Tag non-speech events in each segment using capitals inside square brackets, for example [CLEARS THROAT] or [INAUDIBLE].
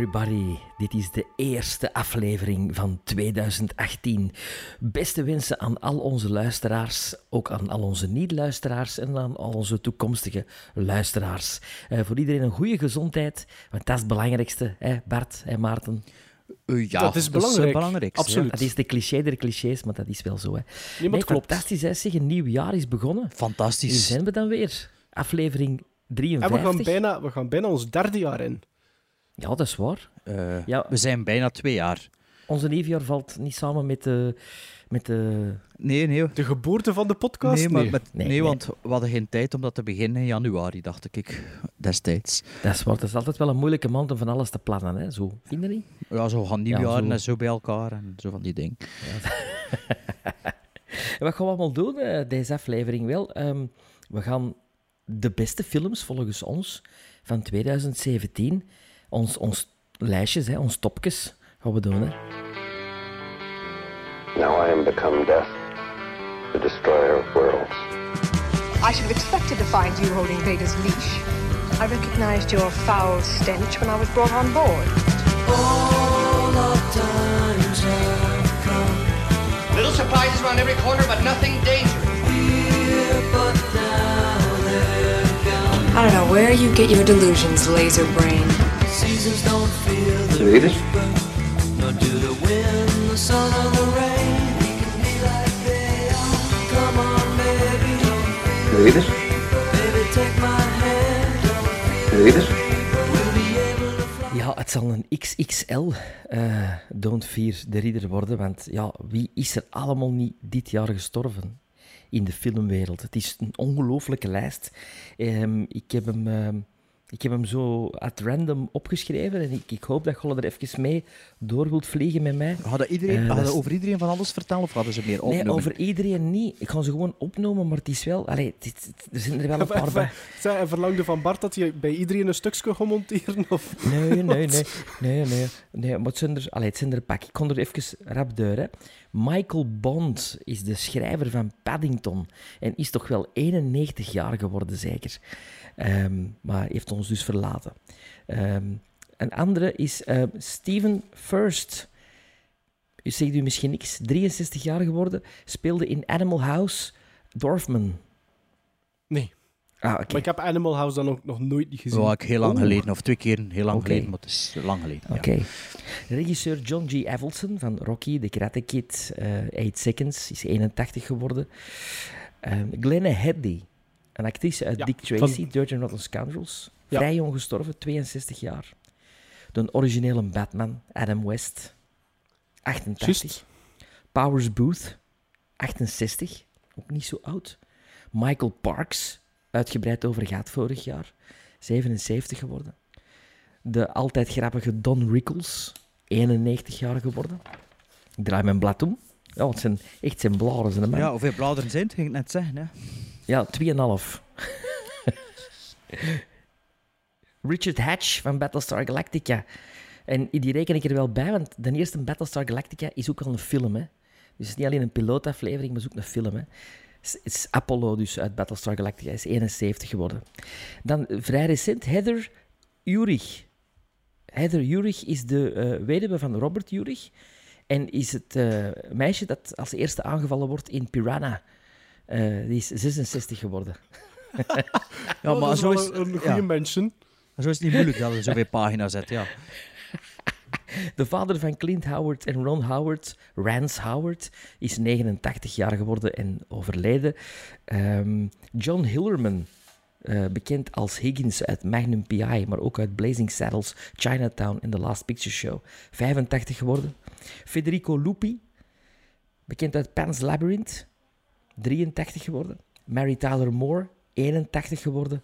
everybody, dit is de eerste aflevering van 2018. Beste wensen aan al onze luisteraars, ook aan al onze niet-luisteraars en aan al onze toekomstige luisteraars. Eh, voor iedereen een goede gezondheid, want dat is het belangrijkste, hè Bart en Maarten. Uh, ja, Dat is belangrijk. het belangrijkste, Absoluut. Dat is de cliché der clichés, maar dat is wel zo. Hè. Nee, maar het klopt. Fantastisch, hè? Zeg, een nieuw jaar is begonnen. Hier Fantastisch. zijn we dan weer. Aflevering En 53. we gaan, bijna, we gaan bijna ons derde jaar in. Ja, dat is waar. Eh, Ja. We zijn bijna twee jaar. Onze nieuwjaar valt niet samen met de... Met de Nee, nee. De geboorte van de podcast? Nee, maar met, Nee, nee, nee. want we hadden geen tijd om dat te beginnen in januari, dacht ik, destijds. Dat is waar. Dat is altijd wel een moeilijke maand om van alles te plannen. Hè? Zo, vind je niet? Ja, zo gaan nieuwjaren zo. en zo bij elkaar en zo van die dingen. En [LAUGHS] wat gaan we allemaal doen, eh, deze aflevering? Wel, ehm, we gaan de beste films, volgens ons, van 2017, ons, ons lijstjes, hè, ons topjes, gaan we doen. Hè. Now I am become death, the destroyer of worlds. I should have expected to find you holding Vader's leash. I recognized your foul stench when I was brought on board. All of come. Little surprises around every corner, but nothing dangerous. I don't know where you get your delusions, laser brain. Read it? Read it? Read it? Ja, het zal een XXL eh Don't Fear the Reader worden, want ja, wie is er allemaal niet dit jaar gestorven in de filmwereld? Het is een ongelooflijke lijst. Ehm, ik, heb hem, ehm, ik heb hem zo at random opgeschreven en ik, ik hoop dat je er even mee door wilt vliegen met mij. Hadden, iedereen, Eh, hadden is- over iedereen van alles vertellen of hadden ze meer opnoemen? Nee, over iedereen niet. Ik ga ze gewoon opnoemen, maar het is wel... Allee, het- er zijn er wel een [LAUGHS] paar bij. Zij, en verlangde van Bart dat je bij iedereen een stukje gaat monteren? Of... Nee, nee, [LAUGHS] nee. Nee, nee. nee maar het zijn er, allee, het zijn er een pak. Ik kon er even rap deur. Hè. Michael Bond is de schrijver van Paddington. En is toch wel 91 jaar geworden, zeker. Ehm, maar heeft ons dus verlaten. Ehm, een andere is eh, Steven First. U zegt u misschien niks. 63 jaar geworden. Speelde in Animal House Dorfman. Nee. Ah, oké. Maar ik heb Animal House dan ook nog nooit niet gezien. Ja, ik heel lang geleden, of twee keer heel lang geleden, maar het is lang geleden. ja. Oké. Regisseur John G. Avildsen van Rocky, The Karate Kid, eh 8 Seconds, is 81 geworden. Uh, Glenna Headley, een actrice uit Ja, Dick van- Tracy, Dirty Rotten Scoundrels. Ja. Vrij jong gestorven, 62 jaar. De originele Batman, Adam West, 88. Juist. Powers Booth, 68, ook niet zo oud. Michael Parks, uitgebreid over gaat vorig jaar, 77 geworden. De altijd grappige Don Rickles, 91 jaar geworden. Ik draai mijn blad om. Ja, het zijn echt zijn blaren, zijn man. Ja, hoeveel bladeren zijn het, ging ik net zeggen. Hè? Ja, 2,5. [LAUGHS] Richard Hatch van Battlestar Galactica. En die reken ik er wel bij, want de eerste Battlestar Galactica is ook al een film. Hè? Dus het is niet alleen een pilootaflevering, maar ook een film. Hè? Het is- Apollo dus uit Battlestar Galactica. Is 71 geworden. Dan eh, vrij recent Heather Urich. Heather Urich is de eh, weduwe van Robert Urich. En is het eh, meisje dat als eerste aangevallen wordt in Piranha. Eh, die is 66 geworden. [LAUGHS] Ja, Oh, maar zo is, een, goede ja, mention. zo is het niet moeilijk dat je zoveel pagina's zet. Ja. [LAUGHS] De vader van Clint Howard en Ron Howard, Rance Howard, is 89 jaar geworden en overleden. Ehm, John Hillerman, eh, bekend als Higgins uit Magnum P.I., maar ook uit Blazing Saddles, Chinatown en The Last Picture Show, 85 geworden. Federico Lupi, bekend uit Pan's Labyrinth, 83 geworden. Mary Tyler Moore, 81 geworden.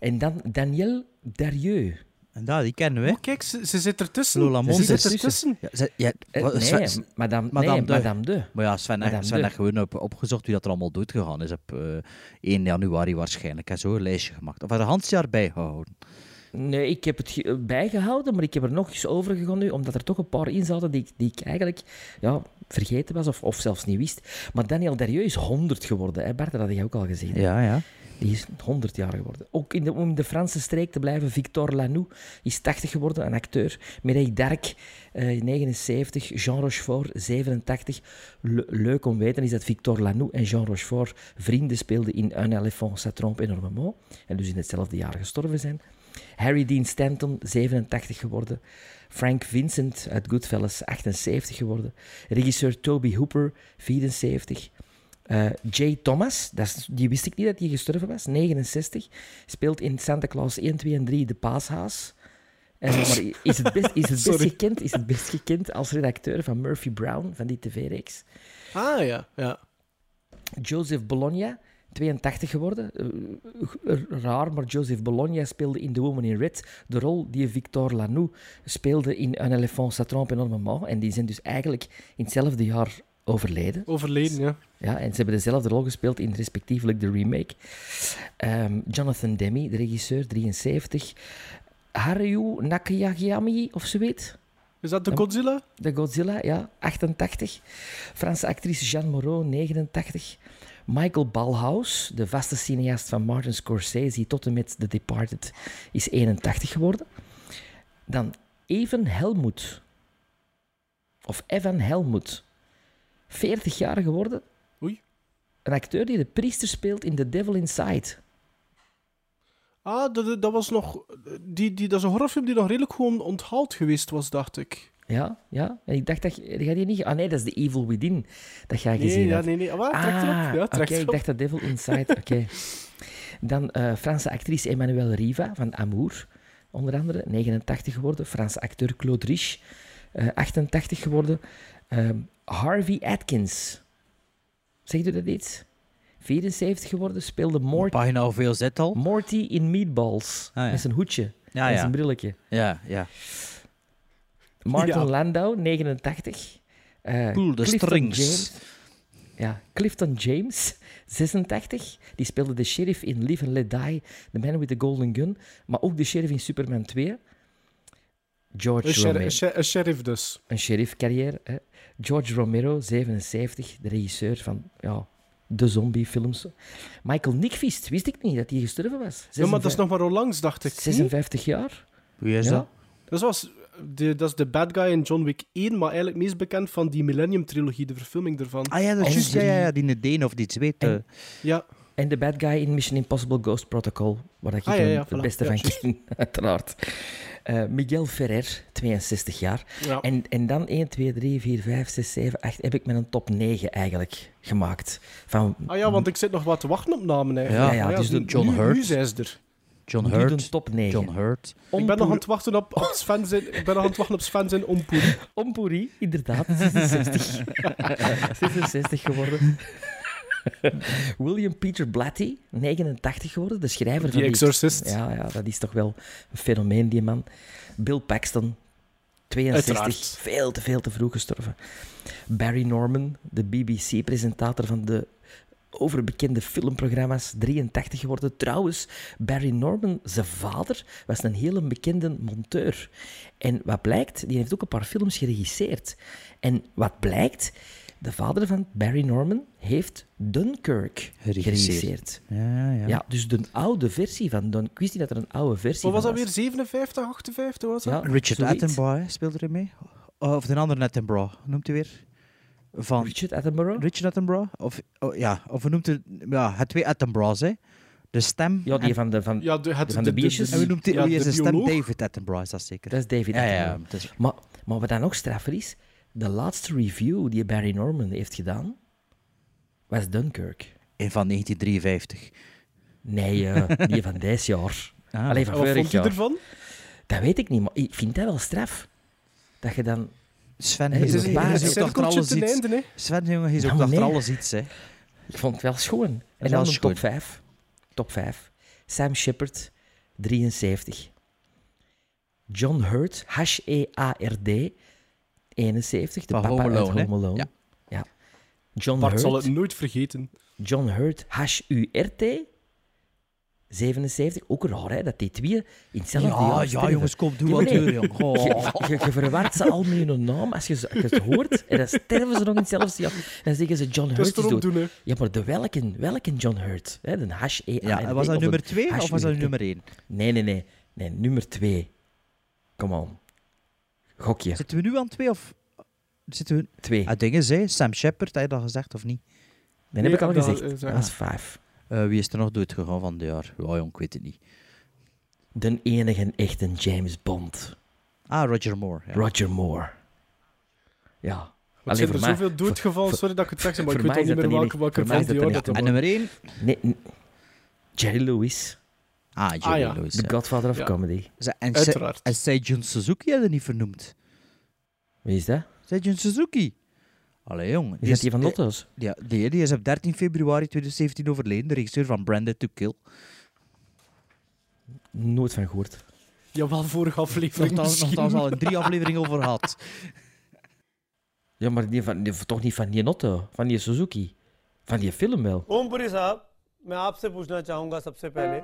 En dan Daniel Darieux, En daar, die kennen we. Oh, kijk, ze, ze zit ertussen. Lola ze Mons zit ertussen. Ja, ze- ja, Eh, wat- nee, Sven- Madame, Madame nee, de. Madame de. maar ja, Sven, Madame Sven de. heeft gewoon op, opgezocht wie dat er allemaal doodgegaan is op eh 1 januari waarschijnlijk. En zo een lijstje gemaakt. Of had er Hans jaar bijgehouden. Nee, ik heb het ge- eh, bijgehouden, maar ik heb er nog eens over gegaan nu, omdat er toch een paar in zaten die, ik- die ik eigenlijk ja, vergeten was of, of zelfs niet wist. Maar Daniel Derieux is 100 geworden, hè Bart? Dat had jij ook al gezien. hè? Ja, ja. Die is 100 jaar geworden. Ook in de, om in de Franse streek te blijven, Victor Lanoux is 80 geworden, een acteur. Mireille Darc, eh, 79. Jean Rochefort, 87. Le- leuk om te weten is dat Victor Lanoux en Jean Rochefort vrienden speelden in Un éléphant ça trompe énormément. En dus in hetzelfde jaar gestorven zijn. Harry Dean Stanton, 87 geworden. Frank Vincent uit Goodfellas, 78 geworden. Regisseur Toby Hooper, 74. Eh, Jay Thomas, dat is- die wist ik niet dat hij gestorven was, 69. Speelt in Santa Claus 1, 2 en 3 de paashaas. En, maar is het best, is het best, gekend, is het best gekend als redacteur van Murphy Brown, van die tv-reeks. Ah, ja. ja. Joseph Bologna, 82 geworden. Eh, raar, maar Joseph Bologna speelde in The Woman in Red de rol die Victor Lanoux speelde in Un éléphant ça trompe énormément. En die zijn dus eigenlijk in hetzelfde jaar overleden. Overleden, ja. Ja, en ze hebben dezelfde rol gespeeld in respectievelijk de remake. Ehm, Jonathan Demme, de regisseur, 73. Haruo Nakayami, of zoiets. Is dat de. Godzilla? De Godzilla, ja, 88. Franse actrice Jeanne Moreau, 89. Michael Balhaus, de vaste cineast van Martin Scorsese tot en met The Departed, is 81 geworden. Dan Evan Helmut. Of Evan Helmut. 40 jaar geworden. Oei. Een acteur die de priester speelt in The Devil Inside. Ah, dat, dat was nog... Die, die, dat is een horrorfilm die nog redelijk gewoon onthaald geweest was, dacht ik. Ja, ja. En ik dacht dat... je- Ga je niet... Ah nee, dat is The Evil Within dat jij Nee, gezien ja, hebt. nee, nee. Ah? Trekt erop. Ah, Ja, oké, ik erop. dacht dat Devil Inside. [LAUGHS] Oké. Dan eh, Franse actrice Emmanuelle Riva van Amour, onder andere, 89 geworden. Franse acteur Claude Rich, eh, 88 geworden. Ehm, Harvey Atkins. Zegt u dat iets? 74 geworden, speelde Mort Pagina hoeveel zit al? Morty in Meatballs. Ah, ja. Met zijn hoedje Ja, en ja. zijn brilletje. Ja, ja. Martin Ja. Landau, 89. Eh, Pull the Clifton strings. James, ja, Clifton James, 86. Die speelde de sheriff in Live and Let Die, The Man with the Golden Gun. Maar ook de sheriff in Superman 2. George Een, Romero. sher- een sher- een sheriff dus. Een sheriff-carrière. Hè. George Romero, 77. De regisseur van ja, de zombiefilms. Michael Nickvist, wist ik niet dat hij gestorven was. Ja, maar dat is nog maar onlangs, dacht ik. niet? 56 jaar. Wie is Ja. dat? Dat, was de, dat is de bad guy in John Wick 1, maar eigenlijk meest bekend van die Millennium-trilogie, de verfilming ervan. Ah ja, dat is En juist. Ja, ja, ja, die Deen of die zweet. eh. En- Ja, En de bad guy in Mission Impossible Ghost Protocol, waar ik Ah, ja, hem ja, het voilà. beste Ja, van ken, [LAUGHS] uiteraard. Eh, Miguel Ferrer, 62 jaar. ja. En, en dan 1, 2, 3, 4, 5, 6, 7, 8 heb ik met een top 9 eigenlijk gemaakt. Van, Ah ja, want ik zit nog wat te wachten op namen eigenlijk. Ja, dus nu- de John nu, Hurt. Nu zijn ze er. John Hurt. top 9. John Hurt. Ik ben nog aan het wachten op, op Sven zijn, ik ben nog aan het wachten op Sven zijn Ompoeri. [LAUGHS] Ompoeri, inderdaad, 66. 66 [LAUGHS] geworden. William Peter Blatty, 89 geworden, de schrijver van die... Exorcist. Ja, ja, dat is toch wel een fenomeen, die man. Bill Paxton, 62, Uiteraard. veel te veel te vroeg gestorven. Barry Norman, de BBC-presentator van de overbekende filmprogramma's, 83 geworden. Trouwens, Barry Norman, zijn vader, was een hele bekende monteur. En wat blijkt, die heeft ook een paar films geregisseerd. En wat blijkt, de vader van Barry Norman heeft Dunkirk Geregisseerd. Ja, ja. Ja, dus de oude versie van Don. Ik wist niet dat er een oude versie Wat was van dat weer? 57, 58 was dat? Ja, Richard. Attenborough speelde er mee. Of de andere Attenborough, noemt hij weer? Van Richard Attenborough? Richard Attenborough? Of, oh, ja, of noemt hij... Ja, het twee Attenboroughs, hè. De stem... Ja, die en- van de... Van, Ja, de, het, Van de biertjes? En hoe noemt hij... ja, wie is de de stem? David Attenborough, is dat zeker? dat is David ja, ja, is- Maar, maar wat dan nog straffer is, de laatste review die Barry Norman heeft gedaan, was Dunkirk. Een van 1953. Nee, eh, die van [LAUGHS] dit jaar. Ah, Alleen van Wat vorig vond je jaar. ervan? Dat weet ik niet, maar ik vind dat wel straf. Dat je dan... Sven, is ook- een- ook achter alles iets. Sven, jongen, hij is ook Nou, achter alles iets, hè. Ik vond het wel schoon. En dan de schoon. top 5. Top 5. Sam Shepard, 73. John Hurt, H-E-A-R-D, 71, de Van papa Home uit Alone? Home Alone. Ja. Ja. John Bart Hurt, zal het nooit vergeten. John Hurt, H-U-R-T, 77. Ook raar, hè, dat die twee in hetzelfde Ja, jaar ja, jongens, kom, doe Ja, wat nee. jong. Oh. Je, je, je verwart ze al met hun naam als je, ze- als je het hoort. En dan sterven ze nog in hetzelfde jaar. En dan zeggen ze John Hurt is dood. doen. Ja, maar de welke, welke John Hurt? Hè, de h e Ja, en was dat nummer 2 of was dat nummer 1? Nee, nee, nee. Nee, nummer 2. Kom on. Gokje. Zitten we nu aan 2 of... Zitten we... 2. Het ding is, hè, Sam Shepard, heb je dat gezegd of niet? Dat heb ik al gezegd. Dat is 5. Eh, wie is er nog doodgegaan van dit jaar? Ja, jong, ik weet het niet. De enige echte James Bond. Ah, Roger Moore. Ja. Roger Moore. Ja. Er Alleen zijn voor er mij- zoveel doodgevallen, voor- sorry dat ik het zeg, maar ik weet niet meer welke, welke van die dat jaar dat En nummer 1? Nee, Jerry Lewis. Ah, Jerry Ah, ja. Lewis. The ja. Godfather of Ja. Comedy. Ze- En, Uiteraard. En Seijun Suzuki hadden niet vernoemd. Wie is dat? Seijun Suzuki. Allee, jong. Is dat die van Lotto's? Ja, die, die is op 13 februari 2017 overleden, de regisseur van Branded to Kill. Nooit van gehoord. Jawel, vorige aflevering Nogthans, misschien. nogthans al in drie afleveringen over gehad. Ja, maar die van, die, toch niet van die Otto, van die Suzuki. Van die film wel. Om Puri साहब मैं आपसे पूछना चाहूंगा सबसे पहले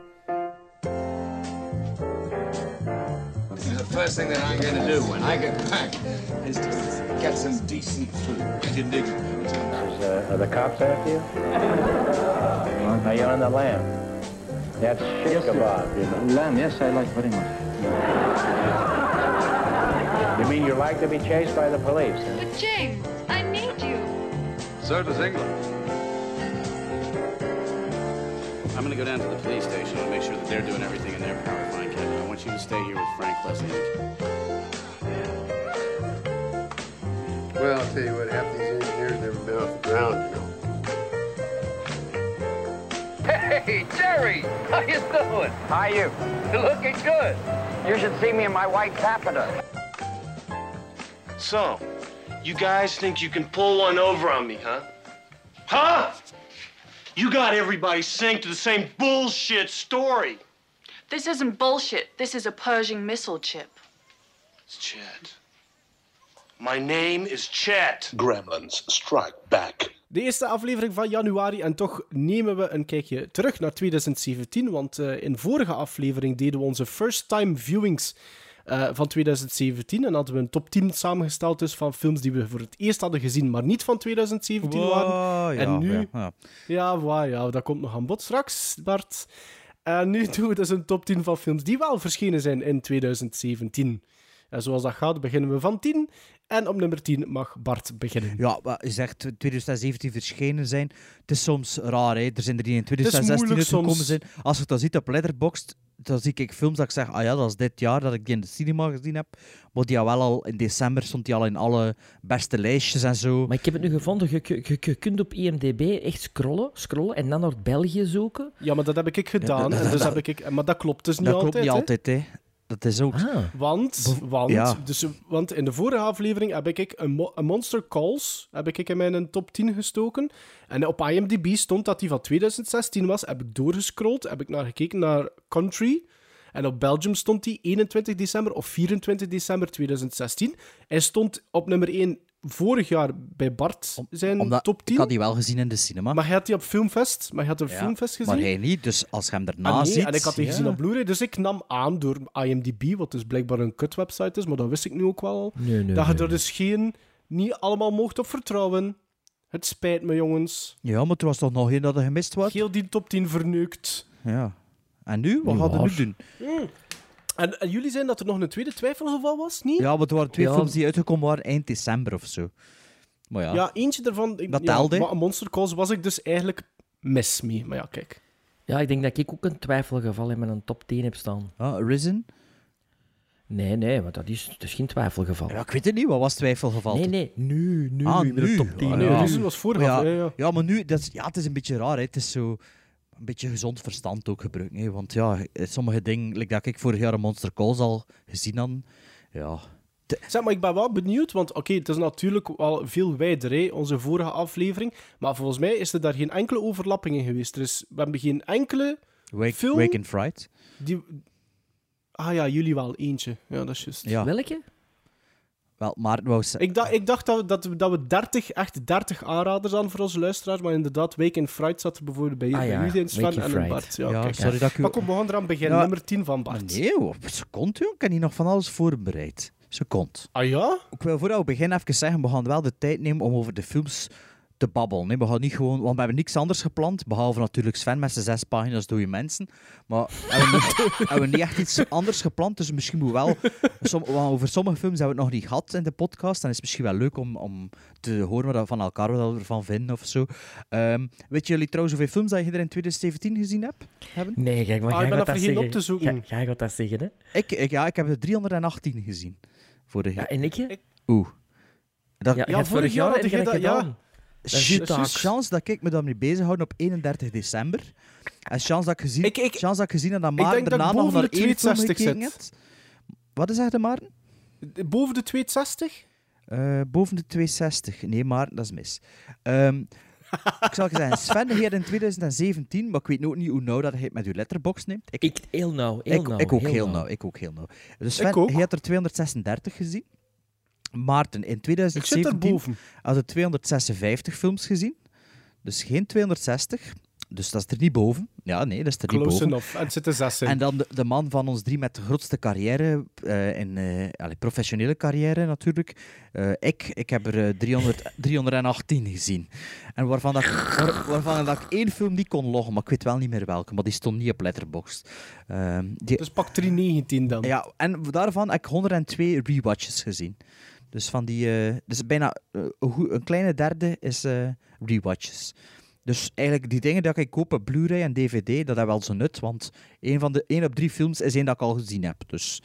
first thing that I'm gonna do when I get back is to get some decent food. You dig? Uh, are the cops after you? Are you on the lam? That's shish kebab, you know. Lamb, yes, I like very much. You mean you like to be chased by the police? But James, I need you. So does England. I'm gonna go down to the police station and make sure that they're doing everything in their power. Fine, want you to stay here with Frank Leslie. Well, I'll tell you what, half these engineers never been off the ground, you know. Hey, Jerry! How you doing? How are you? You're [LAUGHS] looking good. You should see me in my white taffeta. So, you guys think you can pull one over on me, huh? Huh? You got everybody synced to the same bullshit story. This isn't bullshit. This is a Pershing missile chip. It's Chet. My name is Chet. Gremlins strike back. De eerste aflevering van januari en toch nemen we een kijkje terug naar 2017, want eh, in vorige aflevering deden we onze first time viewings eh, van 2017 en hadden we een top 10 samengesteld dus van films die we voor het eerst hadden gezien, maar niet van 2017 waren. Wow, ja, en nu, ja, ja. ja, waar, ja, dat komt nog aan bod straks, Bart. En nu doen we dus een top 10 van films die wel verschenen zijn in 2017. En zoals dat gaat, beginnen we van 10. En op nummer 10 mag Bart beginnen. Ja, maar je zegt 2017 verschenen zijn. Het is soms raar, hè. Er zijn er die in is 2016 moeilijk uitgekomen soms. zijn. Als je dat ziet op Letterboxd, dan zie ik films dat ik zeg, ah ja, dat is dit jaar dat ik die in de cinema gezien heb. Maar die wel al in december stond die al in alle beste lijstjes en zo. Maar ik heb het nu gevonden. Je, je, je- kunt op IMDb echt scrollen, scrollen en dan naar België zoeken. Ja, maar dat heb ik gedaan. dat- dat- dus dat- heb ik, maar dat klopt dus niet dat altijd. klopt niet altijd, hè. Dat is ook... Ah. Want, want, ja. dus, want in de vorige aflevering heb ik een, Mo- een Monster Calls heb ik in mijn top 10 gestoken. En op IMDb stond dat die van 2016 was. Heb ik doorgescrolld, heb ik naar gekeken naar Country. En op Belgium stond die 21 december of 24 december 2016. Hij stond op nummer 1 vorig jaar bij Bart zijn Omdat, top 10. Ik had die wel gezien in de cinema. Maar hij had die op Filmfest. Maar hij had op Ja, Filmfest gezien. Maar hij niet, dus als je hem daarna Ah, nee, ziet... en ik had die ja. gezien op Blu-ray, dus ik nam aan door IMDb, wat dus blijkbaar een kutwebsite is, maar dat wist ik nu ook wel al, Nee, nee, dat je er dus geen, niet allemaal mocht op vertrouwen. Het spijt me, jongens. Ja, maar er was toch nog één dat er gemist was? Heel die top 10 verneukt. Ja. En nu? Wat gaan we nu doen? En, en jullie zijn dat er nog een tweede twijfelgeval was, niet? Ja, maar er waren twee Ja. films die uitgekomen waren eind december of zo. Maar ja. Ja, eentje daarvan... ik- Dat ja, telde. Maar een Monster Calls was ik dus eigenlijk mis mee. Maar ja, kijk. Ja, ik denk dat ik ook een twijfelgeval in mijn top 10 heb staan. Ah, Risen? Nee, nee, want dat is, dat is geen twijfelgeval. Ja, ik weet het niet. Wat was twijfelgeval? Nee, nee, nu, nu, Ah, in de nu. top 10. Ah, ja. Risen was vorige ja, af, ja, ja. ja, maar nu, dat is, ja, het is een beetje raar. Hè. Het is zo een beetje gezond verstand ook gebruiken. Hè. Want ja, sommige dingen, like dat ik vorig jaar een Monster Calls al gezien had, ja... Zeg, maar ik ben wel benieuwd, want oké, het is natuurlijk wel veel wijder, hè, onze vorige aflevering. Maar volgens mij is er daar geen enkele overlapping in geweest. Er is, we hebben geen enkele Wake, film Wake in Fright. die... Ah ja, jullie wel eentje. Ja, dat is juist. Ja. Welke? Wel, Maarten wou ze- Ik, dacht, ik dacht dat, we- dat, we- dat we 30, echt 30 aanraders aan voor onze luisteraars, maar inderdaad, Wake in Fright zat er bijvoorbeeld bij, Ah ja, in Sven en Fright. Bart. Ja, Ja, kijk. sorry dat ik u... Maar kom, we gaan eraan beginnen. Ja. Nummer 10 van Maar Bart. nee, hoor. seconde, joh. Ik heb hier nog van alles voorbereid. Seconde. Ah ja? Ik wil voordat we beginnen even zeggen, we gaan wel de tijd nemen om over de films te babbelen. Nee, we gaan niet gewoon, want we hebben niks anders gepland, behalve natuurlijk Sven met zijn zes pagina's dode mensen. Maar hebben we, niet, [LAUGHS] hebben we niet echt iets anders gepland, dus misschien moet wel... Som, want over sommige films hebben we het nog niet gehad in de podcast, en het is misschien wel leuk om, om te horen wat we van elkaar wat we ervan vinden of zo. Ehm, weet jullie trouwens hoeveel films dat je er in 2017 gezien hebt? Hebben? Nee, kijk, maar Ah, jij ik ben dat vergeten zeggen. op te zoeken. Ja, jij gaat dat zeggen, hè? Ik, ik, ja, ik heb er 318 gezien. Vorig Ja, jaar. en ik? hè? Oeh. Dat, Ja, Ja, vorig vorig jaar jaar had heb je je dat dat- ja. Taak. Chance dat ik me daarmee bezighoud op 31 december. En chance dat ik gezien, Ik- ik- chance dat ik gezien heb dat Maarten daarna nog naar de één film 62 gekeken zit. Wat is dat, Maarten? Boven de 260? Eh, boven de 260. Nee, Maarten, dat is mis. Ehm, [LAUGHS] ik zal je zeggen, Sven hier in 2017, maar ik weet ook niet hoe nauw dat hij het met uw letterbox neemt. Ik, Ik, heel nauw, heel ik, nauw. ik ook heel nauw. Ik ook heel nauw. Dus Sven, hij had er 236 gezien. Maarten, in Ik zit 2017 erboven. had er 256 films gezien. Dus geen 260. Dus dat is er niet boven. Ja, nee, dat is er niet Close boven. enough. En zitten zes in. En dan de, de man van ons drie met de grootste carrière, eh in, eh, allee, professionele carrière natuurlijk. Eh, ik, ik heb er eh, 300, 318 [LAUGHS] gezien. En waarvan, dat, waar- waarvan dat ik één film niet kon loggen, maar ik weet wel niet meer welke. Maar die stond niet op Letterboxd. Die, Dus pak 319 dan. ja, en daarvan heb ik 102 rewatches gezien. Dus van die, eh, dus bijna eh, een, kleine derde is eh, rewatches. Dus eigenlijk die dingen dat ik koop op Blu-ray en DVD, dat heeft wel zijn nut. Want één, van de, één op drie films is één dat ik al gezien heb. Dus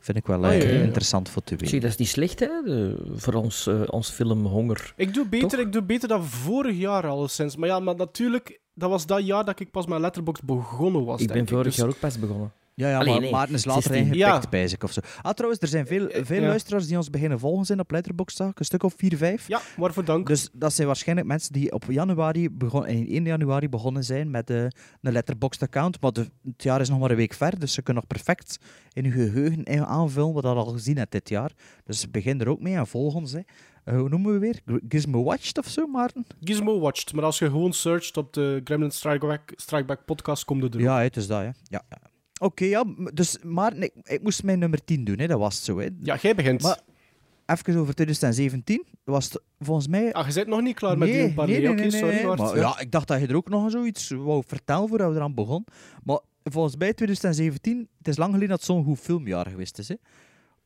vind ik wel ja, ja, ja. interessant voor te Zie, weten. dat is niet slecht, hè? De- voor ons, eh, ons film Honger. Ik doe beter, Toch? ik doe beter dan vorig jaar alleszins. Maar ja, maar natuurlijk, dat was dat jaar dat ik pas met Letterboxd begonnen was. ik ben vorig Dus- jaar ook pas begonnen. Ja, ja Allee, maar nee, Maarten is later 16. ingepikt Ja. bij zich of zo. Ah, trouwens, er zijn veel, veel ja. luisteraars die ons beginnen volgen zijn op Letterboxd. Een stuk of 4, 5. Ja, waarvoor dank. Dus dat zijn waarschijnlijk mensen die op januari begon, in 1 januari begonnen zijn met eh, een Letterboxd-account. Maar de, het jaar is nog maar een week ver, dus ze kunnen nog perfect in hun geheugen eh, aanvullen wat dat al gezien hebt dit jaar. Dus begin er ook mee en volg ons. Hè. Eh, hoe noemen we weer? Gizmo Watched of zo, Maarten? Gizmo Watched, maar als je gewoon searcht op de Gremlin Strikeback, Strikeback podcast, komt het er Ja, het is dat, hè. Ja, ja. Oké, ja. Dus Maarten, ik, ik moest mijn nummer 10 doen, hè. dat was het zo. Hè. Ja, jij begint. Maar even over 2017. Was het volgens mij Ah, je bent nog niet klaar met die nee, nee, sorry. Maar ja, ik dacht dat je er ook nog zoiets wou vertellen voordat we eraan begonnen. Maar volgens mij 2017, het is lang geleden dat het zo'n goed filmjaar geweest is. Hè.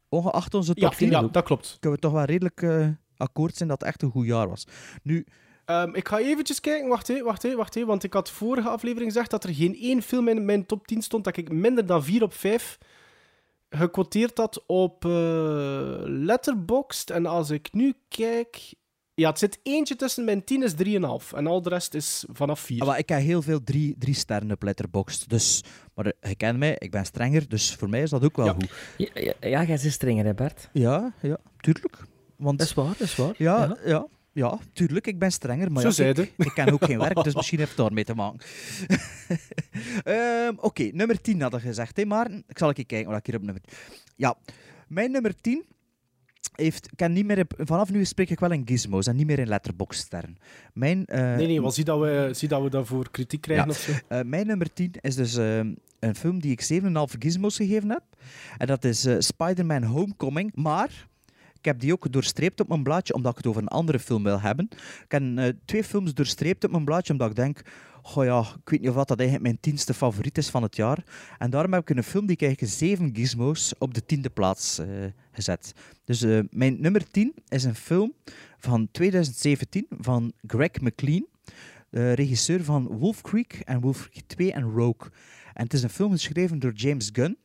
Ongeacht onze top ja, 10 ja, dat klopt. kunnen we toch wel redelijk eh, akkoord zijn dat het echt een goed jaar was. Nu, Ehm, ik ga eventjes kijken, wacht hé, wacht hé, wacht hé, want ik had vorige aflevering gezegd dat er geen één film in mijn top 10 stond dat ik minder dan 4 op 5 gequoteerd had op eh Letterboxd. En als ik nu kijk... Ja, het zit eentje tussen mijn 10 is 3,5 en al de rest is vanaf 4. ah, maar ik heb heel veel drie, drie sterren op Letterboxd. Dus, maar eh, je kent mij, ik ben strenger, dus voor mij is dat ook wel Ja. goed. Ja, ja, ja jij bent strenger, hè, Bart? Ja, ja, tuurlijk. Want Dat is waar, dat is waar. Ja, ja. Ja, tuurlijk, ik ben strenger. Maar Zo ja, je. ik ken ook geen werk, dus misschien heeft het daarmee te maken. [LAUGHS] Ehm, Oké, nummer 10 hadden gezegd, hè, Maarten? Ik zal even kijken wat ik hier op nummer... Ja, mijn nummer 10 heeft... Ik ken niet meer... Vanaf nu spreek ik wel in gizmos en niet meer in letterboxsterren. Mijn... eh, Nee, nee, wel zie dat we, zie dat we daarvoor kritiek krijgen Ja. of zo. eh, mijn nummer 10 is dus ehm, een film die ik 7,5 gizmos gegeven heb. En dat is eh, Spider-Man Homecoming. Maar ik heb die ook doorstreept op mijn blaadje, omdat ik het over een andere film wil hebben. Ik heb eh, twee films doorstreept op mijn blaadje, omdat ik denk... Goh ja, ik weet niet of dat eigenlijk mijn tienste favoriet is van het jaar. En daarom heb ik een film die ik eigenlijk 7 gizmos op de tiende plaats eh, gezet. Dus eh, mijn nummer 10 is een film van 2017 van Greg McLean de regisseur van Wolf Creek en Wolf Creek 2 en Rogue. En het is een film geschreven door James Gunn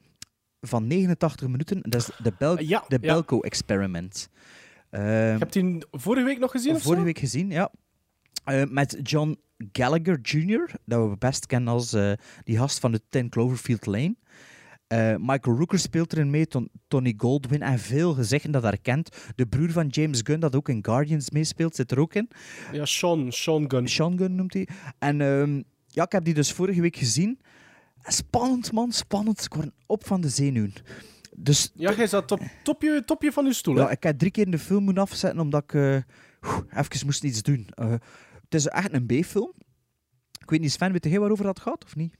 van 89 minuten. Dat is de, Bel Ja, de ja. Belko Experiment. Ehm, Je hebt die vorige week nog gezien of vorige zo? week gezien, ja. Eh, met John Gallagher Jr., dat we best kennen als eh, die gast van de 10 Cloverfield Lane. Eh, Michael Rooker speelt erin mee, Ton- Tony Goldwyn en veel gezichten dat herkent. De broer van James Gunn, dat ook in Guardians meespeelt, zit er ook in. Ja, Sean, Sean Gunn. Sean Gunn noemt hij. En ehm, ja, ik heb die dus vorige week gezien. Spannend, man, spannend. Ik word op van de zenuwen. Dus Ja, jij zat op topje, topje van je stoel, hè? ja, ik heb drie keer de film moeten afzetten omdat ik eh, even moest iets doen. Eh, het is echt een B-film. Ik weet niet, Sven, weet jij waarover dat gaat of niet?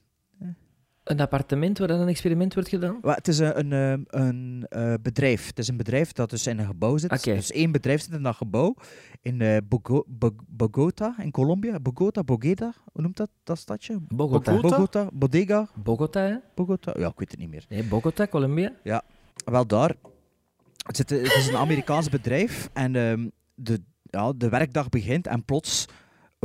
Een appartement waar dan een experiment wordt gedaan? Wel, het is een, een, eh, een eh, bedrijf. Het is een bedrijf dat dus in een gebouw zit. Dus één bedrijf zit in dat gebouw in eh, Bogo- Bo- Bogota in Colombia. Bogota, Bogota, hoe noemt dat, dat stadje? Bogota. Bogota? Bogota, Bodega, Bogota, hè? Bogota. Ja, ik weet het niet meer. Nee, Bogota, Colombia. Ja, wel daar. Het, zit, het is een Amerikaans bedrijf en ehm, de, ja, de werkdag begint en plots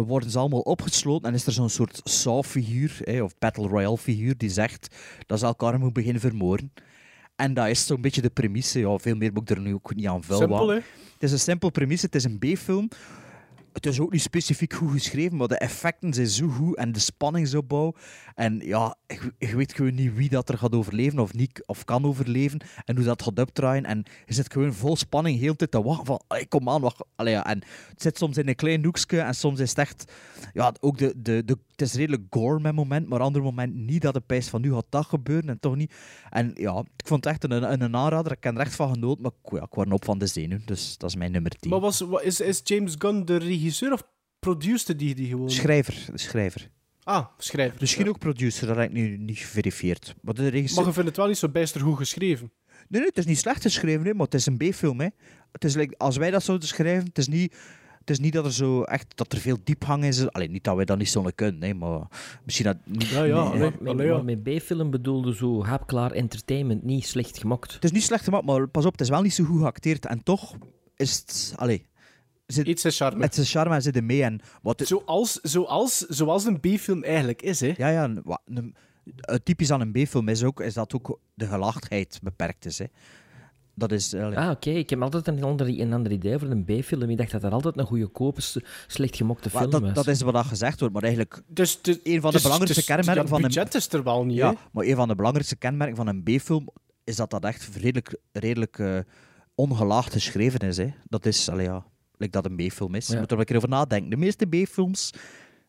worden ze allemaal opgesloten en is er zo'n soort Saw-figuur, of Battle Royale-figuur, die zegt dat ze elkaar moeten beginnen vermoorden. En dat is zo'n beetje de premisse. Ja, veel meer moet ik er nu ook niet aan vuil Simpel, hè? Het is een simpel premisse, het is een B-film. Het is ook niet specifiek goed geschreven, maar de effecten zijn zo goed en de spanningsopbouw. En ja, je weet gewoon niet wie dat er gaat overleven of niet, of kan overleven. En hoe dat gaat opdraaien. En je zit gewoon vol spanning heel de tijd te wachten van, "Allee, kom aan, wacht. Allee, ja. En het zit soms in een klein hoekje en soms is het echt... Ja, ook de, de, de, het is redelijk gore met moment, maar ander moment niet dat het pijst van nu gaat dat gebeuren en toch niet. En ja, ik vond het echt een, een, een aanrader. Ik heb er echt van genoten, maar ik- ja, ik word op van de zenuwen. Dus dat is mijn nummer 10. Maar was, wa- is, is James Gunn de of produceerde die die gewoon? Schrijver, de schrijver. Ah, schrijver. Misschien Ja. ook producer, dat heb ik nu niet geverifieerd. Maar de regisseur... Maar je vindt het wel niet zo bijster goed geschreven. Nee, nee, het is niet slecht geschreven, hè, maar het is een B-film. Hè. Het is like, als wij dat zouden schrijven, het is niet... Het is niet dat er zo echt dat er veel diepgang is. Alleen niet dat wij dat niet zouden kunnen, hè, maar misschien dat niet. Ja, ja, nee, met, ja. B-film bedoelde zo hapklaar entertainment, niet slecht gemokt. Het is niet slecht gemaakt, maar pas op, het is wel niet zo goed geacteerd. En toch is het. Allee, zit, Iets is charme. het is charme en zit er mee. En wat het- Zoals, zoals, zoals een B-film eigenlijk is, hè? ja, ja, een- typisch aan een B-film is, ook, is dat ook de gelaagdheid beperkt is. Hè. Dat is. allee, Ah, oké. Ik heb altijd een ander, een ander idee voor een B-film. Ik dacht dat er altijd een goedkope, s- slecht gemokte film dat, was. dat is wat dat gezegd wordt, maar eigenlijk. Dus, dus, Een van de belangrijkste kenmerken ja, het van een- budget is er wel niet, Ja, maar een van de belangrijkste kenmerken van een B-film is dat dat echt redelijk, redelijk eh, ongelaagd geschreven is. Hè. Dat is, allee, ja, like dat een B-film is. Je Ja. moet er wel een keer over nadenken. De meeste B-films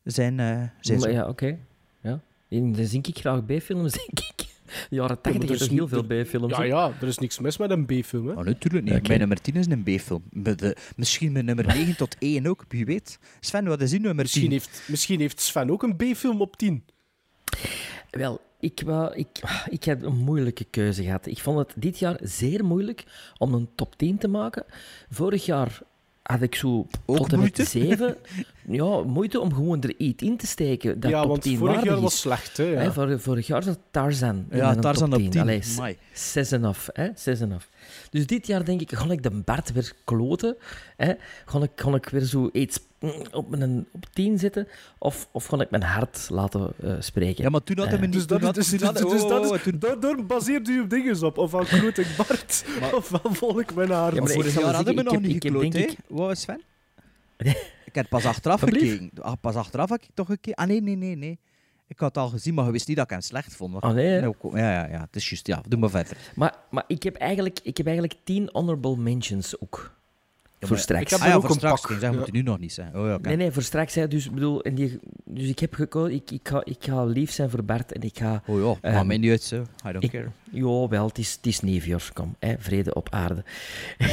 zijn, eh zijn Maar zo. ja, oké. Ja. En dan zing ik graag B-films, [LAUGHS] denk ik. De jaren Ja, maar 80 er is heel veel B-films. Ja, ja, er is niks mis met een B-film, hè? Oh, natuurlijk niet. Oké. Mijn nummer 10 is een B-film. Misschien mijn nummer 9 tot 1 ook, wie weet. Sven, wat is uw nummer 10? Misschien heeft, misschien heeft Sven ook een B-film op 10. Wel, ik, wou, ik, ik heb een moeilijke keuze gehad. Ik vond het dit jaar zeer moeilijk om een top 10 te maken. Vorig jaar had ik zo Ook tot en moeite? met 7. [LAUGHS] Ja, moeite om gewoon er iets in te steken. Dat ja, top want 10 vorig jaar is. was slecht, hè? Ja. Hè, vor- vorig jaar zat Tarzan Ja, Tarzan top op 10. 10. Allee, s- Amai. zes en af, hè? Zes en af. Dus dit jaar denk ik, ga ik de Bart weer kloten? Hè? Ga, ik, ga ik weer zo iets mm, op, mijn, op 10 zetten? Of, of ga ik mijn hart laten eh, spreken? Ja, maar toen niet... Dus, had- dus, toen dus, hadden- dus oh, dat is, daardoor baseert u dingen op. Ofwel kloot ik Bart, [LAUGHS] ofwel volg ik mijn haar. Ja, maar ik Vorig jaar hadden we nog heb- niet gekloot, denk hè? ik- Wat is Sven? [LAUGHS] ik heb pas achteraf gekeken. Ah, Pas achteraf heb ik toch gekeken. Ah, nee, nee, nee, nee. Ik had het al gezien, maar je wist niet dat ik hem slecht vond. Maar- Ah, nee, Ja, ja, ja. Het is juist. Ja, doe maar verder. Maar, maar ik, heb eigenlijk, ik heb eigenlijk tien honorable mentions ook. Ja, voor maar- straks. Ik heb Ah er ja, ook voor een straks. pak. Zeg, Ja. moet je nu nog niet zijn. Oh, ja, oké. Nee, nee, voor straks. Hè, dus, bedoel, en die, dus ik heb gekozen, ik, ik, ga, ik ga lief zijn voor Bart en ik ga... Oh ja, Ehm, maakt mij niet uit, zo. I don't Ik, care. ja, wel, het is, het is kom. Hè, vrede op aarde. [LAUGHS]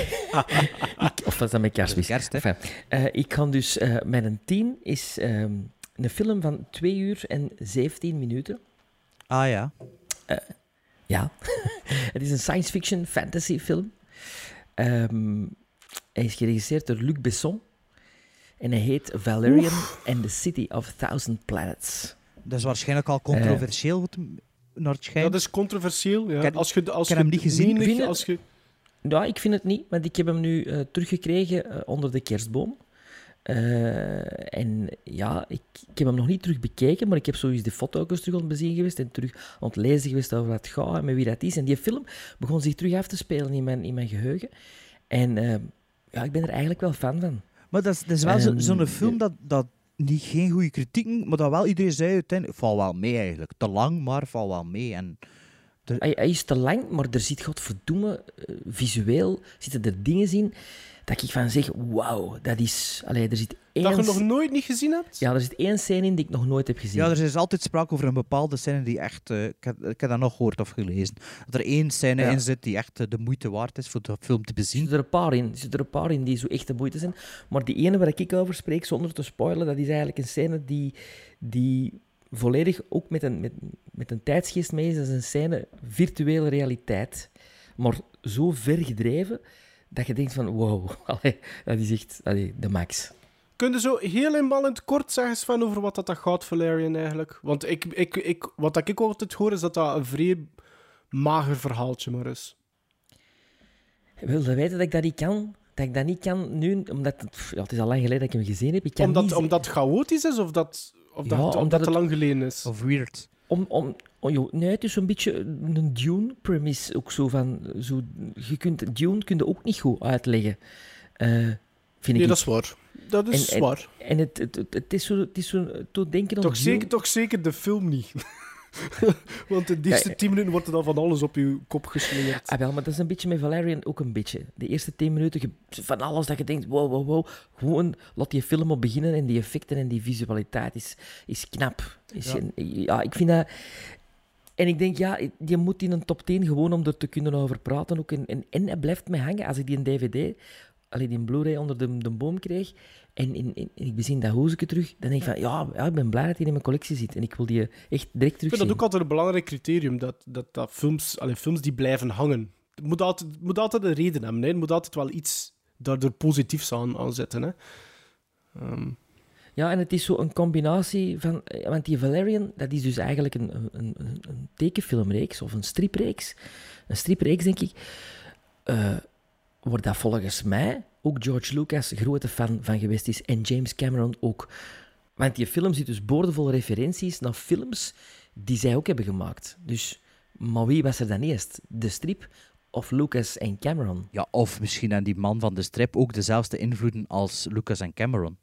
ik, of was dat met kerstmis? kerst, hè? Enfin, eh, ik kan dus... eh mijn tien is ehm, een film van 2 uur en 17 minuten. Ah ja. Ja. [LAUGHS] het is een science fiction fantasy film. Ehm, hij is geregisseerd door Luc Besson. En hij heet Valerian and the City of Thousand Planets. Dat is waarschijnlijk Eh. al controversieel wat hem naar het schijnt. Dat is controversieel. Ja. Heb- als je, als je hem niet gezien. menig- je- als je, Ja, ik vind het niet, want ik heb hem nu eh, teruggekregen eh, onder de kerstboom. Eh, en ja, ik, ik heb hem nog niet terug bekeken, maar ik heb sowieso de foto ook eens terug aan het bezien geweest en terug aan het lezen geweest over wat het gaat en met wie dat is. En die film begon zich terug af te spelen in mijn, in mijn geheugen. En eh, ja, ik ben er eigenlijk wel fan van. Maar dat is, dat is wel zo- zo'n film dat, dat niet, geen goede kritieken, maar dat wel iedereen zei uiteindelijk, valt wel mee eigenlijk. Te lang, maar valt wel mee. En Hij, hij is te lang, maar er zit, godverdomme, eh, visueel zitten er dingen in dat ik van zeg, wauw, dat is... Allee, er zit één... Dat je nog nooit niet gezien hebt? Ja, er zit één scène in die ik nog nooit heb gezien. Ja, er is altijd sprake over een bepaalde scène die echt... eh, ik, heb, ik heb dat nog gehoord of gelezen. Dat er één scène Ja. in zit die echt eh, de moeite waard is voor de film te Er bezien. zitten er een paar in. Er zitten er een paar in die zo echt de moeite zijn. Maar die ene waar ik over spreek, zonder te spoilen, dat is eigenlijk een scène die, die volledig ook met een, met, met een tijdsgeest mee is. Dat is een scène virtuele realiteit. Maar zo ver gedreven dat je denkt van wow, [LAUGHS] allee, dat is echt allee, de max. Kun je zo heel eenmaal in het kort zeggen van over wat dat, dat gaat, Valerian, eigenlijk? Want ik, ik, ik, wat dat ik altijd hoor, is dat dat een vrij mager verhaaltje maar is. Wil je weten dat ik dat niet kan? Dat ik dat niet kan nu, omdat het, ja, het is al lang geleden dat ik hem gezien heb. Ik kan Omdat, niet omdat het chaotisch is, of dat, of Ja, dat, omdat, omdat het te lang geleden is? Of weird. Om, om, oh, joh, nee, het is een beetje een Dune-premise ook zo van... Zo, je kunt, Dune kun je ook niet goed uitleggen, eh, vind ik. Nee, dat is waar. Dat is En- en- waar. En het, het, is zo, het is zo tot denken Toch Dune. zeker, toch zeker de film niet. [LAUGHS] Want in de eerste Ja, tien minuten wordt er dan van alles op je kop geslingerd. Ah, wel, maar dat is een beetje met Valerian ook een beetje. De eerste tien minuten, ge- van alles dat je denkt, wow, wow, wow. Gewoon laat die film op beginnen en die effecten en die visualiteit is, is knap. Is Ja. ja, ik vind dat... En ik denk, ja, je moet in een top 10 gewoon om er te kunnen over praten. Ook en, en, en hij blijft mij hangen. Als ik die een DVD, alleen die Blu-ray onder de, de boom kreeg, en, en, en ik bezien dat hoezeke terug, dan denk ik van, ja, ja, ik ben blij dat hij in mijn collectie zit. En ik wil die echt direct Ik vind dat ook altijd een belangrijk criterium, dat, dat, dat films, allee, films die blijven hangen. Het moet altijd, het moet altijd een reden hebben. Hè. Het moet altijd wel iets daardoor positiefs aan, aan zetten. Hè. Ehm, Ja, en het is zo een combinatie van... eh, Want die Valerian, dat is dus eigenlijk een, een, een, tekenfilmreeks of een stripreeks. Een stripreeks, denk ik. eh, waar dat volgens mij ook George Lucas grote fan van geweest is. En James Cameron ook. Want die film zit dus boordevol referenties naar films die zij ook hebben gemaakt. Dus, maar wie was er dan eerst? De strip of Lucas en Cameron? Ja, of misschien aan die man van de strip ook dezelfde invloeden als Lucas en Cameron.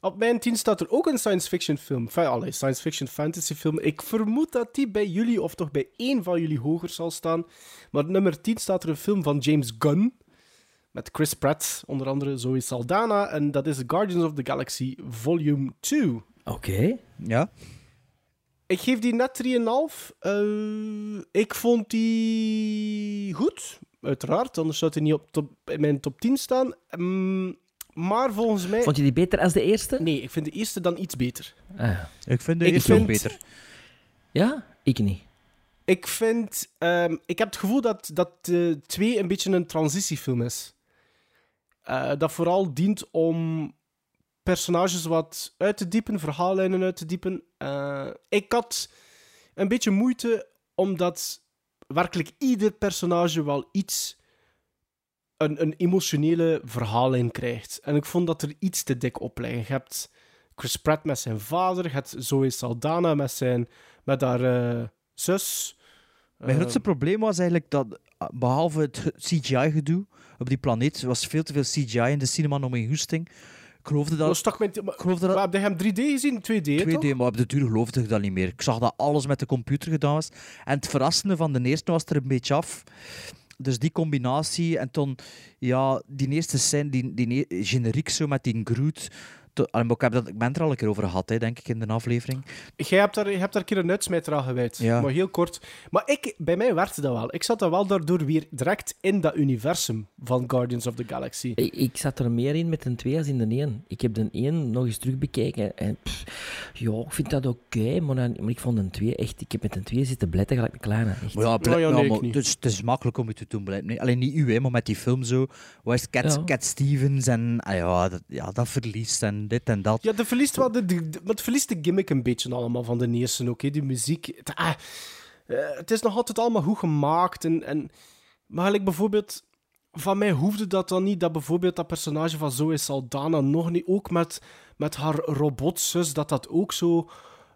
Op mijn 10 staat er ook een science fiction film. Enfin, allee, science fiction fantasy film. Ik vermoed dat die bij jullie, of toch bij één van jullie, hoger zal staan. Maar op nummer 10 staat er een film van James Gunn. Met Chris Pratt, onder andere Zoe Saldana. En dat is Guardians of the Galaxy Volume 2. Oké. Ja. Ik geef die net 3,5. Eh, ik vond die goed, uiteraard. Anders zou hij niet op top, in mijn top 10 staan. Mm, maar volgens mij... Vond je die beter als de eerste? Nee, ik vind de eerste dan iets beter. Ah. Ik vind de Ik eerste ook beter. Ja? Ik niet. Ik vind... ehm, ik heb het gevoel dat, dat de 2 een beetje een transitiefilm is. Eh, dat vooral dient om personages wat uit te diepen, verhaallijnen uit te diepen. Eh, ik had een beetje moeite, omdat werkelijk ieder personage wel iets... Een, een emotionele verhaallijn krijgt. En ik vond dat er iets te dik op liggen. Je hebt Chris Pratt met zijn vader, je hebt Zoe Saldana met, zijn, met haar eh, zus. Mijn Eh, grootste probleem was eigenlijk dat, ah, behalve het CGI-gedoe op die planeet, was veel te veel CGI in de cinema om mijn goesting. Ik geloofde dat... was toch met, maar, geloofde dat... heb je hem 3D gezien? 2D, hè, 2D, toch? maar op de duur geloofde ik dat niet meer. Ik zag dat alles met de computer gedaan was. En het verrassende van de eerste was er een beetje af. Dus die combinatie en toen, ja, die eerste scène, die, die generiek zo met die Groot. Ik, heb dat, ik ben het er al een keer over gehad, hè, denk ik, in de aflevering. Jij hebt daar, je hebt daar een keer een uitsmijter aan gewijd. Ja. Maar heel kort. Maar ik, bij mij werkte dat wel. Ik zat dan wel daardoor weer direct in dat universum van Guardians of the Galaxy. Ik, ik zat er meer in met een 2 als in de 1. Ik heb de 1 nog eens terugbekeken. En pff, ja, ik vind dat oké, maar, ik vond een 2 echt... Ik heb met een 2 zitten bletten gelijk een kleine. Echt. Maar ja, ble- Oh ja, nee, maar niet. het, is, het is makkelijk om je te doen blijven. Nee, alleen niet u, hè, maar met die film zo. Waar is Cat, Ja. Cat Stevens en ah, ja, dat, ja, dat verliest en dit en dat. Ja, de verliest wel de, de, de- maar het verliest de gimmick een beetje allemaal van de eerste ook. hè. Die muziek. Het, ah, eh, het is nog altijd allemaal goed gemaakt. En, en, maar bijvoorbeeld, van mij hoefde dat dan niet dat bijvoorbeeld dat personage van Zoe Saldana nog niet, ook met, met haar robotzus, dat dat ook zo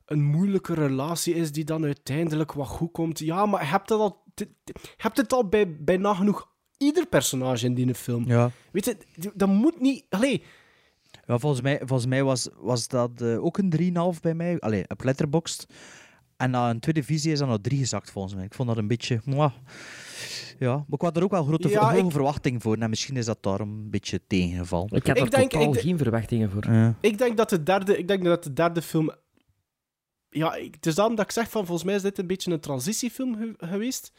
een moeilijke relatie is die dan uiteindelijk wat goed komt. Ja, maar hebt het al, je hebt het al bij, bij nagenoeg ieder personage in die film. Ja. Weet je, dat moet niet... Allee, Ja, volgens mij, volgens mij was, was dat eh, ook een 3,5 bij mij. Allee, op Letterboxd. En na een tweede visie is dat naar drie gezakt, volgens mij. Ik vond dat een beetje... mwah. Ja, maar ik had er ook wel grote Ja, hoge ik- verwachtingen voor. En misschien is dat daarom een beetje tegengevallen. Ik had Ik er denk- totaal ik geen verwachtingen voor. Ja. Ik denk dat de derde, ik denk dat de derde film. Ja, ik- het is dan dat ik zeg van volgens mij is dit een beetje een transitiefilm ge- geweest.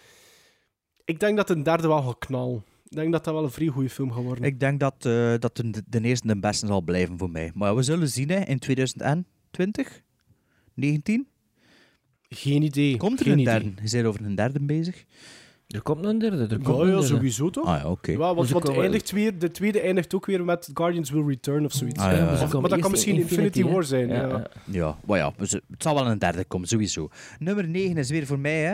Ik denk dat de derde wel gaat knallen. Ik denk dat dat wel een vrij goede film gaat worden. Ik denk dat, eh, dat de, de eerste de beste zal blijven voor mij. Maar we zullen zien hè, in 2020, 19. Geen idee. Komt er Geen een idee. derde? Je bent over een derde bezig? Er komt een derde. Er komt Ja, ja, sowieso toch? Ah ja, oké. Ja, want, Dus want eindigt weer, de tweede eindigt ook weer met Guardians Will Return of zoiets. Ah, ja, ja. Of- Ze maar dat kan misschien in Infinity? War zijn. Ja, Ja, ja. Ja, maar ja, het zal wel een derde komen, sowieso. Nummer 9 is weer voor mij, hè.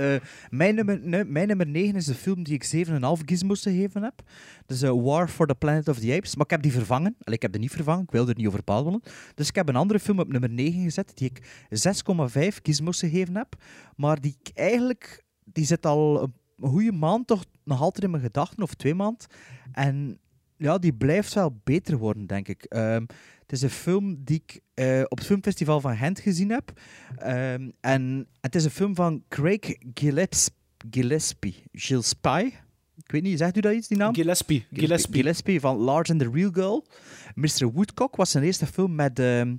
Eh, mijn, nummer, nu- mijn nummer 9 is de film die ik 7,5 gizmos gegeven heb. Is eh, War for the Planet of the Apes. Maar ik heb die vervangen. Ik heb die niet vervangen. Ik wilde er niet over babbelen. Dus ik heb een andere film op nummer 9 gezet die ik 6,5 gizmos gegeven heb. Maar die eigenlijk... Die zit al een goede maand toch nog altijd in mijn gedachten, of twee maanden. En ja, die blijft wel beter worden, denk ik. Ehm, het is een film die ik eh, op het filmfestival van Gent gezien heb. Ehm, en het is een film van Craig Gillespie. Gillespie. Gillespie. Ik weet niet, zegt u dat iets, die naam? Gillespie. Gillespie. Gillespie van Large and the Real Girl. Mr. Woodcock was zijn eerste film met... ehm,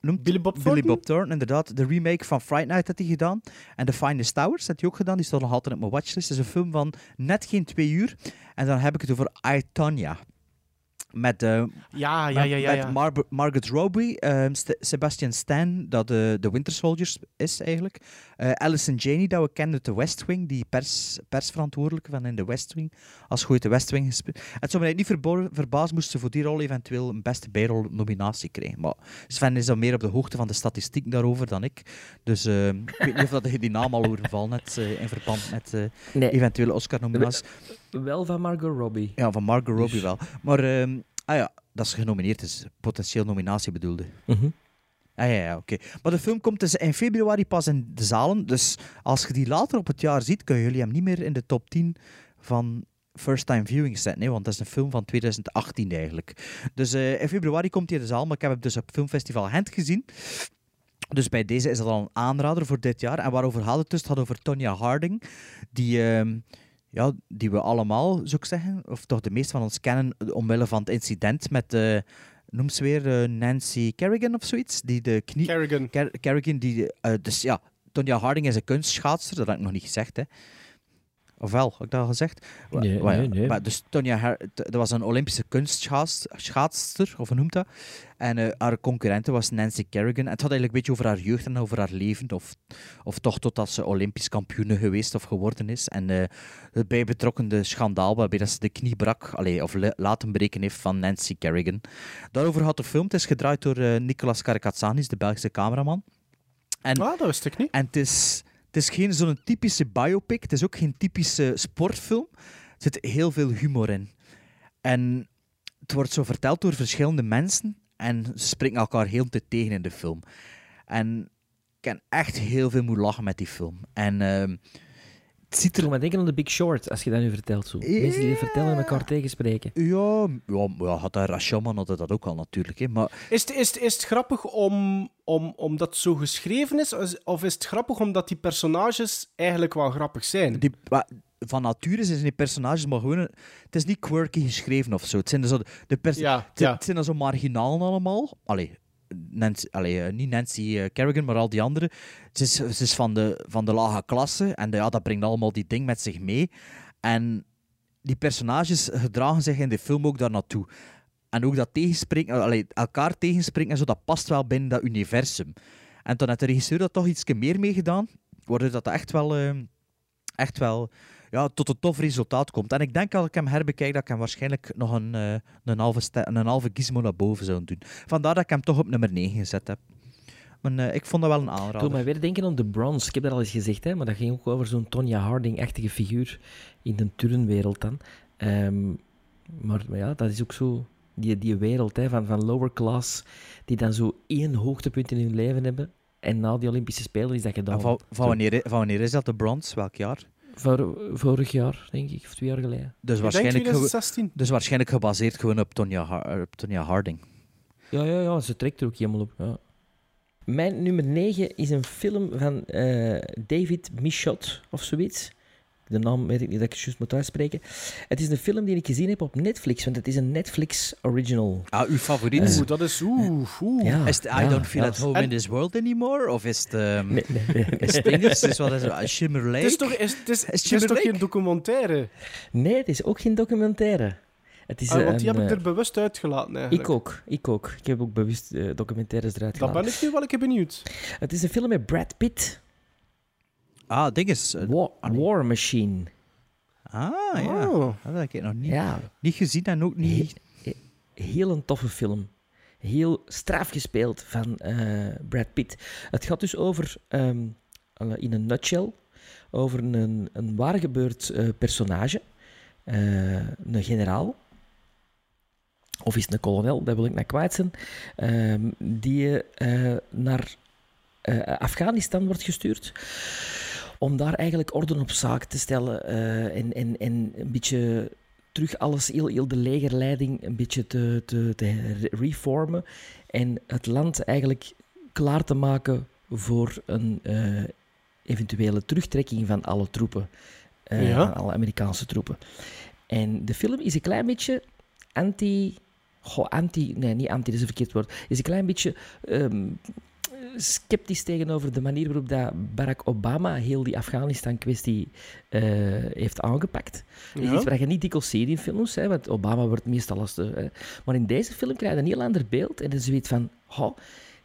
noemt Billy Bob Billy Thornton? Bob Thornton, inderdaad. De remake van Fright Night had hij gedaan. En The Finest Towers had hij ook gedaan. Die staat nog altijd op mijn watchlist. Het is een film van net geen twee uur. En dan heb ik het over I, Tonya. Met, eh, Ja, ja, met, ja, ja. met ja. Mar- Margaret Robbie, ehm, St- Sebastian Stan, dat de, de Winter Soldiers is eigenlijk. Eh Alison Janey, dat we kennen uit de West Wing, die pers, persverantwoordelijke van in de West Wing. Als goed de West Wing gespeeld. Het zou eigenlijk niet verbaasd moesten ze voor die rol eventueel een beste bijrol nominatie krijgen. Maar Sven is dan meer op de hoogte van de statistiek daarover dan ik. Dus ehm, ik weet niet of dat je die naam al horen vallen net eh, in verband met eh, Nee, eventuele Oscar-nominaties. Wel van Margot Robbie. Ja, van Margot Robbie Dus- wel. Maar, ehm, ah ja, dat is genomineerd, is potentieel nominatie bedoelde. Mhm. Ah ja, ja oké. Maar de film komt dus in februari pas in de zalen. Dus als je die later op het jaar ziet, kunnen jullie hem niet meer in de top 10 van first time viewing zetten. Nee, want dat is een film van 2018 eigenlijk. Dus eh, in februari komt hij in de zaal, maar ik heb hem dus op Filmfestival Gent gezien. Dus bij deze is dat al een aanrader voor dit jaar. En waarover gaat het dus? Het gaat over Tonya Harding, die, ehm, ja, die we allemaal, zou ik zeggen, of toch de meeste van ons kennen, omwille van het incident met, eh noem ze weer, eh, Nancy Kerrigan of zoiets, die de knie... Kerrigan. Ker- Kerrigan, die... eh, dus ja, Tonya Harding is een kunstschaatster, dat heb ik nog niet gezegd, hè. Ofwel, heb ik dat al gezegd? Nee, wa- nee, nee. Maar dus Tonya t- dat was een Olympische kunstschaatster, of hoe noemt dat? En eh, haar concurrente was Nancy Kerrigan. En het had eigenlijk een beetje over haar jeugd en over haar leven, of, of toch totdat ze Olympisch kampioene geweest of geworden is. En eh, het bijbetrokkende schandaal waarbij dat ze de knie brak, allee, of le- laten breken heeft van Nancy Kerrigan. Daarover had de film. Het is gedraaid door eh, Nicolas Karakatsanis, de Belgische cameraman. En, Ah, dat wist ik niet. en het is, het is geen zo'n typische biopic. Het is ook geen typische sportfilm. Er zit heel veel humor in. En het wordt zo verteld door verschillende mensen. En ze spreken elkaar heel te tegen in de film. En ik heb echt heel veel moeten lachen met die film. En ehm, het ziet Ik er... moet denken aan de Big Short, als je dat nu vertelt. Zo. Mensen die vertellen en elkaar tegenspreken. Ja, ja, ja had daar Rashomon had dat ook al natuurlijk. Hè. Maar Is het, is, het, is het grappig om, om, omdat het zo geschreven is? Of is- het grappig omdat die personages eigenlijk wel grappig zijn? die, van nature zijn die personages maar gewoon... een- Het is niet quirky geschreven of zo. Het zijn zo de pers- Ja, het, ja. het zijn dan zo marginalen allemaal. Allee, Nancy, allee, eh, niet Nancy eh, Kerrigan, maar al die anderen. Het is, het is van, de, van de lage klasse. En ja, dat brengt allemaal die ding met zich mee. En die personages gedragen zich in de film ook daar naartoe. En ook dat tegenspreken, allee, elkaar tegenspreken en zo, dat past wel binnen dat universum. En toen heeft de regisseur dat toch iets meer mee gedaan, waardoor dat echt wel, eh, echt wel ja, tot een tof resultaat komt. En ik denk als ik hem herbekijk, dat ik hem waarschijnlijk nog een, eh, een, halve, een halve gizmo naar boven zou doen. Vandaar dat ik hem toch op nummer 9 gezet heb. Maar eh, ik vond dat wel een Ik doe aanrader. mij weer denken aan The Bronze. Ik heb dat al eens gezegd, hè, maar dat ging ook over zo'n Tonya Harding-achtige figuur in de turnwereld dan. Ehm, maar, maar ja, dat is ook zo die, die wereld hè, van, van lower class, die dan zo één hoogtepunt in hun leven hebben. En na die Olympische Spelen is dat gedaan. Van, van, wanneer, van wanneer is dat de bronze? Welk jaar? Vor- vorig jaar, denk ik, of twee jaar geleden. Dus waarschijnlijk, ge- 2016. dus waarschijnlijk gebaseerd gewoon op Tonya, Har- op Tonya Harding. Ja, ja, ja, ze trekt er ook helemaal op. Ja. Mijn nummer 9 is een film van eh, David Michot of zoiets. De naam weet ik niet dat ik het juist moet uitspreken. Het is een film die ik gezien heb op Netflix, want het is een Netflix original. Ah, uw favoriet? Oeh, dat is oeh, oeh. Ja, is het I ja, don't feel ja. at home En- in this world anymore? Of is het... ehm, Nee, nee, nee. Is het dinges? Is wat is het? Shimmer Lake? Het is toch, is, het is, het is Shimmer toch Lake? geen documentaire? Nee, het is ook geen documentaire. Het is Ah, want die een, heb ik eh, er bewust uitgelaten eigenlijk. Ik ook, ik ook. Ik heb ook bewust eh, documentaires eruit Dan gedaan. ben ik nu wel een keer benieuwd. Het is een film met Brad Pitt, Ah, dinges. eh, War, War Machine. Ah, ja. Oh. Dat heb ik nog niet, Ja, niet gezien en ook niet... heel een toffe film. Heel straf gespeeld van eh, Brad Pitt. Het gaat dus over, ehm, eh, in een nutshell, over een, een waargebeurd eh, personage. Eh, een generaal. Of is het een kolonel, dat wil ik naar kwijt zijn. ehm, die eh, naar eh, Afghanistan wordt gestuurd. Om daar eigenlijk orde op zaak te stellen eh, en, en, en een beetje terug alles, heel, heel de legerleiding een beetje te, te, te re- reformen en het land eigenlijk klaar te maken voor een eh, eventuele terugtrekking van alle troepen, eh, Ja. van alle Amerikaanse troepen. En de film is een klein beetje anti... Goh, anti... Nee, niet anti, dat is een verkeerd woord. Is een klein beetje ehm, sceptisch tegenover de manier waarop dat Barack Obama heel die Afghanistan-kwestie eh, heeft aangepakt. Ja. iets waar je niet dikwijls ziet in films, hè, want Obama wordt meestal als de... hè. Maar in deze film krijg je een heel ander beeld en dan zoiets van... Oh,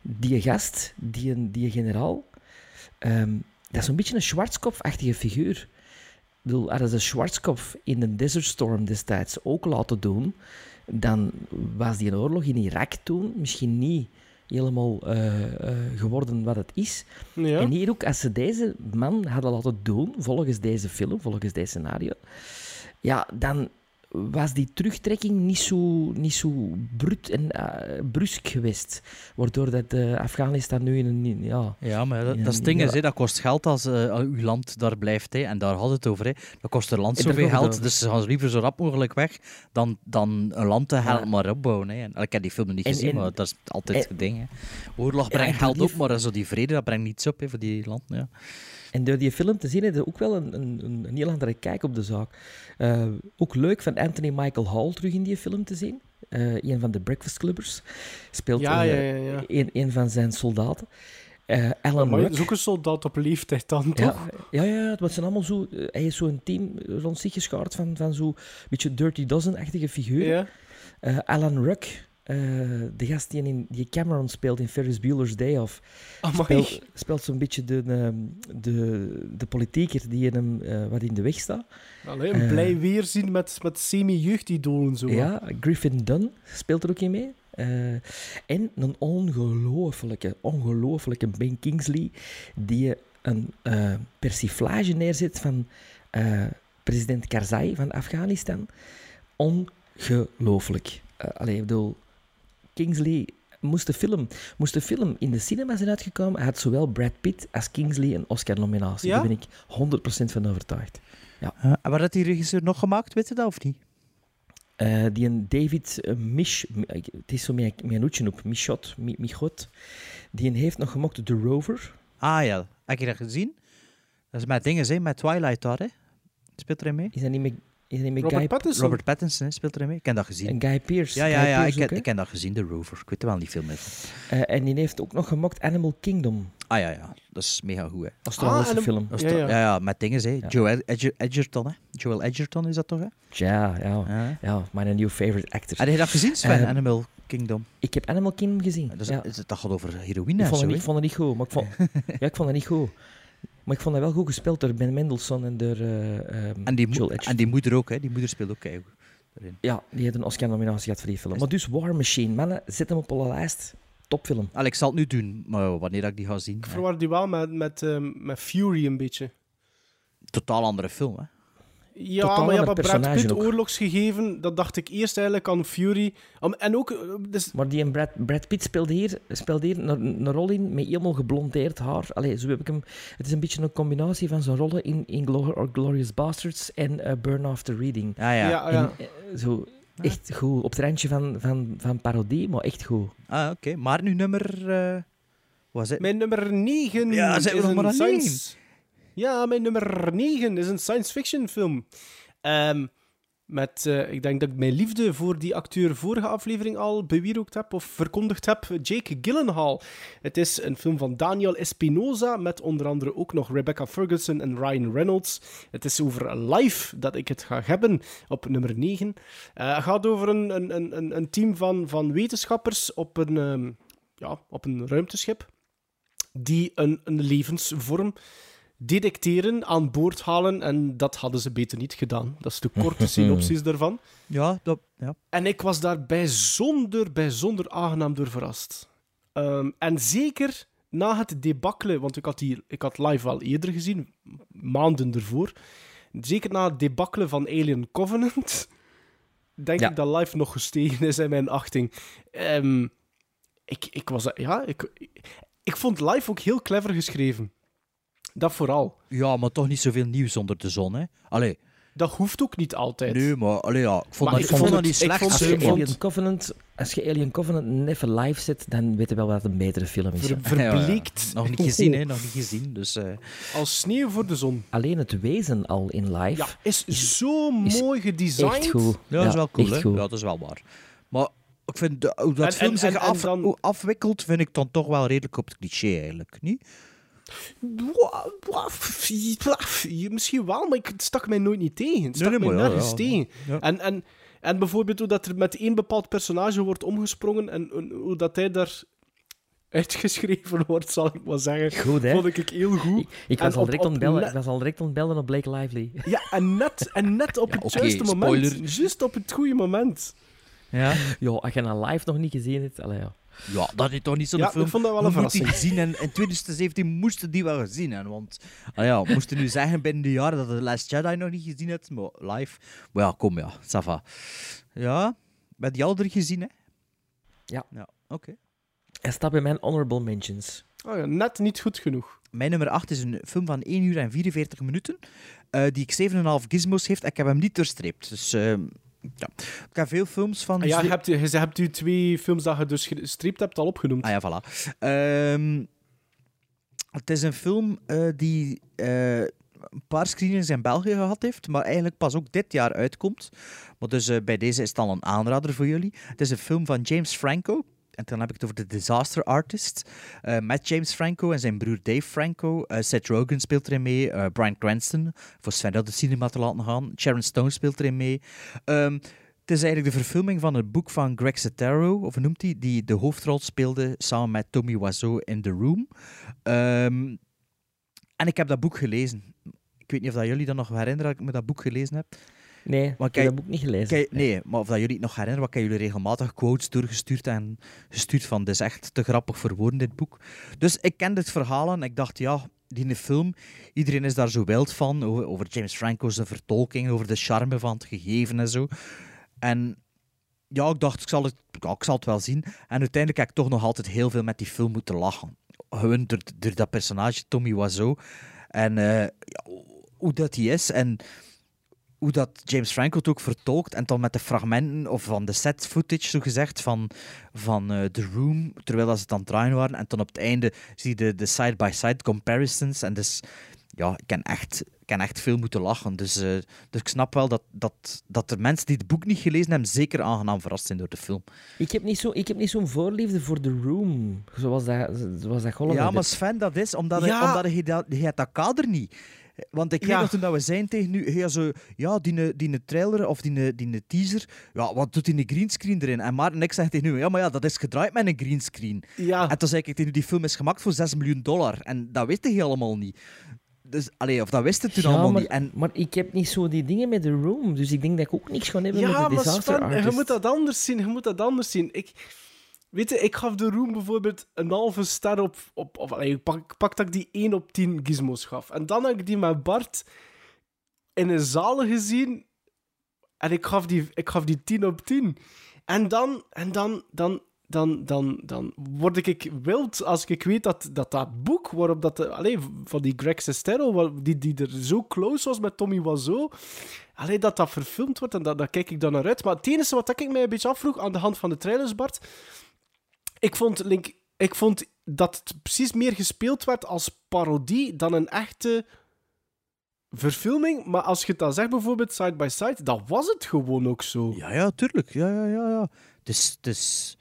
die gast, die, die generaal, ehm, dat is een beetje een Schwarzkopf-achtige figuur. Ik bedoel, hadden ze Schwarzkopf in een Desert Storm destijds ook laten doen, dan was die oorlog in Irak toen misschien niet helemaal eh, eh, geworden wat het is. Ja. En hier ook, als ze deze man hadden laten doen, volgens deze film, volgens deze scenario, ja, dan was die terugtrekking niet zo, niet zo brut en eh, brusk geweest. Waardoor dat eh, Afghanistan nu in een... Ja, Ja, maar dat, dat is het ding is, dat kost geld als eh, uw land daar blijft. Hè, en daar had het over. Hè. Dat kost een land zoveel het geld, dus ze gaan liever zo rap mogelijk weg dan, dan een land te helpen maar opbouwen. Hè. En, ik heb die film nog niet En- gezien, en- maar dat is altijd het ding. Hè. Oorlog brengt geld op, maar zo die vrede dat brengt niets op hè, voor die land. Ja. En door die film te zien, heb je ook wel een, een, een, een heel andere kijk op de zaak. Eh, ook leuk van Anthony Michael Hall terug in die film te zien. Eh, een van de Breakfast Clubbers. Speelt Ja, eh, ja, ja, ja. Een, een van zijn soldaten. Eh Alan Maar Ruck. ook een soldaat op leeftijd dan, Ja, toch? ja, ja, het wordt zijn allemaal zo... eh, Hij is zo'n team rond zich geschaard van, van zo'n beetje Dirty Dozen-achtige figuren. Ja. Eh, Alan Ruck, eh, de gast die, in, die Cameron speelt in Ferris Bueller's Day Off, speelt, speelt zo'n beetje de, ehm, de, de politieker die in hem eh, wat in de weg staat. Allee, een Eh, blij weerzien met, met semi-jeugdidolen zo. Ja, Griffin Dunn speelt er ook in mee. Eh, en een ongelooflijke, ongelooflijke Ben Kingsley die een eh, persiflage neerzet van eh, president Karzai van Afghanistan. Ongelooflijk. Eh allee, ik bedoel, Kingsley moest de film, moest de film in de cinema zijn uitgekomen, hij had zowel Brad Pitt als Kingsley een Oscar-nominatie. Ja? Daar ben ik 100% van overtuigd. Ja. Eh, en wat had die regisseur nog gemaakt, weet je dat of niet? Eh, die een David uh, Mich, het is zo een hoedje op, Michot, Mi- Michot, die een heeft nog gemokt The Rover. Ah ja, heb je dat gezien? Dat is met dingen, hè, met Twilight daar, hè? Speelt erin mee? Is dat niet met, met Robert Guy, Pattinson. Robert Pattinson hè, speelt erin mee. Ik heb dat gezien. en Guy Pearce? Ja, ja, Guy ja, Pearce ik, ook, heb, ik heb dat gezien, The Rover. Ik weet wel niet veel meer. Eh, en die heeft ook nog gemokt Animal Kingdom, Ah ja, ja, dat is mega goed, hè. Australische Ah, film. Dat is Ja, ja. ja, ja, met dingen, hè. Ja. Joel Edger- Edgerton, hè. Joel Edgerton is dat toch, hè? Ja, ja, Ja. ja, mijn new favorite actor. Heb je dat gezien, Sven? Eh, Animal Kingdom. Ik heb Animal Kingdom gezien. Dat, is, dat gaat over heroïne Ik vond, zo, het ik vond het niet goed, maar ik vond, [LAUGHS] ja, ik vond het niet goed. Maar ik vond het wel goed gespeeld door Ben Mendelsohn en door eh ehm, En die, mo- Joel Edgerton. en die moeder ook, hè. Die moeder speelt ook keigoed erin. Ja, die heeft een Oscar-nominatie gehad voor die film. Maar dus War Machine, mannen, zet hem op alle lijst. Topfilm. Allee, ik zal het nu doen, maar wanneer ik die ga zien... Ik verwar die wel met, met, ehm, met Fury een beetje. Totaal andere film, hè. Ja, Totaal maar ja, ander maar Brad personage Pitt ook. oorlogsgegeven, dat dacht ik eerst eigenlijk aan Fury. En ook, eh, dus, Maar die en Brad, Brad Pitt speelde hier, speelde hier een, een rol in met helemaal geblondeerd haar. Allee, zo heb ik hem... Het is een beetje een combinatie van zijn rollen in, in Glor- or Glorious Bastards en eh, Burn After Reading. Ja, ja. ja, En, ja. eh, zo echt goed. Op het randje van, van, van parodie, maar echt goed. Ah, oké. Maar nu nummer... eh, Was het? Mijn nummer 9 Ja, zijn we is nog maar een aan science... Ja, mijn nummer 9 is een science fiction film. Ehm, met, eh, ik denk dat ik mijn liefde voor die acteur vorige aflevering al bewierookt heb of verkondigd heb, Jake Gyllenhaal. Het is een film van Daniel Espinosa met onder andere ook nog Rebecca Ferguson en Ryan Reynolds. Het is over Life dat ik het ga hebben op nummer 9. Eh, het gaat over een, een, een, een team van, van wetenschappers op een, ehm, ja, op een ruimteschip die een, een levensvorm detecteren, aan boord halen. En dat hadden ze beter niet gedaan. Dat is de korte [LAUGHS] synopsis daarvan. Ja, dat, ja. En ik was daar bijzonder, bijzonder aangenaam door verrast. Ehm, en zeker na het debakkelen, want ik had, hier, ik had live al eerder gezien, maanden ervoor. Zeker na het debakkelen van Alien Covenant, [LAUGHS] denk Ja. ik dat live nog gestegen is in mijn achting. Ehm, ik, ik, was, ja, ik, ik vond live ook heel clever geschreven. Dat vooral. ja, maar toch niet zoveel nieuws onder de zon, hè? Allee, Dat hoeft ook niet altijd. nee, maar allee, ja, ik vond Maar dat, ik vond vond het- niet ik slecht. vond Als je, vond- Alien Covenant, als je Alien Covenant even live zet, dan weet je wel wat een betere film is. Ver-. Ja. [LAUGHS] Nog niet gezien, hè? Nog niet gezien, dus... eh, Als sneeuw voor de zon. Alleen het wezen al in live. Ja, is, zo is mooi gedesigned. Echt goed. Ja, dat is wel cool, hè? Ja, dat is wel waar. Maar ik vind de, hoe dat En- film en- zich en- af, dan- hoe afwikkelt, vind ik dan toch wel redelijk op het cliché, eigenlijk. Niet? Misschien wel, maar ik, stak mij nooit niet tegen. Het stak Nee, nee, mij nergens ja. tegen. Ja. En, en, en bijvoorbeeld hoe dat er met één bepaald personage wordt omgesprongen en en hoe dat hij daar uitgeschreven wordt, zal ik maar zeggen. Goed, hè? Vond ik heel goed. Ik, ik was, al op- direct op ontbellen, net- ik was al direct ontbellen op Blake Lively. Ja, en net, en net op Ja, het oké, juiste moment. spoiler. Juist op het goede moment. Ja. Ja, als je een live nog niet gezien hebt, allee, ja. Ja, dat is toch niet zo'n Ja, film. ik vond dat wel We een verrassing. gezien en in 2017 moesten die wel gezien hebben. Want ah ja, we moesten nu zeggen binnen de jaren dat The Last Jedi nog niet gezien hebt, maar live. Maar ja, kom ja, ça va. Ja, met die al gezien, hè? Ja. Ja, oké. Hij staat bij mijn honorable mentions. Oh ja, net niet goed genoeg. Mijn nummer 8 is een film van 1 uur en 44 minuten, eh, die ik 7,5 gizmos heeft. En ik heb hem niet doorstreept. Dus eh, ja. ik heb veel films van... Ah ja, je hebt, je hebt u twee films dat je dus gestript hebt al opgenoemd. Ah ja, voilà. Ehm, het is een film eh, die eh, een paar screenings in België gehad heeft, maar eigenlijk pas ook dit jaar uitkomt. Maar dus eh, bij deze is het al een aanrader voor jullie. Het is een film van James Franco. En dan heb ik het over The Disaster Artist. eh, met James Franco en zijn broer Dave Franco. Eh, Seth Rogen speelt erin mee. eh, Brian Cranston, voor Sven uit de cinema te laten gaan. Sharon Stone speelt erin mee. Ehm, het is eigenlijk de verfilming van het boek van Greg Sestero, of noemt hij, die de hoofdrol speelde samen met Tommy Wiseau in The Room. Ehm, en ik heb dat boek gelezen. Ik weet niet of dat jullie dat nog herinneren dat ik me dat boek gelezen heb. Nee, ik kijk- heb dat boek niet gelezen. Nee, maar of dat jullie het nog herinneren, wat ik jullie regelmatig quotes doorgestuurd en gestuurd van, dit is echt te grappig voor woorden, dit boek. Dus ik kende het verhaal en ik dacht, ja, die film, iedereen is daar zo wild van, over, over James Franco's vertolking, over de charme van het gegeven en zo. En ja, ik dacht, ik zal het, ja, ik zal het wel zien. En uiteindelijk heb ik toch nog altijd heel veel met die film moeten lachen. Gewoon door, door dat personage, Tommy Wiseau. En eh, ja, hoe dat hij is en hoe dat James Franco het ook vertolkt. En dan met de fragmenten of van de set footage, zo gezegd, van, van eh, The Room, terwijl dat ze het aan het draaien waren. En dan op het einde zie je de- de side-by-side comparisons. En dus, ja, ik ken echt, ik ken echt veel moeten lachen. Dus, eh, dus ik snap wel dat, dat, dat de mensen die het boek niet gelezen hebben, zeker aangenaam verrast zijn door de film. Ik heb niet zo- ik heb niet zo'n voorliefde voor The Room, zoals dat, zoals dat Ja, maar. Sven, dat is omdat, Ja. hij, omdat hij, dat, hij hebt dat kader niet. Want ik Ja. weet nog toen dat we zijn tegen nu, ja, zo, ja, die, die trailer of die, die teaser, ja, wat doet die een greenscreen erin? En Maarten en ik zeggen tegen nu, ja, maar ja, dat is gedraaid met een greenscreen. Ja. En toen zei ik tegen die film is gemaakt voor 6 miljoen dollar. En dat wist hij helemaal niet. Dus, allee, of dat wist het toen Ja, allemaal maar, niet. En maar ik heb niet zo die dingen met The Room, dus ik denk dat ik ook niks ga hebben Ja, met de maar Disaster Sven, je Artist. moet dat anders zien. Je moet dat anders zien. Ik, weet je, ik gaf de Room bijvoorbeeld een halve ster op... op of, allee, ik pak, pak dat ik die 1 op 10 gizmos gaf. En dan heb ik die met Bart in een zaal gezien. En ik gaf die, ik gaf die 10 op 10. En dan... En dan, dan dan, dan, dan word ik wild als ik weet dat dat, dat boek waarop dat... Allee, van die Greg Sestero, die, die er zo close was met Tommy Wiseau... Allee, dat dat verfilmd wordt en dat, daar kijk ik dan naar uit. Maar het enige wat ik mij een beetje afvroeg aan de hand van de trailers, Bart... Ik vond, ik vond dat het precies meer gespeeld werd als parodie dan een echte verfilming. Maar als je het dan zegt, bijvoorbeeld Side by Side, dan was het gewoon ook zo. Ja, ja, tuurlijk. Ja, ja, ja. ja. Dus, dus,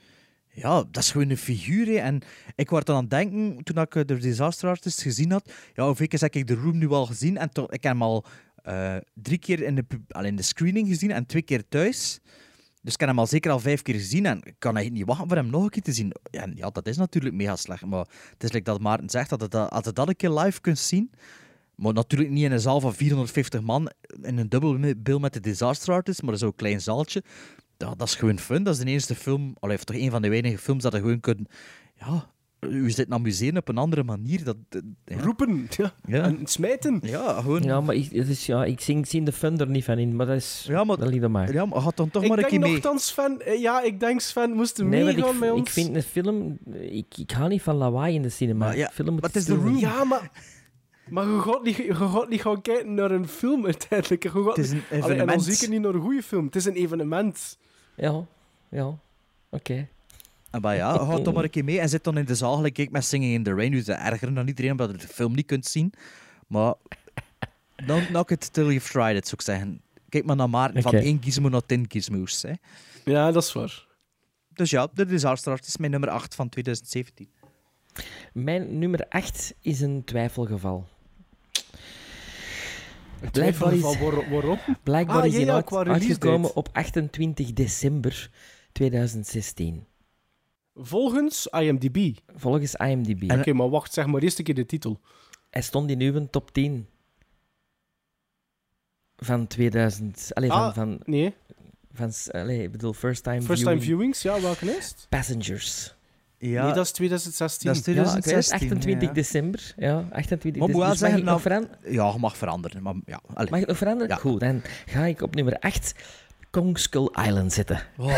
ja, dat is gewoon een figuur. En ik was dan aan het denken, toen ik eh, de Disaster Artist gezien had, ja, hoeveel keer heb ik The Room nu al gezien? En ik heb hem al eh, drie keer in de, al in de screening gezien en twee keer thuis. Dus ik heb hem al zeker al vijf keer gezien en ik kan niet wachten voor hem nog een keer te zien. Ja, dat is natuurlijk mega slecht, maar het is like dat Maarten zegt, dat dat- als je dat een keer live kunt zien, maar natuurlijk niet in een zaal van 450 man, in een dubbelbil met de Disaster Artist, maar zo'n klein zaaltje. Ja, dat is gewoon fun. Dat is de eerste film, allee, of toch een van de weinige films dat je gewoon kunt... Ja, u zit amuseren op een andere manier. Dat, ja. Roepen ja. Ja. en smijten. Ja, gewoon... Ja, maar ik, het is, ja, ik zie, ik zie de fun er niet van in, maar dat is... Ja, maar- dat mij. Ja, maar gaat dan toch ik maar een denk keer mee. nogthans, Sven... eh, Ja, ik denk Sven moest er Nee, want meegaan ik, met ons. ik vind een film... Ik, ik hou niet van lawaai in de cinema. Maar ja, film moet maar het is zijn. Room. Ja, maar... Maar je gaat, niet, je gaat niet gaan kijken naar een film uiteindelijk. Je gaat Het is een niet- Allee, en dan evenement. zeker niet naar een goede film. Het is een evenement. Ja, ja. Oké. En maar ja, [LAUGHS] ga toch maar een keer mee en zit dan in de zaal gelijk ik met Singing in the Rain. Dus dat ergeren dan iedereen omdat je de film niet kunt zien. Maar don't knock it till you've tried it, zou ik zeggen. Kijk maar naar Maarten, van één gizmo naar tien gizmos. Hè. Ja, dat is waar. Dus ja, de Disaster Artist is mijn nummer 8 van 2017. Mijn nummer 8 is een twijfelgeval. Ik Blijkbaar twijfel is, van waar- waarom. blijkbaar Ah, is ja, ja, release uitgekomen op 28 december 2016. Volgens IMDb. Volgens IMDb. Oké, maar wacht, zeg maar eerst een keer de titel. Hij stond in uw top 10 van 2000. Allee, van, Ah, van, nee. van, allee, ik bedoel, first time First viewing. time viewings, ja, welke is het? Passengers. Ja, Nee, dat is 2016. dat is Ja, ik weet het, 2016. 28 ja. december. Ja, 28 Maar moet wel december. Dus mag zeggen, ik nou, nog veranderen? Ja, je mag veranderen. Maar ja, allee. Mag ik nog veranderen? Ja. Goed, dan ga ik op nummer 8 Kong Skull Island zetten. [LAUGHS]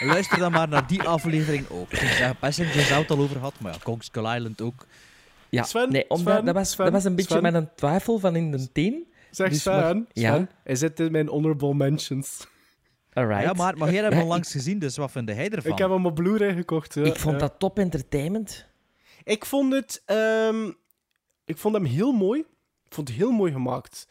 Luister dan maar naar die aflevering ook. Ik zeg, Passengers zou het al over gehad, maar ja, Kong Skull Island ook. Ja, Sven, nee, omdat, Sven, dat, was, Sven, dat was een beetje Sven. met een twijfel van in de 10. Zeg Dus Sven, Sven, Ja. hij zit in mijn honorable mentions. Alright. Ja, maar, maar jij hebt Ja, hem [LAUGHS] langs gezien, dus wat vind jij ervan? Ik heb hem op Blu-ray gekocht. ja. Ik vond Ja. dat top entertainment. Ik vond het... ehm, ik vond hem heel mooi. Ik vond het heel mooi gemaakt.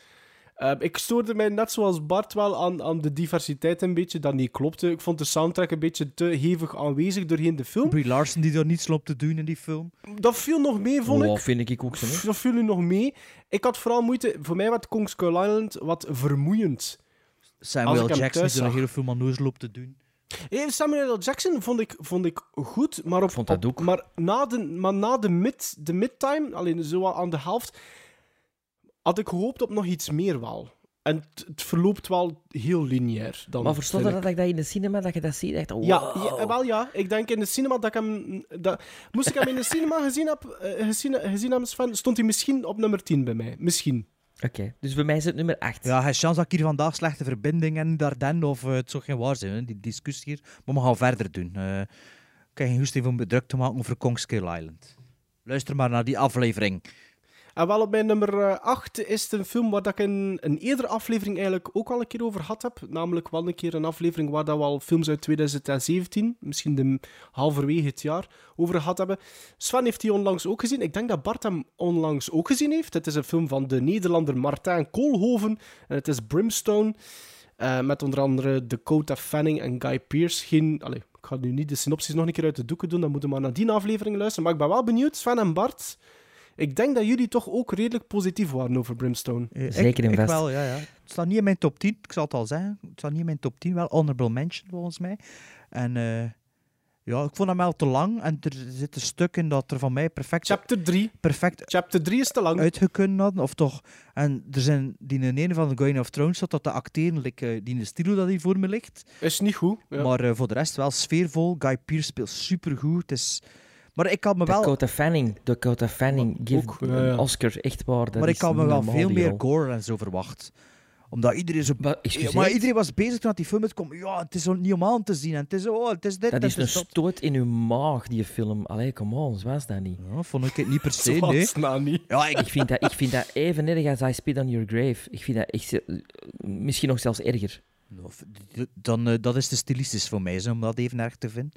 Ehm, ik stoorde mij net zoals Bart wel aan, aan de diversiteit een beetje, dat niet klopte. Ik vond de soundtrack een beetje te hevig aanwezig doorheen de film. Brie Larson die daar niets loopt te doen in die film. Dat viel nog mee, vond Oh, ik. vind ik ook zo. hè. Dat viel nu nog mee. Ik had vooral moeite... Voor mij werd Kong Skull Island wat vermoeiend. Als Samuel Jackson die er een zag. hele film aan neus loopt te doen. Hey, Samuel L. Jackson vond ik, vond ik goed, maar, op, vond dat op- ook. maar na de, maar na de, mid, de midtime, alleen zo aan de helft, had ik gehoopt op nog iets meer wel. En het, het verloopt wel heel lineair. Dan, Maar verstond je dat ik dat in de cinema, dat je dat ziet? Echt, wow. Ja, ja, wel ja. Ik denk in de cinema dat ik hem... Dat, moest ik hem in de cinema [LAUGHS] gezien, heb, eh, gezien, gezien hebben, Sven, stond hij misschien op nummer 10 bij mij. Misschien. Oké, dus bij mij is het nummer 8. Ja, hij chance dat ik hier vandaag slechte verbinding en Darden of eh, het zou geen waar zijn, hè, die discussie hier. Maar we gaan verder doen. Eh, ik heb geen hoesting om bedrukt te maken over Kong Skull Island. Luister maar naar die aflevering. En wel op mijn nummer 8 is het een film waar ik in een eerdere aflevering eigenlijk ook al een keer over gehad heb. Namelijk wel een keer een aflevering waar dat we al films uit 2017, misschien de halverwege het jaar, over gehad hebben. Sven heeft die onlangs ook gezien. Ik denk dat Bart hem onlangs ook gezien heeft. Het is een film van de Nederlander Martijn Koolhoven. En het is Brimstone. eh, met onder andere Dakota Fanning en Guy Pearce. Geen, allez, ik ga nu niet de synopsis nog een keer uit de doeken doen. Dan moeten we maar naar die aflevering luisteren. Maar ik ben wel benieuwd, Sven en Bart. Ik denk dat jullie toch ook redelijk positief waren over Brimstone. Eh, Zeker ik, en ik wel, ja, ja. Het staat niet in mijn top 10, ik zal het al zeggen. Het staat niet in mijn top 10, wel honorable mention volgens mij. En eh, ja, ik vond hem wel te lang en er zit een stuk in dat er van mij perfect, Chapter 3. perfect Chapter 3 is te lang. uitgekund hadden. Of toch, en er zijn die in een van de Game of Thrones zat dat de acteren, like, eh, die in de stilo dat hier voor me ligt. Is niet goed. Ja. Maar eh, voor de rest wel sfeervol. Guy Pearce speelt supergoed. Het is... Maar ik kan me wel... Dakota Fanning. Dakota Fanning geeft ook, ja, een ja. Oscar echt waar. Maar ik kan me wel veel meer gore en zo verwacht. Omdat iedereen zo... Maar, Ja, maar iedereen was bezig toen die film uitkwam. Ja, het is zo niet om aan te zien. En het is, oh, het is dit dat is een dat. stoot in uw maag, die film. Allee, come on, zo was dat niet. Ja, vond ik het niet per se, [LAUGHS] nee. nou niet. Ja, ik, Ik vind, dat, ik vind dat even erg als I Spit on Your Grave. Ik vind dat echt... eh, Misschien nog zelfs erger. dan, eh, dat is te stilistisch voor mij, zo, om dat even erg te vinden.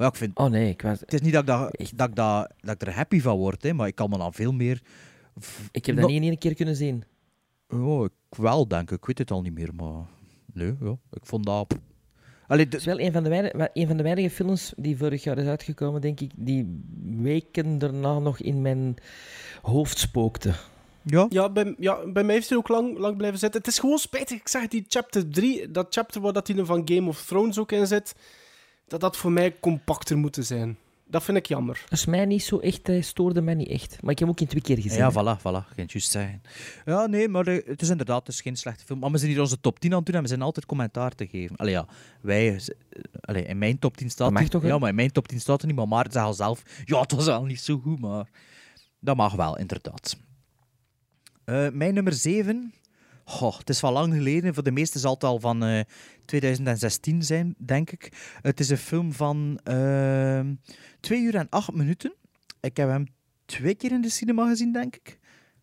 Maar ja, ik vind... Oh nee, ik was... Het is niet dat ik, dat, dat, ik dat, dat ik er happy van word, hè, maar ik kan me dan veel meer... Ik heb dat niet in één keer kunnen zien. Oh, ik wel, denk ik. Ik weet het al niet meer, maar... Nee, ja. Ik vond dat... Allee, Het is wel een van, de weinige, een van de weinige films die vorig jaar is uitgekomen, denk ik, die weken daarna nog in mijn hoofd spookte. Ja? Ja, bij, ja, bij mij heeft hij ook lang, lang blijven zitten. Het is gewoon spijtig. Ik zeg die chapter 3, dat chapter waar dat hij van Game of Thrones ook in zit, dat dat voor mij compacter moeten zijn. Dat vind ik jammer. Dat is mij niet zo echt, hij stoorde mij niet echt. Maar ik heb hem ook in twee keer gezien. Ja, hè. voilà, voilà. Het juist zeggen. Ja, nee, maar eh, het is inderdaad het is geen slechte film. Maar we zijn hier onze top 10 aan het doen en we zijn altijd commentaar te geven. Allee, ja, wij... eh, Allee, in mijn top 10 staat... Dat mag toch? Ja, maar in mijn top 10 staat er niet. Maar Maarten zegt al zelf... Ja, het was wel niet zo goed, maar... Dat mag wel, inderdaad. Eh, mijn nummer 7... Goh, het is wel lang geleden. Voor de meesten zal het al van eh, 2016 zijn, denk ik. Het is een film van 2 uur en 8 minuten. Ik heb hem twee keer in de cinema gezien, denk ik.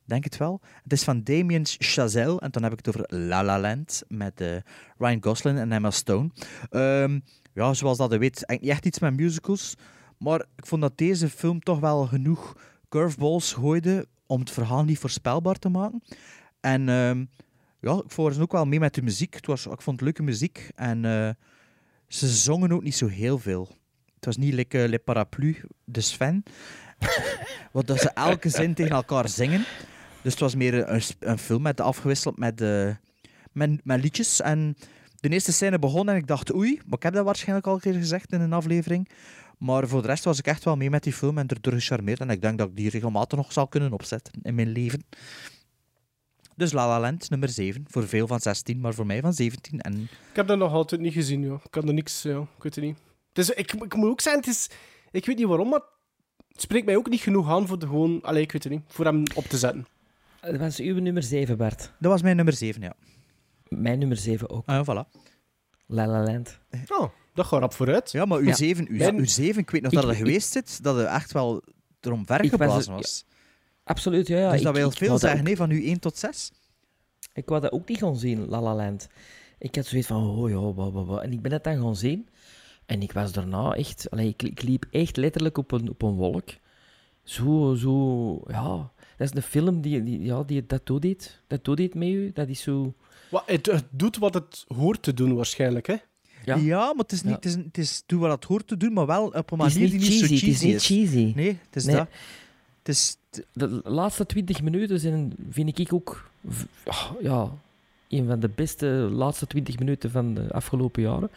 Denk het wel. Het is van Damien Chazelle. En dan heb ik het over La La Land met eh, Ryan Gosling en Emma Stone. Ehm, ja, zoals dat je weet, niet echt iets met musicals. Maar ik vond dat deze film toch wel genoeg curveballs gooide om het verhaal niet voorspelbaar te maken. En ehm, ja, ik er ook wel mee met de muziek. Het was, ik vond het leuke muziek. En eh, ze zongen ook niet zo heel veel. Het was niet like, Le Parapluie de Sven. [LAUGHS] Want dat ze elke zin tegen elkaar zingen. Dus het was meer een, een film met afgewisseld met, eh, met, met liedjes. En de eerste scène begon en ik dacht, oei, maar ik heb dat waarschijnlijk al een keer gezegd in een aflevering. Maar voor de rest was ik echt wel mee met die film en erdoor gecharmeerd. En ik denk dat ik die regelmatig nog zal kunnen opzetten in mijn leven. Dus La La Land, nummer 7. Voor veel van 16, maar voor mij van 17. En Ik heb dat nog altijd niet gezien, joh. Ik kan er niks, ja. Ik weet het niet. Dus ik, ik moet ook zeggen, het is... Ik weet niet waarom, maar het spreekt mij ook niet genoeg aan voor de gewoon... Allee, ik weet het niet. Voor hem op te zetten. Dat was uw nummer 7, Bart. dat was mijn nummer 7, ja. Mijn nummer 7 ook. Ah, ja, voilà. La La Land. Oh, dat gaat rap vooruit. Ja, maar uw, Ja. 7, uw, Mijn- uw 7, ik weet nog Ik- dat er ik- geweest zit, dat er echt wel erom ver Ik was- geblazen was. Absoluut, ja. ja. dus ik, dat wil veel dat zeggen, ook- van u 1 tot 6. Ik wou dat ook niet gaan zien, La La Land. Ik had zoiets van, oh ja. En ik ben het dan gaan zien. En ik was daarna echt... Allee, ik, ik liep echt letterlijk op een, op een wolk. Zo, zo... Ja, dat is een film die, die, ja, die dat toedeed. Dat toedeed met u. Dat is zo... Wat, het, het doet wat het hoort te doen, waarschijnlijk, hè? Ja. Ja, maar het is niet, Ja. het is, het is doe wat het hoort te doen, maar wel op een is manier niet die niet cheesy. zo Het is cheesy niet is. cheesy. Nee, het is Nee. dat. Het is, De laatste 20 minuten zijn, vind ik ook... ah, Ja, een van de beste laatste 20 minuten van de afgelopen jaren.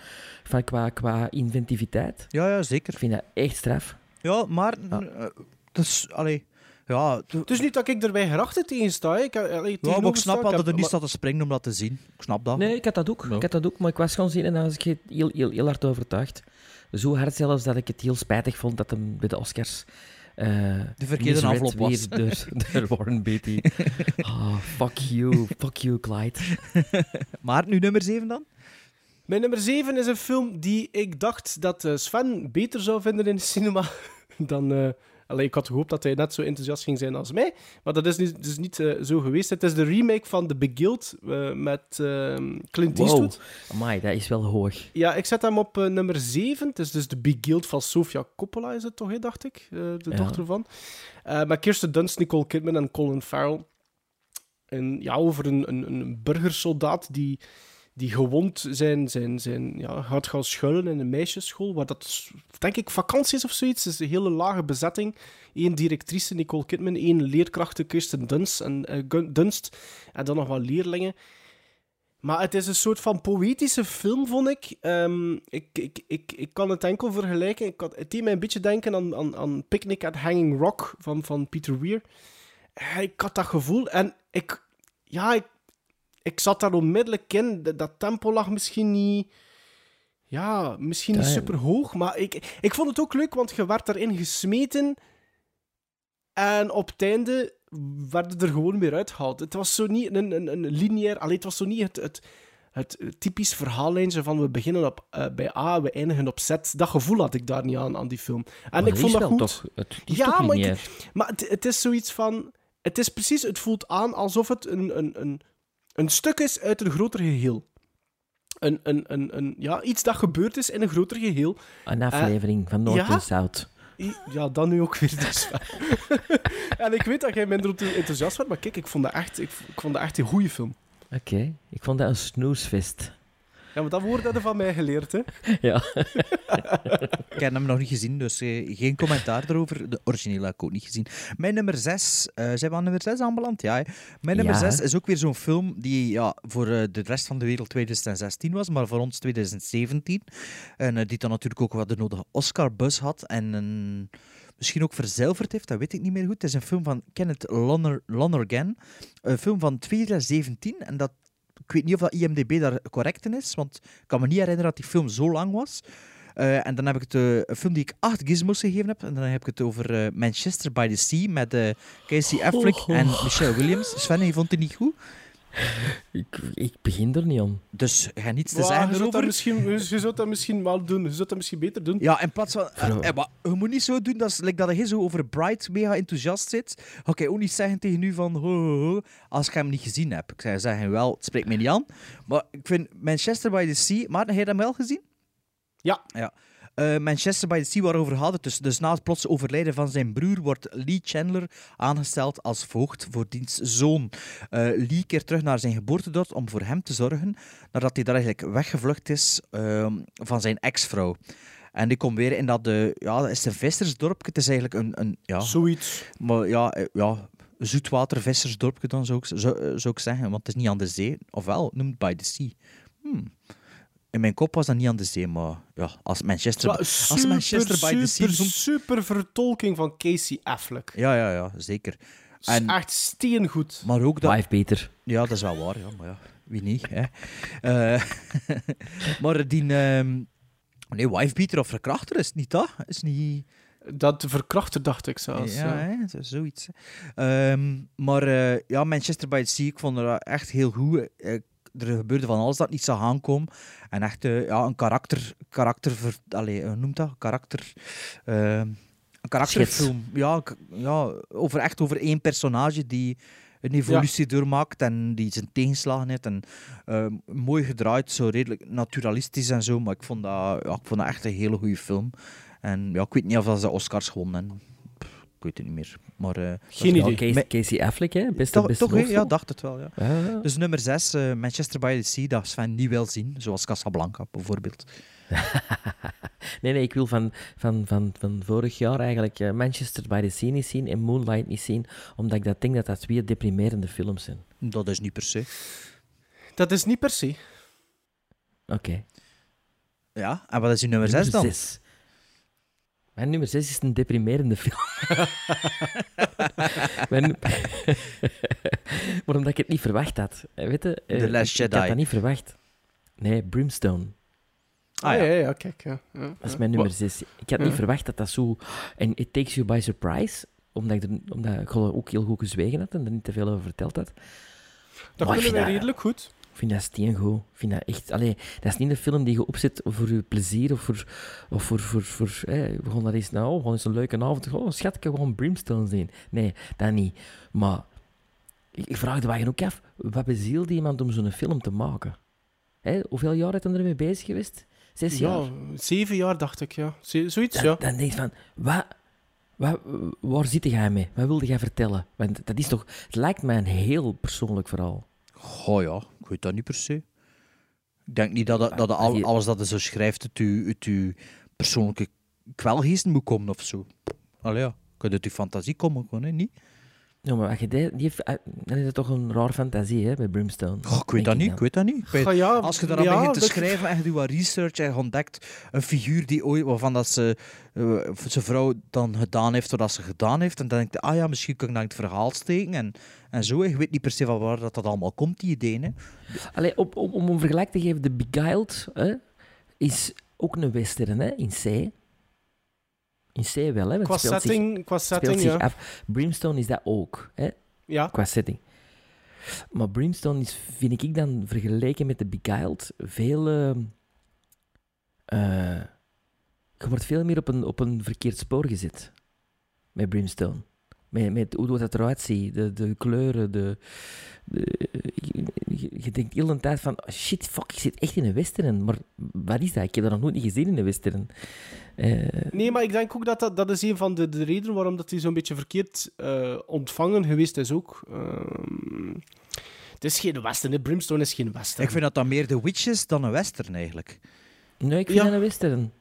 Van qua, qua inventiviteit. ja, ja, zeker. Ik vind dat echt straf. Ja, maar... Ja. eh, het is, allee, ja, het- is niet dat ik er bij gedachten tegen sta. Ik, allee, ja, maar ik snap Ik wel dat heb- er niet staat te springen om dat te zien. Ik snap dat. Nee, ik had dat ook. Ja. Ik had dat ook, maar ik was gewoon zien en dan was ik heel, heel, heel hard overtuigd. Zo hard zelfs dat ik het heel spijtig vond dat hem bij de Oscars... eh, De verkeerde envelop was. Door, [LAUGHS] door Warren Beatty. Ah, fuck you. Fuck you, Clyde. [LAUGHS] Maar nu nummer 7 dan? Mijn nummer 7 is een film die ik dacht dat eh, Sven beter zou vinden in de cinema [LAUGHS] dan... eh, allee, ik had gehoopt dat hij net zo enthousiast ging zijn als mij, maar dat is niet, dus niet eh, zo geweest. Het is de remake van The Big Guild eh, met eh, Clint Wow. Eastwood. Amai, dat is wel hoog. Ja, ik zet hem op eh, nummer 7. Het is dus de Big Guild van Sofia Coppola, is het toch, hè, dacht ik? De Ja. dochter van. Met Kirsten Dunst, Nicole Kidman en Colin Farrell. En ja, over een, een, een burgersoldaat die, die gewond zijn, zijn, zijn, ja, gaat gaan schuilen in een meisjesschool, waar dat, denk ik, vakantie is of zoiets. Het is een hele lage bezetting. Eén directrice, Nicole Kidman, één leerkrachten, Kirsten Dunst en, eh, Dunst, en dan nog wat leerlingen. Maar het is een soort van poëtische film, vond ik. Ehm, ik, ik, ik, ik kan het enkel vergelijken. Ik het deed mij een beetje denken aan, aan, aan Picnic at Hanging Rock van, van Peter Weir. Eh, Ik had dat gevoel en ik, ja, ik, ik zat daar onmiddellijk in. Dat, dat tempo lag misschien niet, ja, misschien niet super hoog, maar ik, ik vond het ook leuk, want je werd erin gesmeten en op het einde werd er gewoon weer uitgehaald. Het was zo niet een, een, een lineair, allee, het was zo niet het, het, het typisch verhaallijntje van we beginnen op, eh, bij A, we eindigen op Z. Dat gevoel had ik daar niet aan, aan die film. En Maar ik vond dat goed. Toch, het is Ja, toch maar ik- Maar het, het is zoiets van... Het is precies... Het voelt aan alsof het een, een, een, een stuk is uit een groter geheel. een, een, een, een, ja, iets dat gebeurd is in een groter geheel. Een aflevering van Noord ja? en Zuid. Ja, dan nu ook weer [LAUGHS] dus. [LAUGHS] en ik weet dat jij minder enthousiast werd, maar kijk, ik vond dat echt, ik, ik vond dat echt een goede film. Oké, ik vond dat een snoesfest. Ja, maar dat woord hadden van mij geleerd, hè. [LAUGHS] Ja. [LAUGHS] Ik heb hem nog niet gezien, dus eh, geen commentaar erover. De originele heb ik ook niet gezien. Mijn nummer 6, zijn we aan nummer 6 aanbeland? Ja. hè. Mijn nummer Ja, 6 hè. is ook weer zo'n film die ja, voor eh, de rest van de wereld 2016 was, maar voor ons 2017. En eh, die dan natuurlijk ook wat de nodige Oscar-buzz had en een- misschien ook verzilverd heeft, dat weet ik niet meer goed. Het is een film van Kenneth Loner- Lonergan, een film van 2017 en dat ik weet niet of dat IMDb daar correct in is, want ik kan me niet herinneren dat die film zo lang was. Eh, en dan heb ik het, eh, een film die ik acht gizmos gegeven heb. En dan heb ik het over eh, Manchester by the Sea met Casey Affleck Oh, oh. en Michelle Williams. Sven, je vond het niet goed? Ik, ik begin er niet om. Dus ga niets te zeggen je, zou dat erover. misschien, je zou dat misschien wel doen. Je zou dat misschien beter doen. Ja, in plaats van... eh, eh, maar je moet niet zo doen dat, like, dat je zo over Bright mega enthousiast zit. Ga ik ook niet zeggen tegen u van... Ho, ho, ho, als ik hem niet gezien heb. Ik zou zeggen, wel, het spreekt mij niet aan. Maar ik vind Manchester by the Sea... Maar heb je hem wel gezien? Ja. ja. Eh, Manchester by the Sea, waarover gaat het dus? Dus na het plots overlijden van zijn broer wordt Lee Chandler aangesteld als voogd voor diens zoon. Eh, Lee keert terug naar zijn geboortedorp om voor hem te zorgen, nadat hij daar eigenlijk weggevlucht is ehm, van zijn ex-vrouw. En die komt weer in dat, de, ja, dat is een vissersdorpje. Het is eigenlijk een... een ja, Zoiets. Maar ja, eh, ja zoetwatervissersdorpje dan zou ik, zou, zou ik zeggen, want het is niet aan de zee. Ofwel, noemt by the sea. Hmm. In mijn kop was dat niet aan de zee, maar ja, als Manchester, Super, als Manchester by the Sea... super, super vertolking van Casey Affleck. Ja, ja, ja, zeker. En... Echt steengoed. Maar ook dat... Wife beter. Ja, dat is wel waar, ja, maar ja, wie niet, hè. Eh, [LAUGHS] maar die... ehm, nee, wifebeater of verkrachter is het niet dat? Is niet... Dat verkrachter, dacht ik zelfs. Ja, ja. hè, zo- zoiets. hè. Ehm, maar eh, ja, Manchester by the Sea, ik vond het echt heel goed. Eh, er gebeurde van alles dat niet zag aankomen. En echt eh, ja, een karakter... karakter ver, allee, hoe noemt dat? Karakter... ehm, een karakterfilm. Ja, ja over, echt over één personage die een evolutie doormaakt en die zijn tegenslagen heeft. En, ehm, mooi gedraaid, zo redelijk naturalistisch en zo. Maar ik vond dat, ja, ik vond dat echt een hele goede film. En ja, ik weet niet of dat ze Oscars gewonnen Ik weet het niet meer. Maar, eh, Geen idee. Casey, Casey Affleck, hè? Beste, toch, beste toch hè? ja, dacht het wel. Ja. Ja. Dus nummer 6, Manchester by the Sea, dat Sven niet wil zien. Zoals Casablanca bijvoorbeeld. [LAUGHS] Nee, nee, ik wil van, van, van, van vorig jaar eigenlijk eh, Manchester by the Sea niet zien en Moonlight niet zien, omdat ik dat denk dat dat twee deprimerende films zijn. Dat is niet per se. Dat is niet per se. Oké. Ja, en wat is uw nummer 6 dan? zes. Mijn nummer 6 is een deprimerende film. [LAUGHS] Mijn... maar [LAUGHS] omdat ik het niet verwacht had. Eh, Weet je, eh, The Last ik, ik had Jedi. dat niet verwacht. Nee, Brimstone. Ah, ja, ja, kijk. Ja. Ja, Dat is mijn nummer Wa- 6. Ik had Ja. niet verwacht dat dat zo... En It Takes You By Surprise, omdat ik, er, omdat ik ook heel goed gezwegen had en er niet te veel over verteld had. Dat kunnen wij dat- redelijk goed. Vind dat steengoed. Ik vind dat echt... Allee, dat is niet een film die je opzet voor je plezier of voor... Of voor, voor, voor hè, we gaan dat eens... Nou, we gaan eens een leuke avond... Oh, schat, ik gewoon Brimstone zien. Nee, dat niet. Maar... Ik, vraag de wagen ook af, wat bezielde iemand om zo'n film te maken? Hè, hoeveel jaar is hij ermee bezig geweest? Zes jaar? Ja, zeven jaar dacht ik, ja. Zoiets, dan, ja. dan denk je van, wat, wat, waar zit jij mee? Wat wilde jij vertellen? Want dat is toch, het lijkt mij een heel persoonlijk verhaal. Oh ja, ik weet dat niet per se. Ik denk niet dat, dat, dat al, alles dat je zo schrijft uit je persoonlijke kwelgeesten moet komen of zo. Allee ja, kan uit je fantasie komen gewoon, hè? niet? Ja, maar je die, die heeft, eh, dan is het toch een raar fantasie, hè, bij Brimstone. Oh, ik weet dat niet, ik weet dat niet. Ik weet- Ah, ja, Als je daaraan ja, begint te schrijven en je doet wat research en je ontdekt een figuur die ooit, waarvan dat ze, eh, zijn vrouw dan gedaan heeft wat ze gedaan heeft, en dan denk je, ah ja, misschien kan ik naar het verhaal steken en, en zo. Je weet niet per se van waar dat, dat allemaal komt, die ideeën. Hè. Allee, op, op, om een vergelijk te geven, The Beguiled hè, is ook een western, hè, in C. In C wel, hè. Qua speelt zich- setting, qua setting ja. af. Brimstone is dat ook, hè. Ja. qua setting. Maar Brimstone is, vind ik dan, vergeleken met The Beguiled, veel... eh, eh, je wordt veel meer op een, op een verkeerd spoor gezet. Met Brimstone. Met, met hoe dat eruit ziet, de, de kleuren, de... de je, je- je denkt heel de tijd van, shit, fuck, ik zit echt in een western. Maar wat is dat? Ik heb dat nog nooit niet gezien in een western. Eh, Nee, maar ik denk ook dat dat, dat is een van de, de redenen waarom dat hij zo'n beetje verkeerd eh, ontvangen geweest is ook. Ehm, het is geen western, hè. Brimstone is geen western. Ik vind dat dan meer The Witch is dan een western eigenlijk. nee, ik vind Ja. dat een western.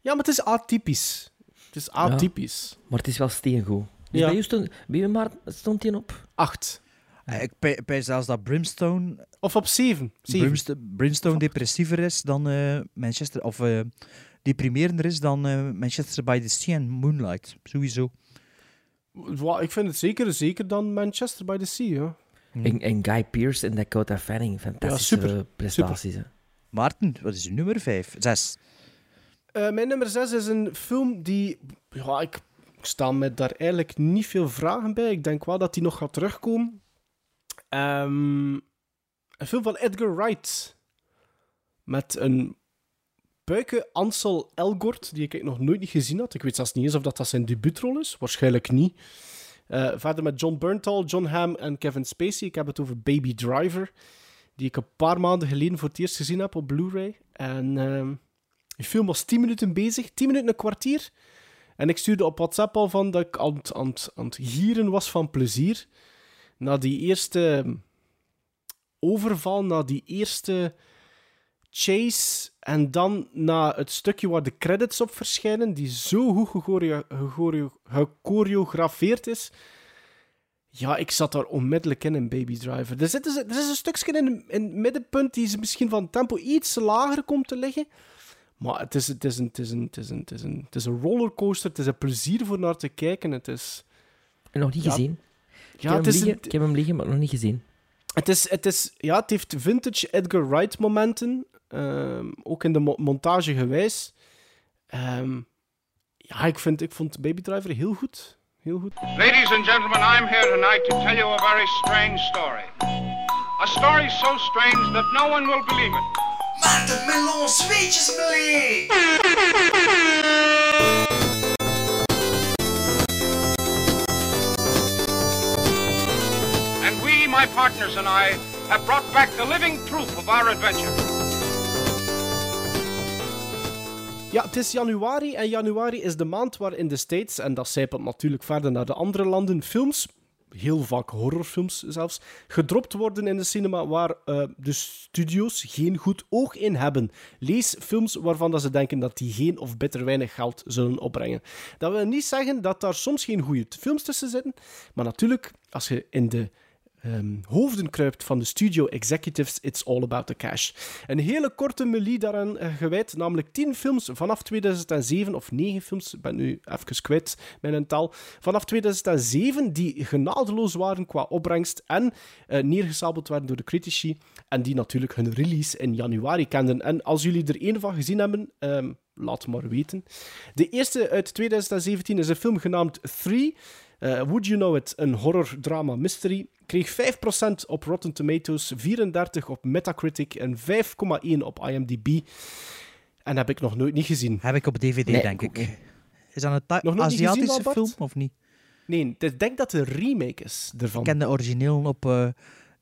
Ja, maar het is atypisch. Het is atypisch. Maar het is wel steengoed. Dus Ja. bij stond, bij wie maar stond hij op? Acht. Eh, Ik zelfs dat Brimstone, Of op zeven. zeven. Brimst- Brimstone depressiever is dan eh, Manchester, of eh, deprimerender is dan eh, Manchester by the Sea en Moonlight. Sowieso. Ik vind het zeker, zeker dan Manchester by the Sea. Ja. En, en Guy Pearce en Dakota Fanning. Fantastische super, prestaties. hè. Maarten, wat is uw nummer 5? 6. Eh, mijn nummer 6 is een film die. Ja, ik, ik sta me daar eigenlijk niet veel vragen bij. Ik denk wel dat die nog gaat terugkomen. Ehm, een film van Edgar Wright. Met een buiken Ansel Elgort, die ik nog nooit niet gezien had. Ik weet zelfs niet eens of dat, zijn debuutrol is. Waarschijnlijk niet. Eh, verder met John Bernthal, John Hamm en Kevin Spacey. Ik heb het over Baby Driver. Die ik een paar maanden geleden voor het eerst gezien heb op Blu-ray. En ehm, film was 10 minuten bezig, 10 minuten, een kwartier. En ik stuurde op WhatsApp al van dat ik aan het gieren was van plezier. Na die eerste ehm, overval, na die eerste chase. En dan na het stukje waar de credits op verschijnen, die zo goed gechoreografeerd is. Ja, ik zat daar onmiddellijk in, in Baby Driver. Er, zit, er is een stukje in, in het middenpunt die is misschien van tempo iets lager komt te liggen. Maar het is, het, is een, het, is een, het, is een, het, is een, het is een rollercoaster. Het is een plezier voor naar te kijken. Het is... Nog niet Ja. gezien. Ik, Ja, heb hem is een- liggen, ik heb hem liggen, maar nog niet gezien. Het, is, het, is, ja, het heeft vintage Edgar Wright momenten. ehm, ook in de mo- montage gewijs. Ehm, ja, ik, vind, ik vond Baby Driver heel goed. Heel goed. Ladies and gentlemen, I'm here tonight to tell you a very strange story. A story so strange that no one will believe it. Maarten Melon, zweetjes my partners and I, have brought back the living proof of our adventure. Ja, het is januari en januari is de maand waar in de States, en dat zijpelt natuurlijk verder naar de andere landen, films, heel vaak horrorfilms zelfs, gedropt worden in de cinema waar eh, de studio's geen goed oog in hebben. Lees films waarvan dat ze denken dat die geen of bitter weinig geld zullen opbrengen. Dat wil niet zeggen dat daar soms geen goede films tussen zitten, maar natuurlijk, als je in de ehm, hoofden kruipt van de studio executives, it's all about the cash. Een hele korte melie daaraan eh, gewijd, namelijk 10 films vanaf 2007, of 9 films, ik ben nu even kwijt mijn een taal, vanaf 2007 die genadeloos waren qua opbrengst en eh, neergesabeld werden door de critici en die natuurlijk hun release in januari kenden. En als jullie er één van gezien hebben, ehm, laat maar weten. De eerste uit 2017 is een film genaamd Three. Eh, Would You Know It, een horror drama mystery. Kreeg 5% op Rotten Tomatoes, 34 op Metacritic en 5,1 op IMDb. En heb ik nog nooit niet gezien. Heb ik op DVD, Nee, denk ik. Is dat een Nog gezien, Aziatische film of niet? Nee, ik denk dat het een remake is ervan. Ik ken de origineel op eh,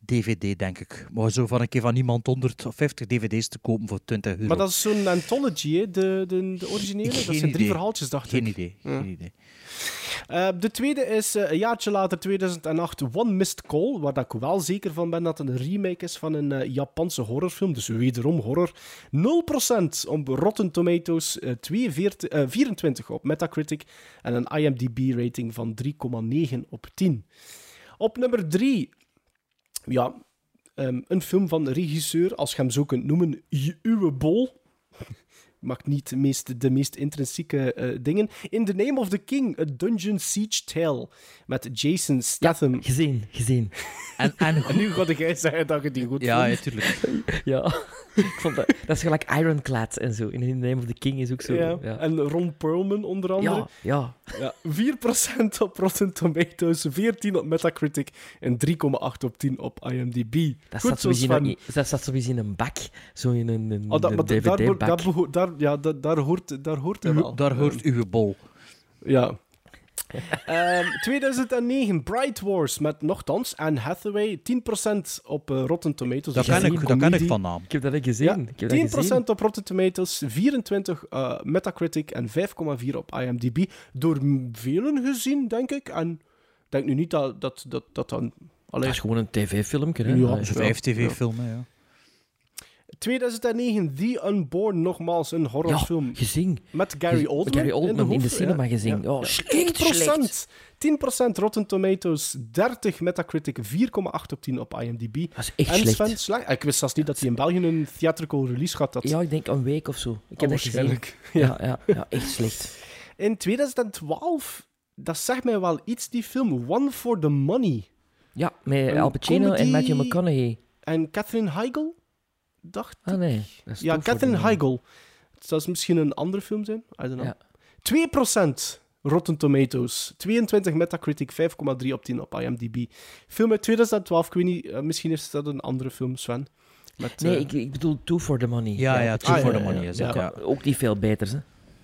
DVD, denk ik. Maar zo van een keer van iemand 150 DVD's te kopen voor 20 euro. Maar dat is zo'n anthology, hè? De, de, de originele. dat Geen zijn drie verhaaltjes, dacht Geen ik. idee, Ja. geen idee. Eh, de tweede is eh, een jaartje later, 2008, One Missed Call, waar dat ik wel zeker van ben dat het een remake is van een eh, Japanse horrorfilm. Dus wederom horror. 0% op Rotten Tomatoes, eh, 42, eh, 24 op Metacritic en een IMDb-rating van 3,9 op 10. Op nummer 3, ja, ehm, een film van de regisseur, als je hem zo kunt noemen, Uwe Bol [LAUGHS] maakt niet de meest, de meest intrinsieke eh, dingen. In the Name of the King, A Dungeon Siege Tale. Met Jason Statham. gezien, gezien. En, [LAUGHS] en, nu ga jij zeggen dat je die goed Ja, vond. ja, tuurlijk. [LAUGHS] Ja, ik vond dat, dat is gelijk Ironclad en zo. In The Name of the King is ook zo. Ja, Ja, En Ron Perlman onder andere. ja. ja. Ja, 4% op Rotten Tomatoes, 14 op Metacritic en 3,8 op 10 op IMDb. Dat Goed staat zo, sowieso in, dat staat sowieso in een bak. Zo in een, een, Oh, dat, een da- daar, ja, da- daar, hoort, daar hoort wel. daar hoort uw bol. Ja. [LAUGHS] Ehm, 2009, Bright Wars met nogthans Anne Hathaway. 10% op eh, Rotten Tomatoes. Dat Dus ken ik- dat ken ik van naam. Ik heb dat gezien. Ja, ik heb dat 10% gezien. op Rotten Tomatoes, 24 eh, Metacritic en 5,4 op IMDb. Door velen gezien, denk ik. En ik denk nu niet dat dat, dat, dat dan... Allee, Dat is gewoon een tv-filmpje. hè? Ja. Een vijf tv-filmen, ja. 2009, The Unborn, nogmaals een horrorfilm. Ja, gezien. Met Gary Oldman. Gary Oldman in de hoofd, cinema ja. gezien. Ja. Oh, Ja. slecht, 10%. 10% Rotten Tomatoes, 30 Metacritic, 4,8 op 10 op IMDb. Dat is echt en slecht. Sven. Ik wist zelfs niet dat hij in België een theatrical release had. Dat... Ja, ik denk een week of zo. Ik heb waarschijnlijk. Ja, ja, ja, echt slecht. [LAUGHS] In 2012, dat zegt mij wel iets, die film One for the Money. Ja, met Al Pacino en Matthew McConaughey. En Catherine Heigl, dacht Ah nee, Ja, Catherine Heigl. Het zou misschien een andere film zijn. I don't know. Ja. 2% Rotten Tomatoes. 22 Metacritic, 5,3 op 10 op IMDb. Film uit 2012. Ik weet niet, eh, misschien is dat een andere film, Sven. Met, Nee, eh, ik, ik bedoel Two for the Money. Ja, ja, Two Ah, for ja, the Money is ja. Ook niet veel beter, hè?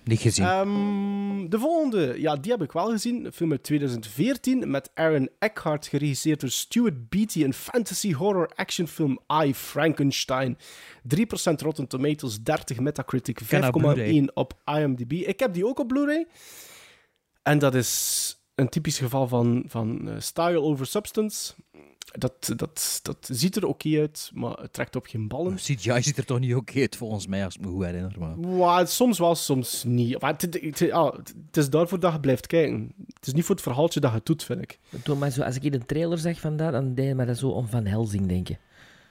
Niet gezien. Ehm, de volgende, ja, die heb ik wel gezien. Een film uit 2014 met Aaron Eckhart, geregisseerd door Stuart Beatty. Een fantasy horror actionfilm I, Frankenstein. 3% Rotten Tomatoes, 30 Metacritic, ken dat 5,1 op IMDb. Ik heb die ook op Blu-ray. En dat is een typisch geval van, van eh, style over substance. Dat, dat, dat ziet er oké uit, maar het trekt op geen ballen. CGI ziet er toch niet oké uit, volgens mij, als ik me goed herinner. Maar... Wow, soms wel, soms niet. Maar het, het, het- ah, het is daarvoor dat je blijft kijken. Het is niet voor het verhaaltje dat je het doet, vind ik. Doe maar zo, als ik in een trailer zeg van dat, dan deed je me dat zo om Van Helsing denken.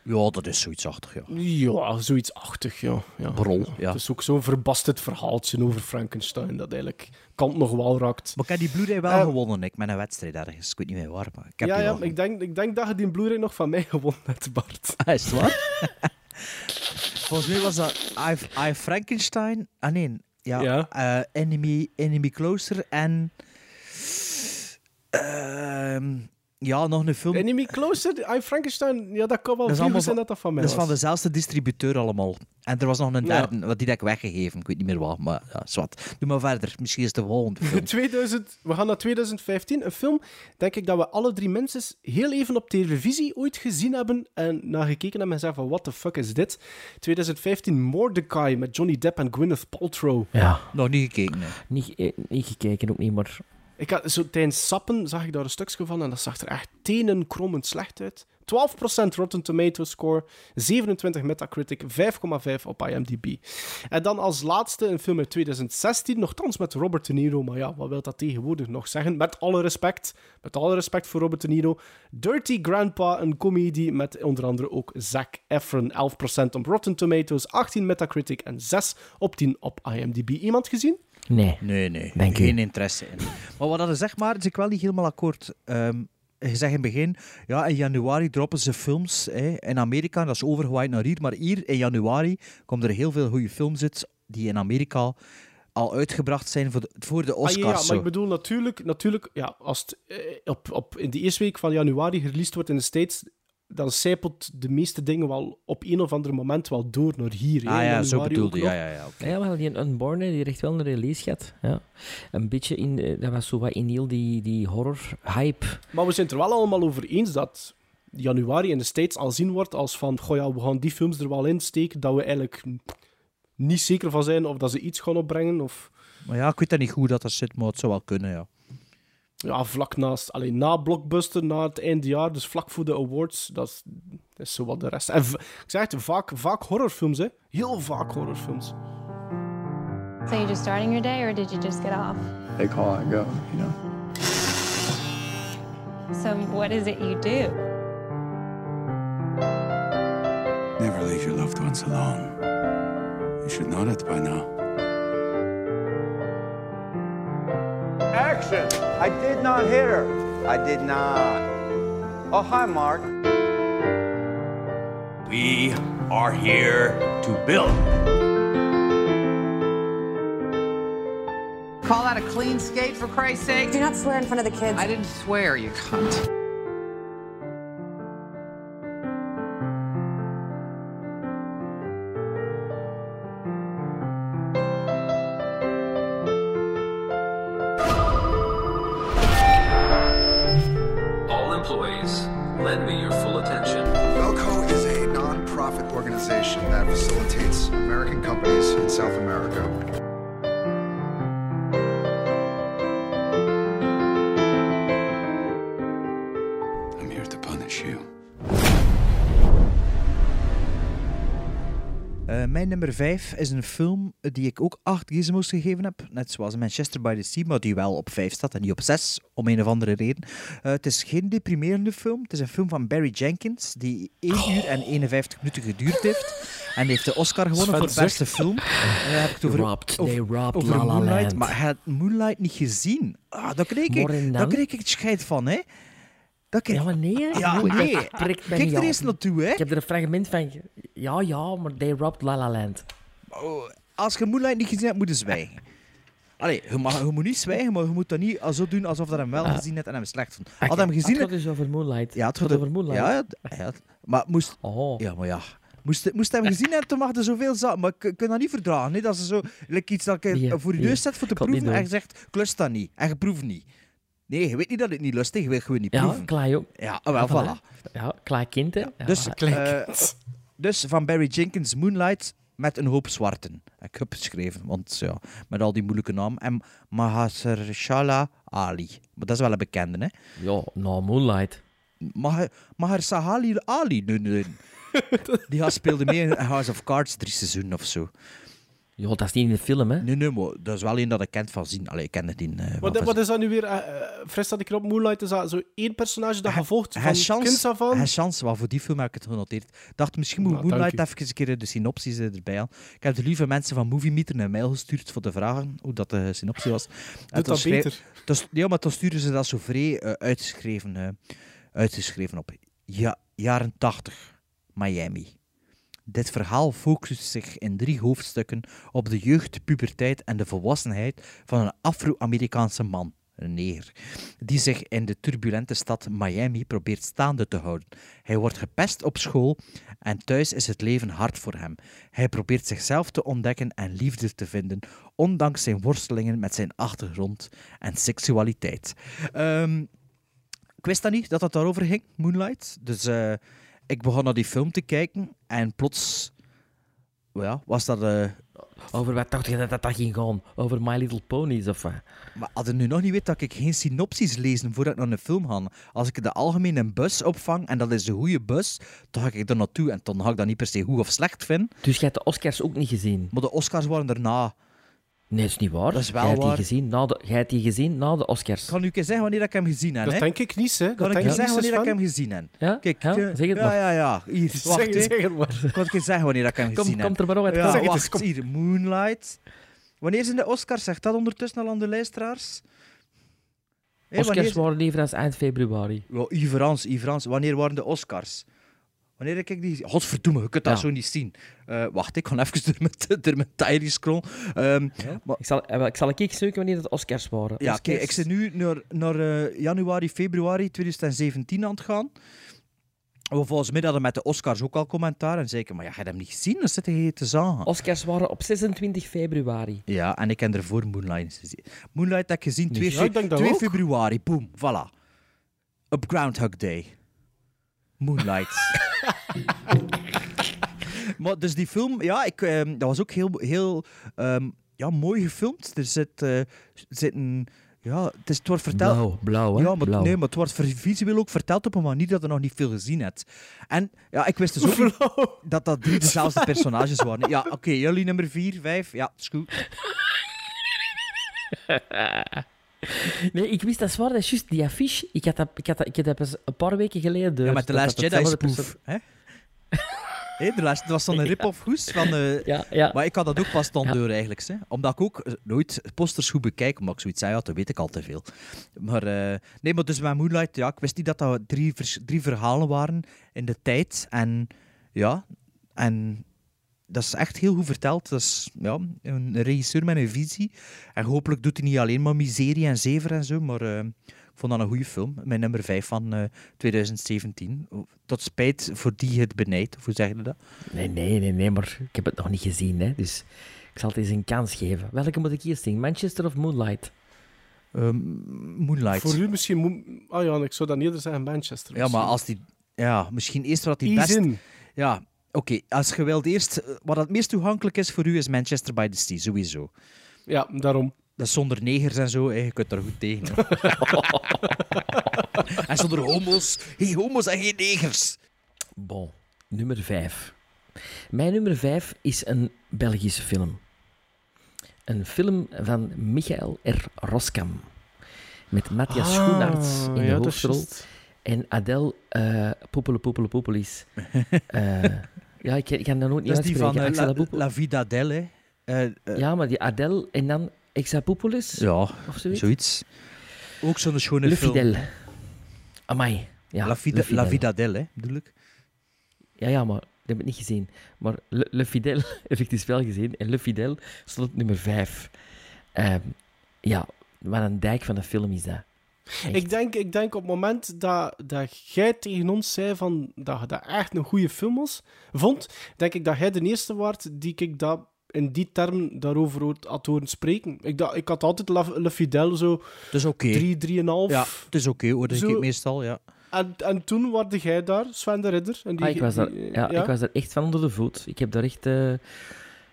Ja, dat is zoiets achtig, ja. Ja, zoiets achtig, ja. ja. Brol, ja. Het is ook zo'n verbasterd verhaaltje over Frankenstein dat eigenlijk kant nog wel raakt. Maar ik heb die Blu-ray wel Eh, gewonnen, ik, met een wedstrijd ergens. Ik weet niet meer waar, maar ik heb ja, die ja, ik denk, ik denk dat je die Blu-ray nog van mij gewonnen hebt, Bart. [LAUGHS] Ah, is het waar? [LAUGHS] Volgens mij was dat I, I Frankenstein. Ah nee, ja. Ja. eh, enemy, enemy Closer en. ehm, ja, nog een film. Enemy Closer, I Frankenstein, ja, dat kan wel Dat zijn van- dat dat van mij Dat is van dezelfde distributeur allemaal. En er was nog een Ja. derde, wat die heb ik weggegeven. Ik weet niet meer wat, maar ja, zwart. Doe maar verder. Misschien is het de volgende [LAUGHS] film. 2000, we gaan naar 2015. Een film, denk ik, dat we alle drie mensen heel even op televisie ooit gezien hebben en naar gekeken hebben en zeggen van, what the fuck is dit? 2015, Mordecai met Johnny Depp en Gwyneth Paltrow. Ja. Nog niet gekeken, nee. Niet, eh, niet gekeken, ook niet, maar... Ik had, zo, tijdens Sappen zag ik daar een stukje van en dat zag er echt tenenkrommend slecht uit. 12% Rotten Tomatoes score, 27 Metacritic, 5,5 op IMDb. En dan als laatste een film uit 2016, nogthans met Robert De Niro, maar ja, wat wil dat tegenwoordig nog zeggen? Met alle respect, met alle respect voor Robert De Niro. Dirty Grandpa, een comedie met onder andere ook Zac Efron, 11% op Rotten Tomatoes, 18 Metacritic en 6 op 10 op IMDb. Iemand gezien? Nee. Nee, nee. U. geen interesse in. Maar wat dat is, zeg maar, is ik wel niet helemaal akkoord. Ehm, je zegt in het begin, ja, in januari droppen ze films hè, in Amerika, dat is overgewaaid naar hier. Maar hier in januari komen er heel veel goede films uit die in Amerika al uitgebracht zijn voor de, voor de Oscars. Ah, ja, ja, maar zo. ik bedoel natuurlijk, natuurlijk ja, als het eh, op, op, in de eerste week van januari gereleased wordt in de States, dan zijpelt de meeste dingen wel op een of ander moment wel door naar hier. hè, Ah ja, zo januari bedoelde ook ja, ja, ja. oké. Ja, wel, die Unborn, die heeft wel een release gehad. Ja. Een beetje in... Dat was zo wat in heel die, die horror-hype. Maar we zijn het er wel allemaal over eens dat januari in de States al zien wordt als van, goh ja, we gaan die films er wel in steken, dat we eigenlijk niet zeker van zijn of dat ze iets gaan opbrengen, of Maar ja, ik weet dat niet goed dat dat zit, maar het zou wel kunnen, ja. Ja, vlak naast, alleen na Blockbuster, na het eindejaar, dus vlak voor de awards, dat is, dat is zo wat de rest. En ik zeg het, vaak, vaak horrorfilms, hè. Heel vaak horrorfilms. So you just starting your day, or did you just get off? They call, I go, you know. So what is it you do? Never leave your loved ones alone. You should know that by now. Action! I did not hit her. I did not. Oh, hi, Mark. We are here to build. Call that a clean skate, for Christ's sake? Do not swear in front of the kids. I didn't swear, you cunt. American companies in South America. Mijn nummer 5 is een film die ik ook 8 gizmos gegeven heb. Net zoals Manchester by the Sea, maar die wel op 5 staat en niet op 6, om een of andere reden. Eh, het is geen deprimerende film. Het is een film van Barry Jenkins, die 1 uur en 51 minuten geduurd heeft. En die heeft de Oscar gewonnen voor Sven beste film. En dan heb ik het over, Robbed, they over, robbed over La La Moonlight. Maar hij had Moonlight niet gezien. Ah, daar kreeg ik, daar kreeg ik het scheid van, hè. Dat. Ja, maar nee. Ja, Goed, nee. dat trekt mij Kijk niet er aan. eens naartoe, hè. Ik heb er een fragment van... ge- Ja, ja, maar they robbed La La Land. Oh, als je Moonlight niet gezien hebt, moet je zwijgen. Allee, je, mag, je moet niet zwijgen, maar je moet dat niet zo doen alsof dat hem wel Ah. gezien hebt en hem slecht vond. Ach, Had hem gezien... Het gaat dus over Moonlight. Ja, het gaat over Moonlight. Ja, ja, ja, maar moest... Oh. Ja, maar ja. Moest, moest hem gezien hebben, dan mag er zoveel zaken. Maar ik ik kan dat niet verdragen. Hè? Dat ze zo like iets dat je Nee, voor je nee. neus zet voor te Ik kan het niet proeven en je doen. zegt, ik lust dat niet. En je proeft niet. Nee, je weet niet dat het niet lust is, je gewoon niet Ja, proeven. klaar ook. Ja, ah, wel, Ja, voilà. Ja, klaar kind, hè. Ja, Dus, eh, dus van Barry Jenkins Moonlight met een hoop zwarten. Ik heb geschreven, want ja, met al die moeilijke namen. En Mahershala Ali. Maar dat is wel een bekende, hè? Ja, nou, Moonlight. Maher- Mahershala Ali? Nee, nee. [LAUGHS] Die gast speelde mee in House of Cards drie seizoenen of zo. Ja, dat is niet in de film, hè. Nee, nee, maar dat is wel een dat ik kent van zien. Allee, ik ken het in... eh, Wat, wat is dat nu weer? eh eh, Fris dat ik erop Moonlight is dat zo één personage dat gevolgd van Hij kinds af aan? Hij chance, wel voor die film heb ik het genoteerd. Ik dacht, misschien moet Nou, Moonlight even een keer de synopsis erbij halen. Ik heb de lieve mensen van Movie Meter een mail gestuurd voor te vragen hoe dat de synopsis was. En dat toen schreef- beter. ja, maar toen sturen ze dat zo vrij eh, uitgeschreven, uitgeschreven op. Ja, jaren 80, Miami. Dit verhaal focust zich in drie hoofdstukken op de jeugd, puberteit en de volwassenheid van een Afro-Amerikaanse man, een neger, die zich in de turbulente stad Miami probeert staande te houden. Hij wordt gepest op school en thuis is het leven hard voor hem. Hij probeert zichzelf te ontdekken en liefde te vinden, ondanks zijn worstelingen met zijn achtergrond en seksualiteit. Ehm, ik wist dat niet, dat het daarover ging, Moonlight. Dus eh, ik begon naar die film te kijken en plots ja, was dat... eh, Over wat dacht je dat dat, dat ging gaan? Over My Little Ponies of wat? Maar had je nu nog niet weet dat ik geen synopsis lezen voordat ik naar een film ga? Als ik de algemene bus opvang en dat is een goede bus, dan ga ik er naartoe en dan ga ik dat niet per se goed of slecht vinden. Dus je hebt de Oscars ook niet gezien? Maar de Oscars waren daarna. Nee, dat is niet waar. Dat is wel jij hebt die waar. gezien na de, jij hebt die gezien na de Oscars. Kan u een keer zeggen wanneer ik hem gezien heb? Dat hè? denk ik niet, hè. Dat Kan ik je ik zeggen wanneer ik hem gezien heb? Ja? Kijk, Ja, eh, zeg het ja, maar. Ja, ja, Hier, [LAUGHS] Zeg wacht. zeg het maar. Kan ik je zeggen wanneer ik hem gezien heb? kom er maar uit, Ja. Zeg het wacht, kom. hier. Moonlight. Wanneer zijn de Oscars? Zegt dat ondertussen al aan de luisteraars? Oscars wanneer- waren even eind februari. Ja, Iverans, Iverans. Wanneer waren de Oscars? Wanneer ik die... Godverdomme, je kunt dat Ja. zo niet zien. Eh, wacht, ik ga even [LAUGHS] door mijn, door mijn diary scrollen. Ehm, maar- Ik zal, eh, ik zal een zoeken wanneer de Oscars waren. ja, Oscars. kijk, ik zit nu naar, naar eh, januari, februari 2017 aan het gaan. Maar volgens mij hadden met de Oscars ook al commentaar. En zeker, maar ja, je hebt hem niet gezien, dan zit hij te zagen. Oscars waren op 26 februari. Ja, en ik heb ervoor Moonlight gezien. Moonlight heb ik gezien 2, Ja, ik denk dat 2 ook. februari. Boom, voilà. Op Groundhog Day. Moonlight. [LAUGHS] maar dus die film, ja, ik, ehm, dat was ook heel, heel ehm, ja, mooi gefilmd. Er zit, eh, zit een... Ja, het, is, het wordt verteld... Blauw, blauw, hè? Ja, maar, Blauw. nee, maar het wordt visueel ook verteld op een manier dat je nog niet veel gezien hebt. En ja, ik wist dus ook niet dat dat drie dezelfde personages waren. Ja, oké, jullie nummer vier, vijf, ja, is goed. [LAUGHS] Nee, ik wist dat is waar, dat is juist die affiche. Ik had dat, ik had dat, ik had dat een paar weken geleden. Ja, met de dat Last dat Jedi hetzelfde spoof. perso- Hè? [LAUGHS] Hé, de dat was zo'n [LAUGHS] rip-off hoes van... eh, Ja, ja. Maar ik had dat ook pas dan Ja. door eigenlijk. Hè. Omdat ik ook eh, nooit posters goed bekijk, omdat ik zoiets zei, ja, dat weet ik al te veel. Maar eh, nee, maar dus bij Moonlight, ja, ik wist niet dat dat drie, drie verhalen waren in de tijd. En ja, en dat is echt heel goed verteld. Dat is ja, een regisseur met een visie. En hopelijk doet hij niet alleen maar miserie en zever en zo, maar eh, ik vond dat een goede film. Mijn nummer 5 van eh, 2017. Tot spijt voor die het benijdt, of hoe zeg je dat? Nee, nee, nee, nee, maar ik heb het nog niet gezien, hè. Dus ik zal het eens een kans geven. Welke moet ik eerst zien? Manchester of Moonlight? Ehm, Moonlight. Voor u misschien... Ah ja, ik zou dan eerder zeggen Manchester. Ja, maar als die... Ja, misschien eerst wat die best... in. Ja, oké. Als je wilt eerst... eh, Wat het meest toegankelijk is voor u, is Manchester by the Sea, sowieso. Ja, daarom. Dat is zonder negers en zo, hè. je kunt er goed tegen. [LAUGHS] en zonder homo's. Geen homo's en geen negers. Bon, nummer 5. Mijn nummer 5 is een Belgische film. Een film van Michael R. Roskam. Met Matthias Ah, Schoenaerts in de ja, is hoofdrol. En Adele uh, Poepele Poepele Poepelis. Eh, [LAUGHS] ja, ik, ik kan dat nooit niet Dat is die van Axel La, La Vida hè. Eh, eh, Ja, maar die Adele en dan Exapopolis? ja, Of zoiets? zoiets. Ook zo'n schone Le film. Fidel. Amai. Ja, La, Vida. La Vida hè, bedoel ik. Ja, ja, maar dat heb ik niet gezien. Maar Le, Le Fidel [LAUGHS] heb ik dus wel gezien. En Le Fidel stond op nummer 5. ja, wat een dijk van een film is dat. Echt. Ik denk, ik denk op het moment dat, dat jij tegen ons zei van, dat je dat echt een goede film was, vond, denk ik dat jij de eerste waard die ik dat in die term daarover had horen spreken. Ik, dacht, ik had altijd La, Le Fidel zo Het is oké. 3, 3,5. Ja, het is oké hoor, dat Zo- ik meestal, ja. En, en toen waarde jij daar, Sven de Ridder. En die, Ah, ik, was daar, die- ja, ik was daar echt van onder de voet. Ik heb daar echt... eh,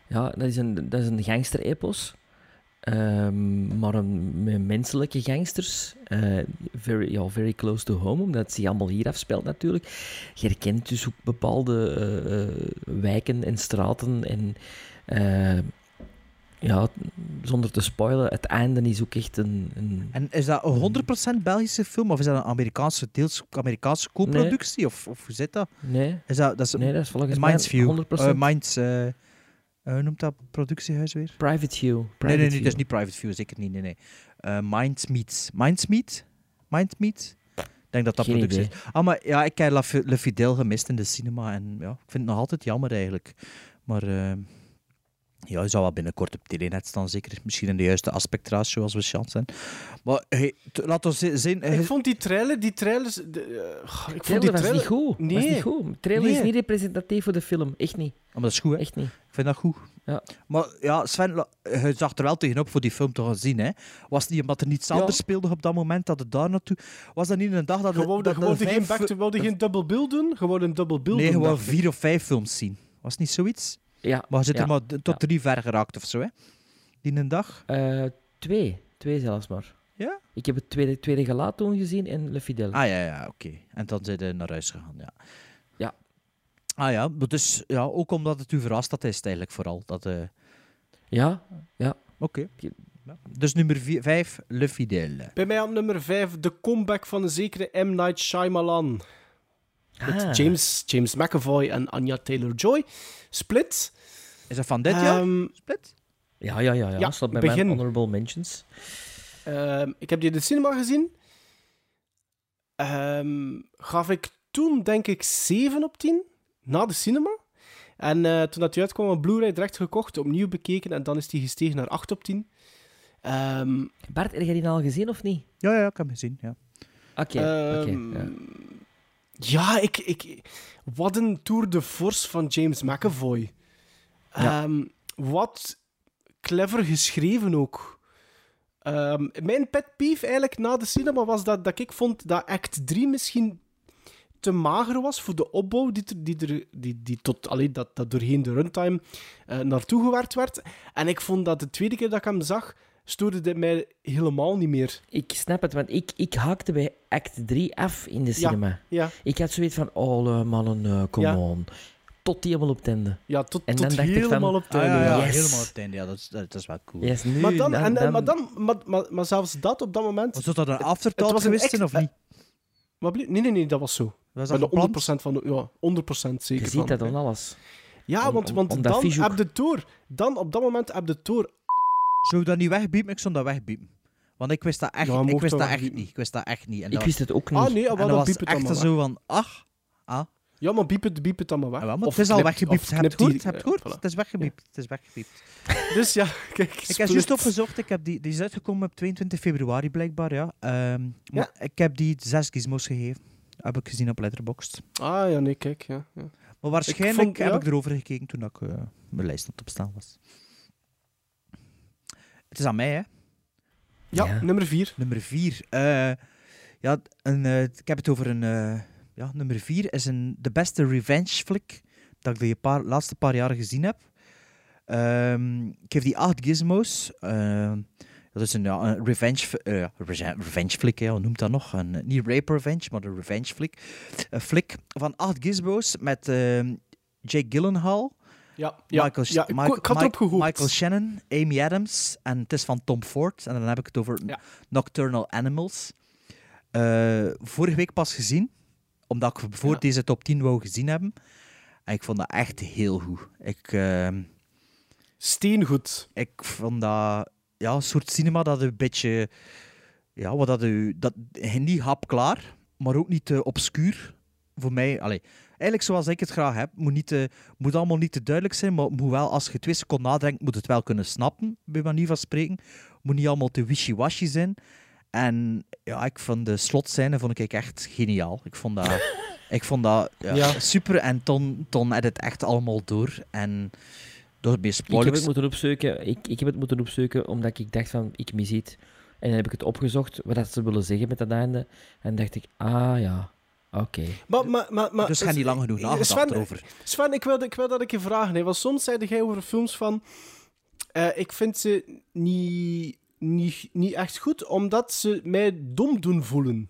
ja, dat is een, dat is een gangster-epos. Ehm, maar een, menselijke gangsters. Eh, very, ja, very close to home, omdat het zich allemaal hier afspeelt natuurlijk. Je herkent dus ook bepaalde eh, eh, wijken en straten. En ja, zonder te spoilen, het einde is ook echt een... een En is dat een 100% Belgische film of is dat een Amerikaanse, deels Amerikaanse co-productie? Of, of hoe zit dat? nee, Is dat, dat is nee, dat is volgens mij Minds View. 100%. Eh, Minds, hoe noemt dat productiehuis weer? Private View. nee, Private nee, nee, dat is niet Private View, zeker niet. Nee, nee. Eh, Minds Meets. Minds Meet? Mind Meet? Ik denk dat dat productie is. Ah, maar ja, ik heb Le Fidel gemist in de cinema en ja, ik vind het nog altijd jammer eigenlijk. Maar eh, ja, je zou wel binnenkort op Telenet staan, zeker. Misschien in de juiste aspectratio als we chance zijn. Maar hey, t- laat ons zi- zien. Ik vond die trailer, die trailers... De, eh, ik vond die trailer was trailer... niet goed. Nee. Was niet goed. De trailer Nee. is niet representatief voor de film. Echt niet. Maar dat is goed, hè? Echt niet. Ik vind dat goed. Ja. Maar ja, Sven, je zag er wel tegenop voor die film te gaan zien. Hè? Was het niet omdat er niets Ja. anders speelde op dat moment dat het daar naartoe... Was dat niet een dag dat... Er- er wou geen, back, geen double bill doen? Je wou een double bill Nee, doen, gewoon vier of vijf films zien. Was het niet zoiets? Ja. Maar je zit ja. er maar tot drie ver geraakt of zo, hè? Die een dag. Eh, twee. Twee zelfs maar. Ja? Ik heb het tweede, tweede gelaat toen gezien en Le Fidel. Ah ja, ja, oké. En dan zijn ze naar huis gegaan, ja. Ja. Ah ja, dus, ja, ook omdat het u verrast, dat is het eigenlijk vooral. Dat, eh, Ja, ja. Oké. Ja. Dus nummer vier, vijf, Le Fidèle. Bij mij op nummer 5 de comeback van een zekere M. Night Shyamalan. Met Ah. James, James McAvoy en Anya Taylor-Joy. Split. Is dat van dit jaar? Ehm, Split? Ja, ja, ja. ja. Ja, Staat bij begin. mijn honorable mentions. Ehm, ik heb die in de cinema gezien. Ehm, gaf ik toen, denk ik, 7 op 10. Na de cinema. En eh, toen dat die uitkwam, een Blu-ray direct gekocht, opnieuw bekeken. En dan is die gestegen naar 8 op 10. Ehm, Bart, heb jij die al gezien of niet? Ja, ja, ik heb hem gezien, ja. Oké, oké. Ja. Ja, ik, ik, wat een tour de force van James McAvoy. Ja. Ehm, wat clever geschreven ook. Ehm, mijn pet peeve eigenlijk na de cinema was dat, dat ik vond dat act 3 misschien te mager was voor de opbouw die, die, er, die, die tot, allee, dat, dat doorheen de runtime eh, naartoe gewerkt werd. En ik vond dat de tweede keer dat ik hem zag, stoorde dit mij helemaal niet meer. Ik snap het, want ik, ik haakte bij act 3 af in de Ja, cinema. ja. Ik had zoiets van, oh eh, mannen, eh, come Ja. on. Tot die helemaal op het einde. Ja, tot, En tot dan dacht ik van, helemaal op het Ah, einde. ja, ja, ja. Yes. helemaal op het einde. Ja, dat is, dat, is wel cool. Yes, nu, Maar, dan, en, en- dan- maar, dan, maar, maar, maar zelfs dat op dat moment. Was dat dan een Het afterthought was een geweest of niet? Wat blieft? Nee, nee, nee, dat was zo. Was dat de gepland? 100% van de, ja, 100% zeker. Je ziet van. dat aan alles. Ja, Om- want, want om dan heb de tour. Dan op dat moment heb de tour. Zou je dat niet wegbiepen? Ik zou dat wegbiepen. Want ik wist dat echt, Ja, ik wist dat dat echt niet. Ik wist dat echt niet. En Ik dat wist het ook niet. Ah, nee, en maar dat dan was het dan echt zo van, ach, ah. Ja, maar biep het, biep het dan maar weg. Ja, wel, maar Of het is al weggebiept. Heb je het die- Heb je het ja, Het is weggebiept. Het is weggebiept. Dus ja, kijk. Ik heb juist opgezocht. Ik heb die, die is uitgekomen op 22 februari, blijkbaar. Ja. Ehm, maar Ik heb die zes gizmos gegeven. Heb ik gezien op Letterboxd. Ah ja, nee, kijk. Ja, ja. Maar waarschijnlijk vond- heb ja. ik erover gekeken toen ik, eh, mijn lijst aan het opstaan was. Het is aan mij, hè? Ja, nummer 4. Nummer 4. eh, ja, een, eh, ik heb het over een... eh, ja, nummer 4 is een, de beste revenge flick dat ik de paar, laatste paar jaren gezien heb. Ehm, ik geef die 8 gizmos. Ehm, dat is een, ja, een revenge, reve- revenge flick, hè, hoe noemt dat nog? Een, niet rape revenge, maar een revenge flick. Een flick van 8 gizmos met ehm, Jake Gyllenhaal. Ja, ja, Michael, ja, ik- Michael- ik had erop gehoord. Michael Shannon, Amy Adams en het is van Tom Ford. En dan heb ik het over Nocturnal Animals. Eh, vorige week pas gezien, omdat ik voor deze top 10 wou gezien hebben. En ik vond dat echt heel goed. Ik, ehm, Steengoed. Ik vond dat ja, een soort cinema dat een beetje... Ja, wat dat, u, dat niet hapklaar, maar ook niet te obscuur. Voor mij, allee, eigenlijk zoals ik het graag heb, moet, niet te, moet allemaal niet te duidelijk zijn, maar moet wel, als je twee seconden nadenkt, moet het wel kunnen snappen, bij manier van spreken. Moet niet allemaal te wishy-washy zijn. En ja, ik vond de slotscène vond ik echt geniaal. Ik vond dat, [LAUGHS] ik vond dat ja, Ja. super en Ton, Ton had het echt allemaal door. En door meer Ik heb spoilers... het moeten opzoeken, ik, ik heb het moeten opzoeken omdat ik dacht van, ik mis iets. En dan heb ik het opgezocht, wat dat ze willen zeggen met dat einde. En dacht ik, ah ja, oké. Maar, maar, maar, maar, Dus ga niet lang genoeg nagedacht Sven, erover. Sven, ik wil, ik wil dat ik je vragen. Hè. Want soms zei jij over films van... eh, ik vind ze niet, niet, niet echt goed, omdat ze mij dom doen voelen.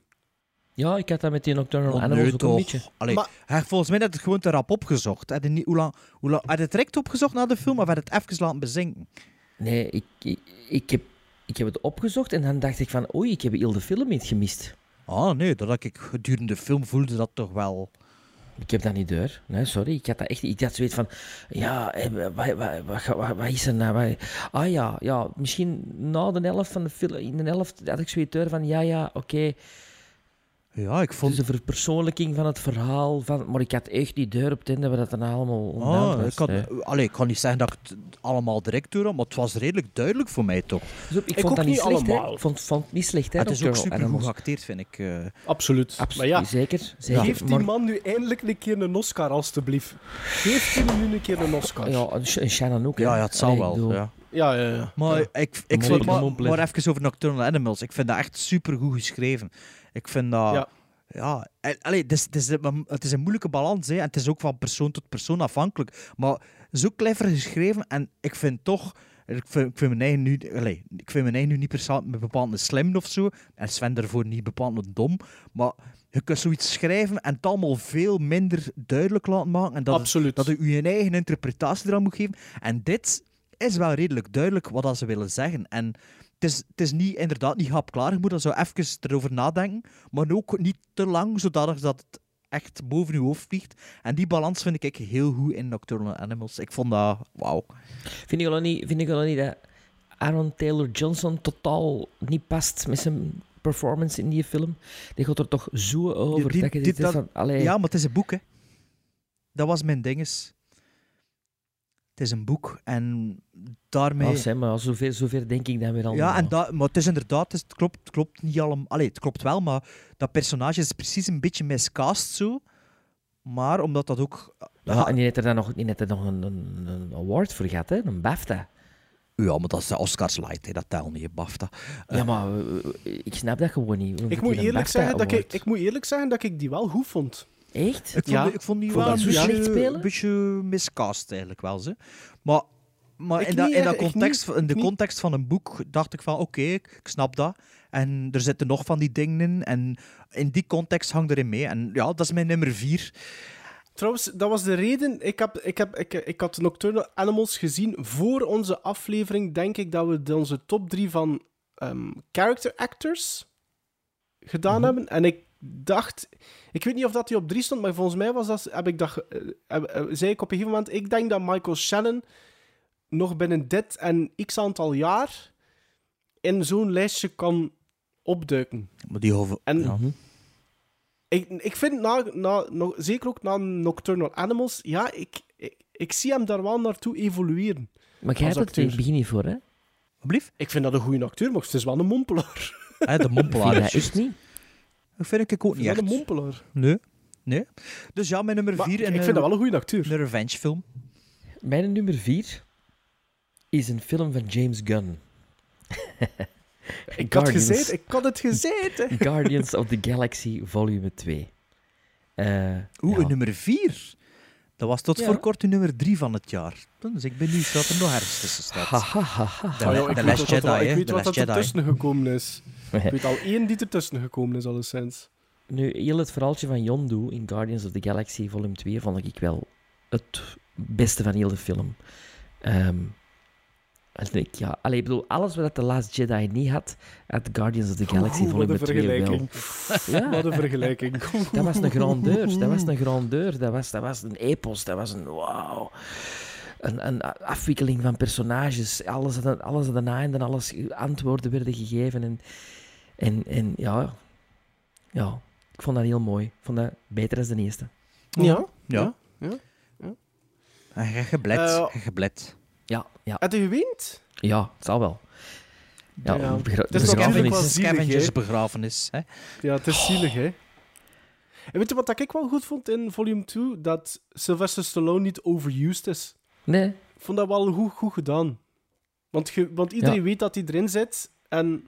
Ja, ik had dat met die Nocturnal Oh, Animals nee, ook toch. een beetje. Allee, Maar- hij, volgens mij had het gewoon te rap opgezocht. Had hij, niet, hoe lang, hoe lang, had het direct opgezocht na de film, of had hij het even laten bezinken? Nee, ik, ik, ik, heb, ik heb het opgezocht en dan dacht ik van, oei, ik heb heel de film niet gemist. Ah, nee, dat ik gedurende de film voelde dat toch wel... Ik heb dat niet door. Nee, sorry. Ik had dat echt Ik had zoiets van... Ja, eh, wat, wat, wat, is er nou? Ah ja, ja, misschien na de helft van de film... In de helft had ik zoiets door van... Ja, ja, oké. Ja, ik vond... Dus de verpersoonlijking van het verhaal. Van, maar ik had echt niet deur op het einde wat dat dan allemaal Ah, was. ik, kan, Nee. allee, ik kan niet zeggen dat ik het allemaal direct doe, maar het was redelijk duidelijk voor mij toch. Dus ik, Ik vond dat niet slecht, hè. allemaal. Ik vond, vond het niet slecht, hè. het is ook super goed geacteerd, vind ik. eh. Absoluut. Abs- maar ja, Zeker, zeker. geef die maar- man nu eindelijk een keer een Oscar, alstublieft. Geef die nu een keer een Oscar. Ja, en Sh- en Shannon ook, hè. Ja, ja, het zal ik wel. Ja. Ja, ja, ja. Maar Ja. ik, ik de maar, maar even over Nocturnal Animals. Ik vind dat echt super goed geschreven. Ik vind dat... Ja. Ja, allee, het, is, het, is, een- het is een moeilijke balans hè, en het is ook van persoon tot persoon afhankelijk. Maar zo clever geschreven en ik vind toch... Ik vind, ik vind mijn eigen nu, allee, ik vind mijn eigen nu niet bepaald een slim of zo. En Sven daarvoor niet bepaald dom. Maar je kunt zoiets schrijven en het allemaal veel minder duidelijk laten maken. En dat, Absoluut. dat je je eigen interpretatie eraan moet geven. En dit is wel redelijk duidelijk wat dat ze willen zeggen. En is, het is niet, inderdaad niet hapklaar. Je moet er zo even erover nadenken. Maar ook niet te lang, zodat dat het echt boven je hoofd vliegt. En die balans vind ik heel goed in Nocturnal Animals. Ik vond dat... Wauw. Vind ik wel niet, vind ik wel niet dat Aaron Taylor Johnson totaal niet past met zijn performance in die film? Die gaat er toch zo over. Die- dat je van, Ja, maar het is een boek, hè. Dat was mijn dinges. Het is een boek en daarmee... Ah, zeg maar, zover, zover denk ik dan weer al. Ja, en dat, maar het is inderdaad, het, klopt, het klopt niet allemaal. Allee, het klopt wel, maar dat personage is precies een beetje miscast zo. Maar omdat dat ook. Ja, en die heeft er dan nog, die heeft er nog een, een, een award voor gehad, hè? een BAFTA. Ja, maar dat is de Oscars light, hè. dat telt niet, BAFTA. Ja, maar eh, ik snap dat gewoon niet. Ik moet, eerlijk zeggen dat ik, ik moet eerlijk zeggen dat ik die wel goed vond. Echt? Ik vond, Ja. die- ik vond die Vond wel een beetje, spelen? een beetje miscast eigenlijk wel. Ze. Maar, maar Ik in, dat, in, dat ik niet, context, in de context van een boek dacht ik van oké, ik ik snap dat. En er zitten nog van die dingen in. En in die context hangt erin mee. En ja, dat is mijn nummer vier. Trouwens, dat was de reden. Ik, heb, ik, heb, ik, ik had Nocturnal Animals gezien voor onze aflevering. Denk ik dat we onze top drie van ehm, character actors gedaan Mhm. hebben. En ik dacht, ik weet niet of dat die op drie stond, maar volgens mij was dat, heb ik dat, eh, heb- eh, zei ik op een gegeven moment, ik denk dat Michael Shannon nog binnen dit en x aantal jaar in zo'n lijstje kan opduiken. Maar die hoeven... En ja. ik, ik vind, na, na, nog, zeker ook na Nocturnal Animals, ja, ik, ik, ik zie hem daar wel naartoe evolueren. Maar jij hebt het in het begin niet voor, hè? Ik vind dat een goede acteur, maar het is wel een mompelaar. Hè, de mompelaar. je is niet? Dat vind ik ook Ik niet echt. dat een mompelaar. Nee. nee. Dus ja, mijn nummer Maar vier. ik in vind een- dat wel een goede acteur. Een revenge film. Mijn nummer vier is een film van James Gunn. Ik had gezegd, ik had het gezegd. [LAUGHS] hè. Guardians of the Galaxy Volume 2. Eh, Oeh, ja. een nummer 4. Dat was tot Ja. voor kort de nummer 3 van het jaar. Dus ik ben benieuwd wat er nog ergens tussen staat. Ha, ha, ha, ha. De, Ah, joh, ik de weet Last wat Jedi, Ik weet De wat Last dat er tussen gekomen is. [LAUGHS] Ik weet al één die er tussen gekomen is, alleszins. Nu, heel het verhaaltje van Yondu in Guardians of the Galaxy Volume 2 vond ik wel het beste van heel de film. Ehm, en ik, ja, allee, ik bedoel, alles wat The Last Jedi niet had, had Guardians of the Galaxy Oeh, Volume een 2 wel. vergelijking. [LAUGHS] Ja. Wat een vergelijking. Dat was een grandeur, dat was een [LAUGHS] grandeur, dat was, dat was een epos, dat was een wauw. Een, een afwikkeling van personages, alles, alles daarna en dan alles antwoorden werden gegeven. En, en, en ja, ja, ik vond dat heel mooi. Ik vond dat beter dan de eerste. Ja, Ja. ja, ja. Geblet. Je geblet. Ja, ja. Heb je geweend? Ja, het zal wel. Ja, Ja, begra- het is begrafenis. hè. begrafenis. Hè? Ja, het is zielig, hè. En weet je wat ik wel goed vond in volume 2? Dat Sylvester Stallone niet overused is. Nee. Ik vond dat wel goed, goed gedaan. Want, ge- want iedereen Ja. weet dat hij erin zit. En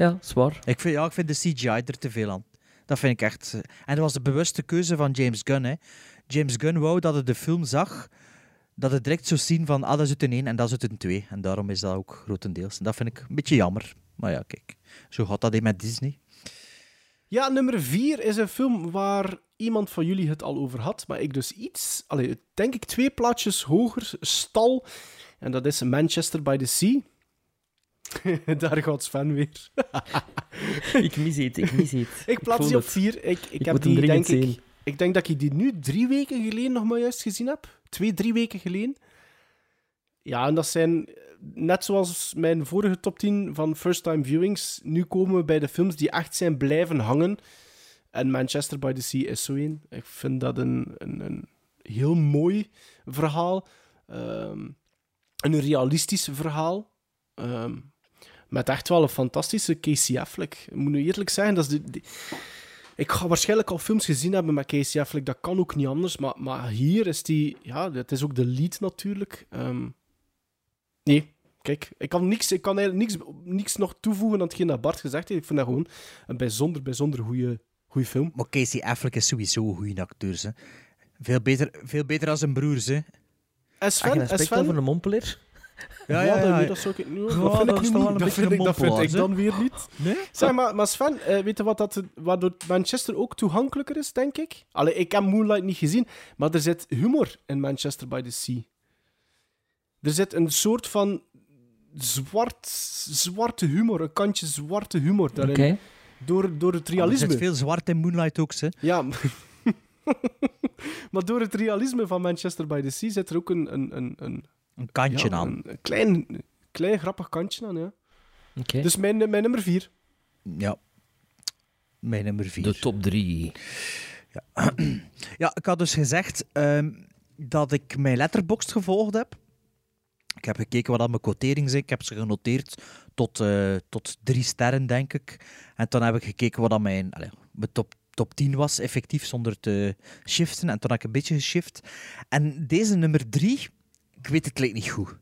Ja, zwaar. Ik vind, ja, ik vind de CGI er te veel aan. Dat vind ik echt... eh, En dat was de bewuste keuze van James Gunn. Hè. James Gunn wou dat hij de film zag, dat het direct zou zien van, ah, dat is het in één en dat is het in twee. En daarom is dat ook grotendeels. En dat vind ik een beetje jammer. Maar ja, kijk. Zo gaat dat in met Disney. ja, nummer 4 is een film waar iemand van jullie het al over had. Maar ik dus iets, allee, denk ik twee plaatjes hoger stal. En dat is Manchester by the Sea. [LAUGHS] Daar gaat Sven weer. [LAUGHS] ik mis iets, ik mis iets. Ik plaats die op. 4. Ik, ik, Ik heb die, denk ik, ik denk dat ik die nu drie weken geleden nog maar juist gezien heb. Twee, drie weken geleden. Ja, en dat zijn, net zoals mijn vorige top 10 van first time viewings, nu komen we bij de films die echt zijn blijven hangen. En Manchester by the Sea is zo een. Ik vind dat een, een, een heel mooi verhaal. Ehm, een realistisch verhaal. Ehm, met echt wel een fantastische Casey Affleck. Ik moet nu eerlijk zeggen, dat is de, de- ik ga waarschijnlijk al films gezien hebben met Casey Affleck. Dat kan ook niet anders. Maar, maar hier is die... Ja, het is ook de lead natuurlijk. Ehm, nee, kijk. Ik kan, niks, ik kan eigenlijk niks, niks nog toevoegen aan hetgeen dat Bart gezegd heeft. Ik vind dat gewoon een bijzonder, bijzonder goede goede film. Maar Casey Affleck is sowieso een goede acteur. Hè. Veel beter, veel beter als zijn broers. Hè. En Sven, en Sven, over een mompeler? Ja, Ja, ja, dat- ja. dat zou ik nu- dat vind ik nu niet. een Dat vind ik- dat vind ik dan weer niet. Nee? Zeg maar, maar Sven, eh, weet je wat dat, waardoor Manchester ook toegankelijker is, denk ik? Allee, ik heb Moonlight niet gezien, maar er zit humor in Manchester by the Sea. Er zit een soort van zwart, zwarte humor, een kantje zwarte humor daarin. Oké. Door, door het Er realisme. zit veel zwart in Moonlight ook. Hè. Ja, [LAUGHS] maar door het realisme van Manchester by the Sea zit er ook een... Een, een, een, Een kantje ja, aan. Een, klein, klein grappig kantje aan, ja. Oké. Dus mijn, mijn nummer vier. Ja. Mijn nummer vier. De top drie. Ja, [CLEARS THROAT] ja ik had dus gezegd ehm, dat ik mijn letterbox gevolgd heb. Ik heb gekeken wat aan mijn quotering is. Ik heb ze genoteerd tot, eh, tot drie sterren, denk ik. En dan heb ik gekeken wat aan mijn, allee, mijn top, top 10 was, effectief, zonder te shiften. En toen heb ik een beetje geshift. En deze nummer drie, ik weet het niet goed.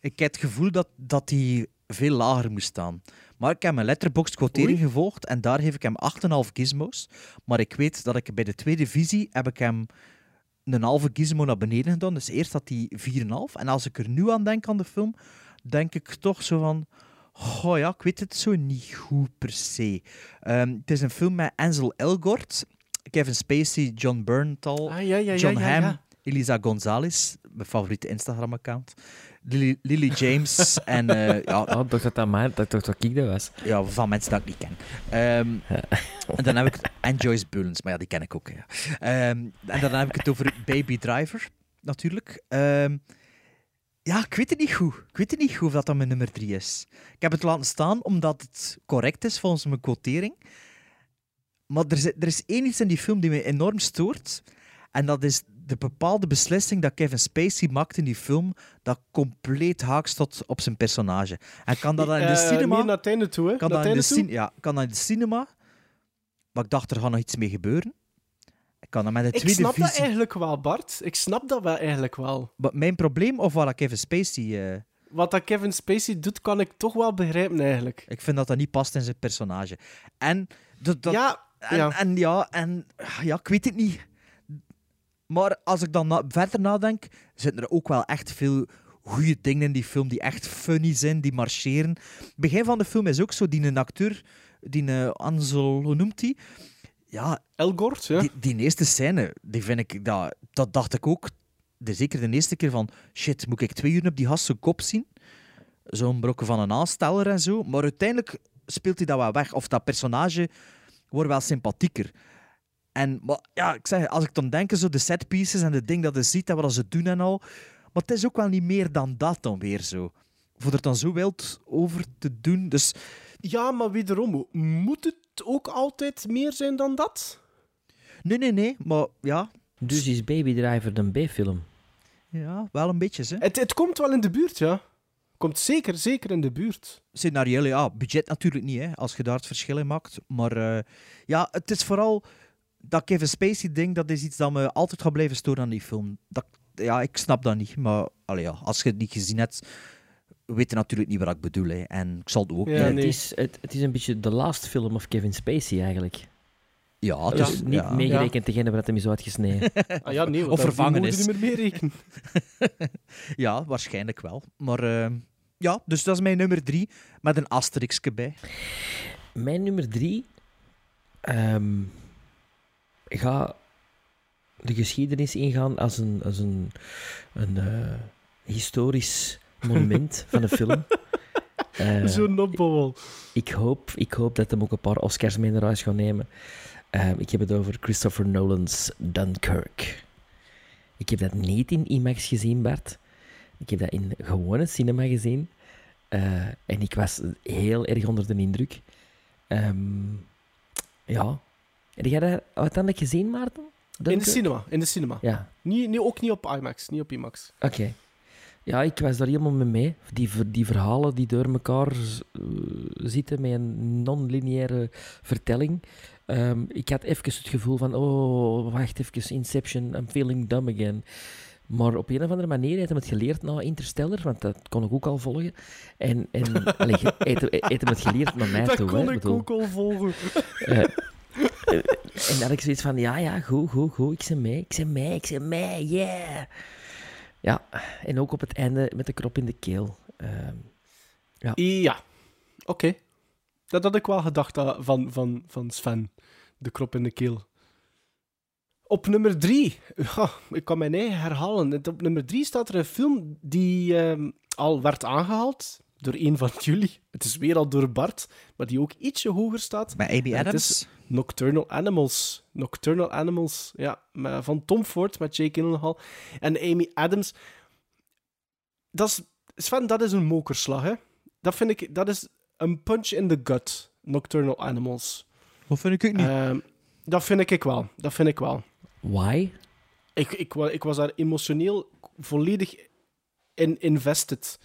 Ik heb het gevoel dat, dat die veel lager moest staan. Maar ik heb mijn letterboxd quotering gevolgd en daar geef ik hem 8,5 gizmos. Maar ik weet dat ik bij de tweede visie heb ik hem een halve gizmo naar beneden gedaan. Dus eerst had hij 4,5. En als ik er nu aan denk aan de film, denk ik toch zo van... Oh ja, ik weet het zo niet goed per se. Ehm, het is een film met Ansel Elgort, Kevin Spacey, John Bernthal, Ah, ja, ja, ja, John Hamm. Elisa Gonzalez, mijn favoriete Instagram-account, Lily, Lily James [LAUGHS] en uh, ja, Oh, ik dacht dat dat, maar, dat, dat ik dat was. ja, van mensen dat ik niet ken. Ehm, en dan heb ik en Joyce Bullens, maar ja, die ken ik ook. Ja. Ehm, en dan heb ik het over Baby Driver, natuurlijk. Ehm, ja, ik weet het niet goed. Ik weet het niet goed of dat dan mijn nummer drie is. Ik heb het laten staan omdat het correct is volgens mijn quotering. Maar er is, er is één iets in die film die me enorm stoort. En dat is de bepaalde beslissing dat Kevin Spacey maakt in die film, dat compleet haak staat op zijn personage. En kan dat dan in de Eh, cinema... meer naar het einde toe, hè? Kan dat, in de cin- ja, kan dat in de cinema. Maar ik dacht, er gaat nog iets mee gebeuren. Ik kan dat met de Ik tweede snap dat eigenlijk wel, Bart. Ik snap dat wel eigenlijk wel. Maar mijn probleem, of waar Kevin Spacey... eh, wat dat Kevin Spacey doet, kan ik toch wel begrijpen eigenlijk. Ik vind dat dat niet past in zijn personage. En dat, dat, Ja, en, ja. en ja, en ja, ik weet het niet. Maar als ik dan na- verder nadenk, zitten er ook wel echt veel goede dingen in die film die echt funny zijn, die marcheren. Het begin van de film is ook zo, die een acteur, die een Ansel, hoe noemt hij? Ja, Elgort, ja. Die, die eerste scène, die vind ik, dat, dat dacht ik ook, de, zeker de eerste keer van, shit, moet ik twee uur op die gast zijn kop zien? Zo'n brokken van een aansteller en zo. Maar uiteindelijk speelt hij dat wel weg. Of dat personage wordt wel sympathieker. En maar, ja, ik zeg, als ik dan denk, zo de setpieces en de dingen dat je ziet en wat ze doen en al. Maar het is ook wel niet meer dan dat dan weer zo. Voor er dan zo wild over te doen. Dus Ja, maar wederom, moet het ook altijd meer zijn dan dat? nee, nee, nee. Maar ja, Dus is Baby Driver een B-film? ja wel een beetje. Hè. Het, het komt wel in de buurt, ja. Komt zeker, zeker in de buurt. Scenario, ja, budget natuurlijk niet, hè, als je daar het verschil in maakt. Maar eh, ja, het is vooral dat Kevin Spacey-ding, dat is iets dat me altijd gaat blijven storen aan die film. Dat, ja, ik snap dat niet, maar allee, ja, als je het niet gezien hebt, weet je natuurlijk niet wat ik bedoel. Hè. En ik zal het ook Ja, niet. het, is, het, het is een beetje de last film of Kevin Spacey eigenlijk. Ja, het Dus is, niet ja. meegerekend degene waar het hem is uitgesneden. [LAUGHS] Ah ja, nee, Of vervangen is. niet meer [LAUGHS] ja, waarschijnlijk wel. Maar eh, ja, dus dat is mijn nummer drie, met een asterixje bij. Mijn nummer drie ehm ga de geschiedenis ingaan als een, als een, een eh, historisch [LAUGHS] monument van een film. Eh, Zo'n opbouwel. ik, hoop, ik hoop dat hem ook een paar Oscars mee naar huis gaat nemen. Ehm, ik heb het over Christopher Nolan's Dunkirk. Ik heb dat niet in IMAX gezien, Bart. Ik heb dat in gewone cinema gezien. Eh, en ik was heel erg onder de indruk. Ehm, ja. Heb jij dat uiteindelijk gezien, Maarten? In de cinema, in de cinema. Ja, Niet, niet, ook niet op IMAX, niet op IMAX. oké. Ja, ik was daar helemaal mee mee. Die, die verhalen die door elkaar eh, zitten met een non-lineaire vertelling. Ehm, ik had even het gevoel van, oh, wacht even, Inception, I'm feeling dumb again. Maar op een of andere manier heeft hij het geleerd na Interstellar, want dat kon ik ook al volgen. En, en [LAUGHS] allee, heeft hem het geleerd naar mij dat toe. kon hè, ik bedoel. ook al volgen. Eh, en had ik zoiets van, ja, ja, goed, goed, goed, ik ben mee, ik ben mee, ik ben mee, yeah. Ja, en ook op het einde met de krop in de keel. Ehm, ja. Ja, oké. Dat had ik wel gedacht ah, van, van, van Sven. De krop in de keel. Op nummer drie. Ja, ik kan mijn eigen herhalen. Op nummer drie staat er een film die ehm, al werd aangehaald door een van [LAUGHS] jullie. Het is weer al door Bart, maar die ook ietsje hoger staat. Bij Amy En het Adams. is Nocturnal Animals. Nocturnal Animals, ja. met- Van Tom Ford met Jake Gyllenhaal en Amy Adams. Dat is, Sven, dat is een mokerslag, hè. Dat vind ik... Dat is een punch in the gut, Nocturnal Animals. Dat vind ik ook niet. Ehm, dat vind ik wel. Dat vind ik wel. Why? Ik, ik, ik was daar emotioneel volledig in invested.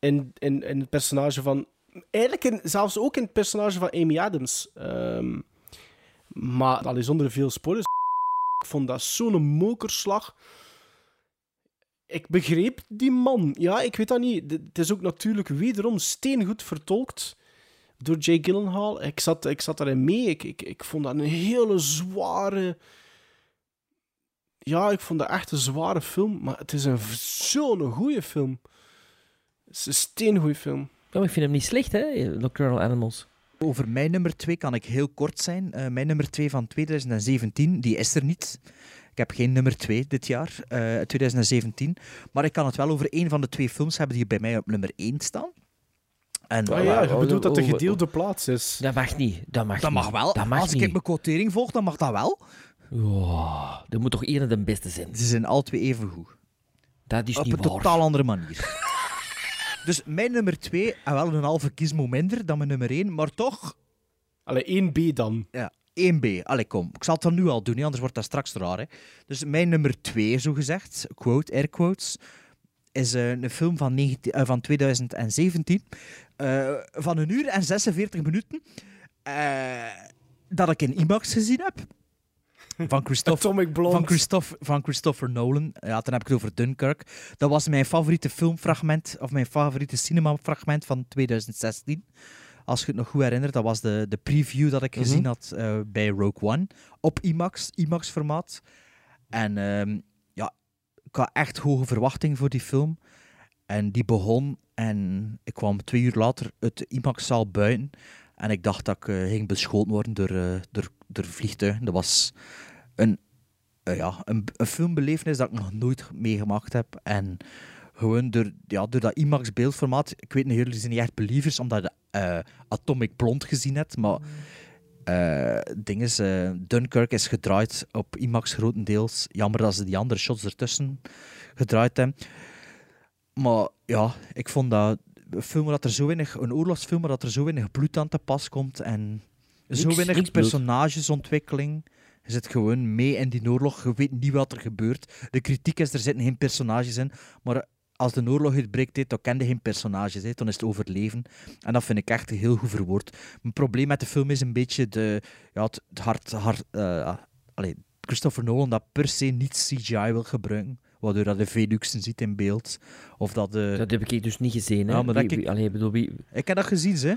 In, in, in het personage van... Eigenlijk zelfs ook in het personage van Amy Adams. Ehm, maar al is zonder veel spoilers. Ik vond dat zo'n mokerslag. Ik begreep die man. Ja, ik weet dat niet. Het is ook natuurlijk wederom steengoed vertolkt door Jay Gyllenhaal. Ik zat, ik zat daarin mee. Ik, ik, ik vond dat een hele zware... Ja, ik vond dat echt een zware film. Maar het is een zo'n goede film. Het is een steengoeie film. Ja, ik vind hem niet slecht, hè, Nocturnal Animals. Over mijn nummer 2 kan ik heel kort zijn. Eh, mijn nummer 2 van 2017, die is er niet. Ik heb geen nummer 2 dit jaar, eh, 2017. Maar ik kan het wel over één van de twee films hebben die bij mij op nummer 1 staan. En, Ah ja, je bedoelt dat de gedeelde plaats is. Dat mag niet. Dat mag, dat niet. mag wel. Dat mag Als niet. ik mijn quotering volg, dan mag dat wel. Oh, er moet toch één de beste zijn. Ze zijn al twee even goed. Dat is op niet een waar. totaal andere manier. [LAUGHS] dus mijn nummer 2, en wel een halve gizmo minder dan mijn nummer 1, maar toch... Allee, 1B dan. Ja, 1B. Allee, kom. Ik zal het dan nu al doen, hè, anders wordt dat straks raar. Hè. Dus mijn nummer 2, zo gezegd, quote, air quotes, is eh, een film van, 19 eh, van 2017. eh, van een uur en 46 minuten. dat ik in IMAX gezien heb. Van Atomic Blonde. Van, Christopher, van Christopher Nolan. Ja, dan heb ik het over Dunkirk. Dat was mijn favoriete filmfragment, of mijn favoriete cinemafragment van 2016. Als je het nog goed herinnert, dat was de, de preview dat ik Mhm. gezien had eh, bij Rogue One. Op IMAX, IMAX-formaat. En ehm, ja, ik had echt hoge verwachting voor die film. En die begon en ik kwam twee uur later uit de IMAX-zaal buiten. En ik dacht dat ik eh, ging beschoten worden door, eh, door, door vliegtuigen. Dat was een, eh, ja, een, een filmbelevenis dat ik nog nooit meegemaakt heb. En gewoon door, ja, door dat IMAX-beeldformaat. Ik weet niet, jullie zijn niet echt believers omdat je eh, Atomic Blonde gezien hebt. Maar eh ding is, Dunkirk is gedraaid op IMAX grotendeels. Jammer dat ze die andere shots ertussen gedraaid hebben. Maar ja, ik vond dat een film dat er zo weinig, een oorlogsfilm dat er zo weinig bloed aan te pas komt en zo weinig personagesontwikkeling. Je zit gewoon mee in die oorlog, je weet niet wat er gebeurt. De kritiek is, er zitten geen personages in, maar als de oorlog uitbreekt, dan ken je geen personages, dan is het overleven. En dat vind ik echt heel goed verwoord. Mijn probleem met de film is een beetje de, ja, het, het hard... hard eh, allee, Christopher Nolan dat per se niet CGI wil gebruiken, waardoor dat de Veluxen ziet in beeld. Of dat de... Dat heb ik dus niet gezien. Hè? Ja, maar Wie- ik- allee, bedoel, wie... Ik heb dat gezien, hè.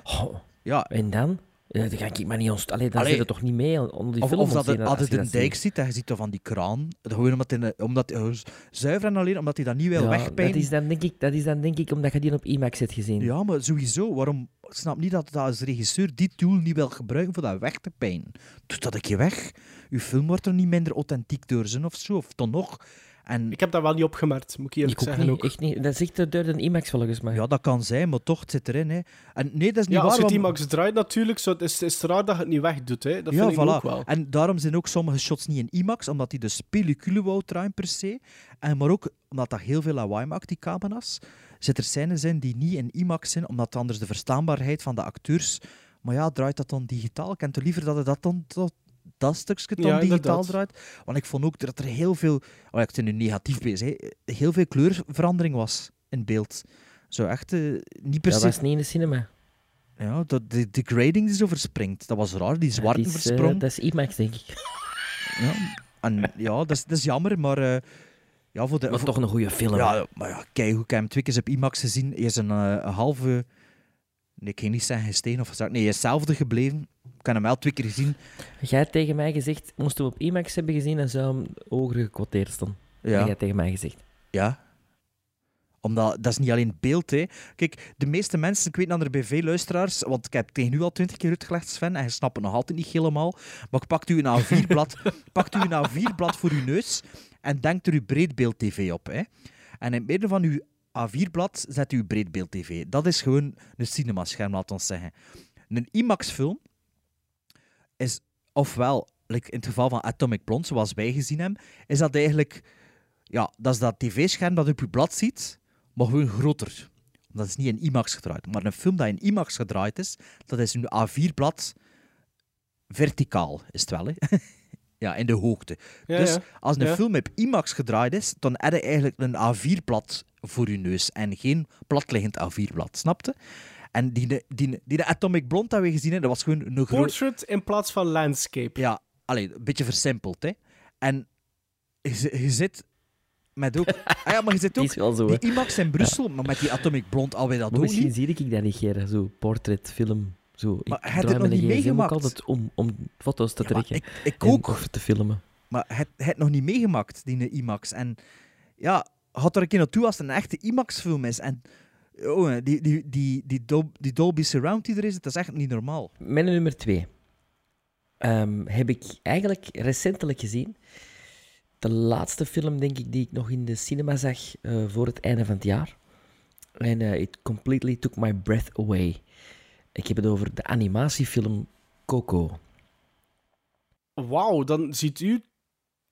Ja. En dan? Ja, dan ga ik maar niet ons... Allee, dan Allee. zit het toch niet mee onder die Of, film? of dat als je het, als als het je een dat dijk ziet. je ziet dat van die kraan, gewoon omdat hij, omdat zuiver en alleen omdat hij dat niet wil Ja, wegpijnen. dat is, dan denk ik, dat is dan denk ik omdat je die op IMAX hebt gezien. Ja, maar sowieso. Waarom ik snap niet dat, dat als regisseur die tool niet wil gebruiken voor dat weg te pijnen? Doe dat een keer weg. Uw film wordt er niet minder authentiek door zijn of zo, of dan nog. En, Ik heb dat wel niet opgemerkt, moet ik eerlijk Ik ook zeggen. niet, Ook. echt niet. Dat echt door een IMAX volgens mij. Ja, dat kan zijn, maar toch, het zit erin. Hè. En nee, dat is niet Ja, als waar. je het want- IMAX draait natuurlijk, zo, het is, het is raar dat je het niet wegdoet. Hè. Dat ja, vind ik ook wel. En daarom zijn ook sommige shots niet in IMAX, omdat die dus pellicule wou draaien per se. En maar ook omdat dat heel veel lawaai maakt, die camera's. Zit er scènes in die niet in IMAX zijn, omdat anders de verstaanbaarheid van de acteurs... Maar ja, draait dat dan digitaal? Ik het liever dat het dat dan... Dat, dat stukje dan Ja, digitaal inderdaad. draait. Want ik vond ook dat er heel veel... Oh, ik ben nu negatief bezig. hè. Heel veel kleurverandering was in beeld. Zo echt eh, niet per dat se... was niet in de cinema. Ja, dat, de, de grading die zo verspringt. Dat was raar, die zwarte dat, is, eh, versprong. dat is IMAX, denk ik. Ja, en, ja dat, is, dat is jammer, maar... eh, ja, voor de, Maar voor- toch een goede film. Ja, maar ja, kijk hoe ik heb hem twee keer op IMAX gezien. Is een, eh, een halve... Ik ging niet zeggen gestegen of gezakt. Nee, hij is hetzelfde gebleven. Ik heb hem wel twee keer gezien. Jij hebt tegen mij gezegd, moesten we op IMAX hebben gezien, dan zou hem hoger gekwoteerd staan. Ja. Jij hebt tegen mij gezegd. Ja. Omdat, dat is niet alleen beeld, hè. Kijk, de meeste mensen, ik weet dat er bij veel luisteraars, want ik heb het tegen u al twintig keer uitgelegd, Sven, en je snapt het nog altijd niet helemaal, maar ik pakt u een A4-blad, pakt u een A4-blad voor uw neus en denkt er uw breedbeeld-tv op, hè. En in het midden van uw A4-blad zet u breedbeeld-tv. Dat is gewoon een cinemascherm, laat ons zeggen. Een IMAX-film is ofwel, in het geval van Atomic Blonde, zoals wij gezien hebben, is dat eigenlijk ja, dat is dat tv-scherm dat je op je blad ziet, maar gewoon groter. Dat is niet in IMAX gedraaid. Maar een film dat in IMAX gedraaid is, dat is een A4-blad verticaal, is het wel, hè? [LAUGHS] ja, in de hoogte. Ja, dus ja. als een Ja. film op IMAX gedraaid is, dan heb je eigenlijk een A4-blad voor je neus en geen platliggend A4-blad, snapte? En die, die, die, die Atomic Blonde dat we gezien hebben, dat was gewoon een groot... Portrait in plaats van landscape. Ja, allee, een beetje versimpeld, hè. En je, je zit met ook... [LAUGHS] Ah ja, maar je zit ook... zo, die IMAX in Brussel, maar met die Atomic Blonde alweer dat ook misschien zie ik dat niet, Gerard, zo portretfilm. Zo. Maar ik draai nog mijn niet ook meegemaakt? altijd om, om foto's te Ja, trekken. ik, ik ook. Of te filmen. Maar het het nog niet meegemaakt, die IMAX. En ja, had er een keer naartoe als het een echte IMAX-film is. En oh, die, die, die, die, Dol- die Dolby Surround die er is, dat is echt niet normaal. Mijn nummer twee ehm, heb ik eigenlijk recentelijk gezien. De laatste film, denk ik, die ik nog in de cinema zag eh, voor het einde van het jaar. En eh, it completely took my breath away. Ik heb het over de animatiefilm Coco. Wauw, dan ziet uw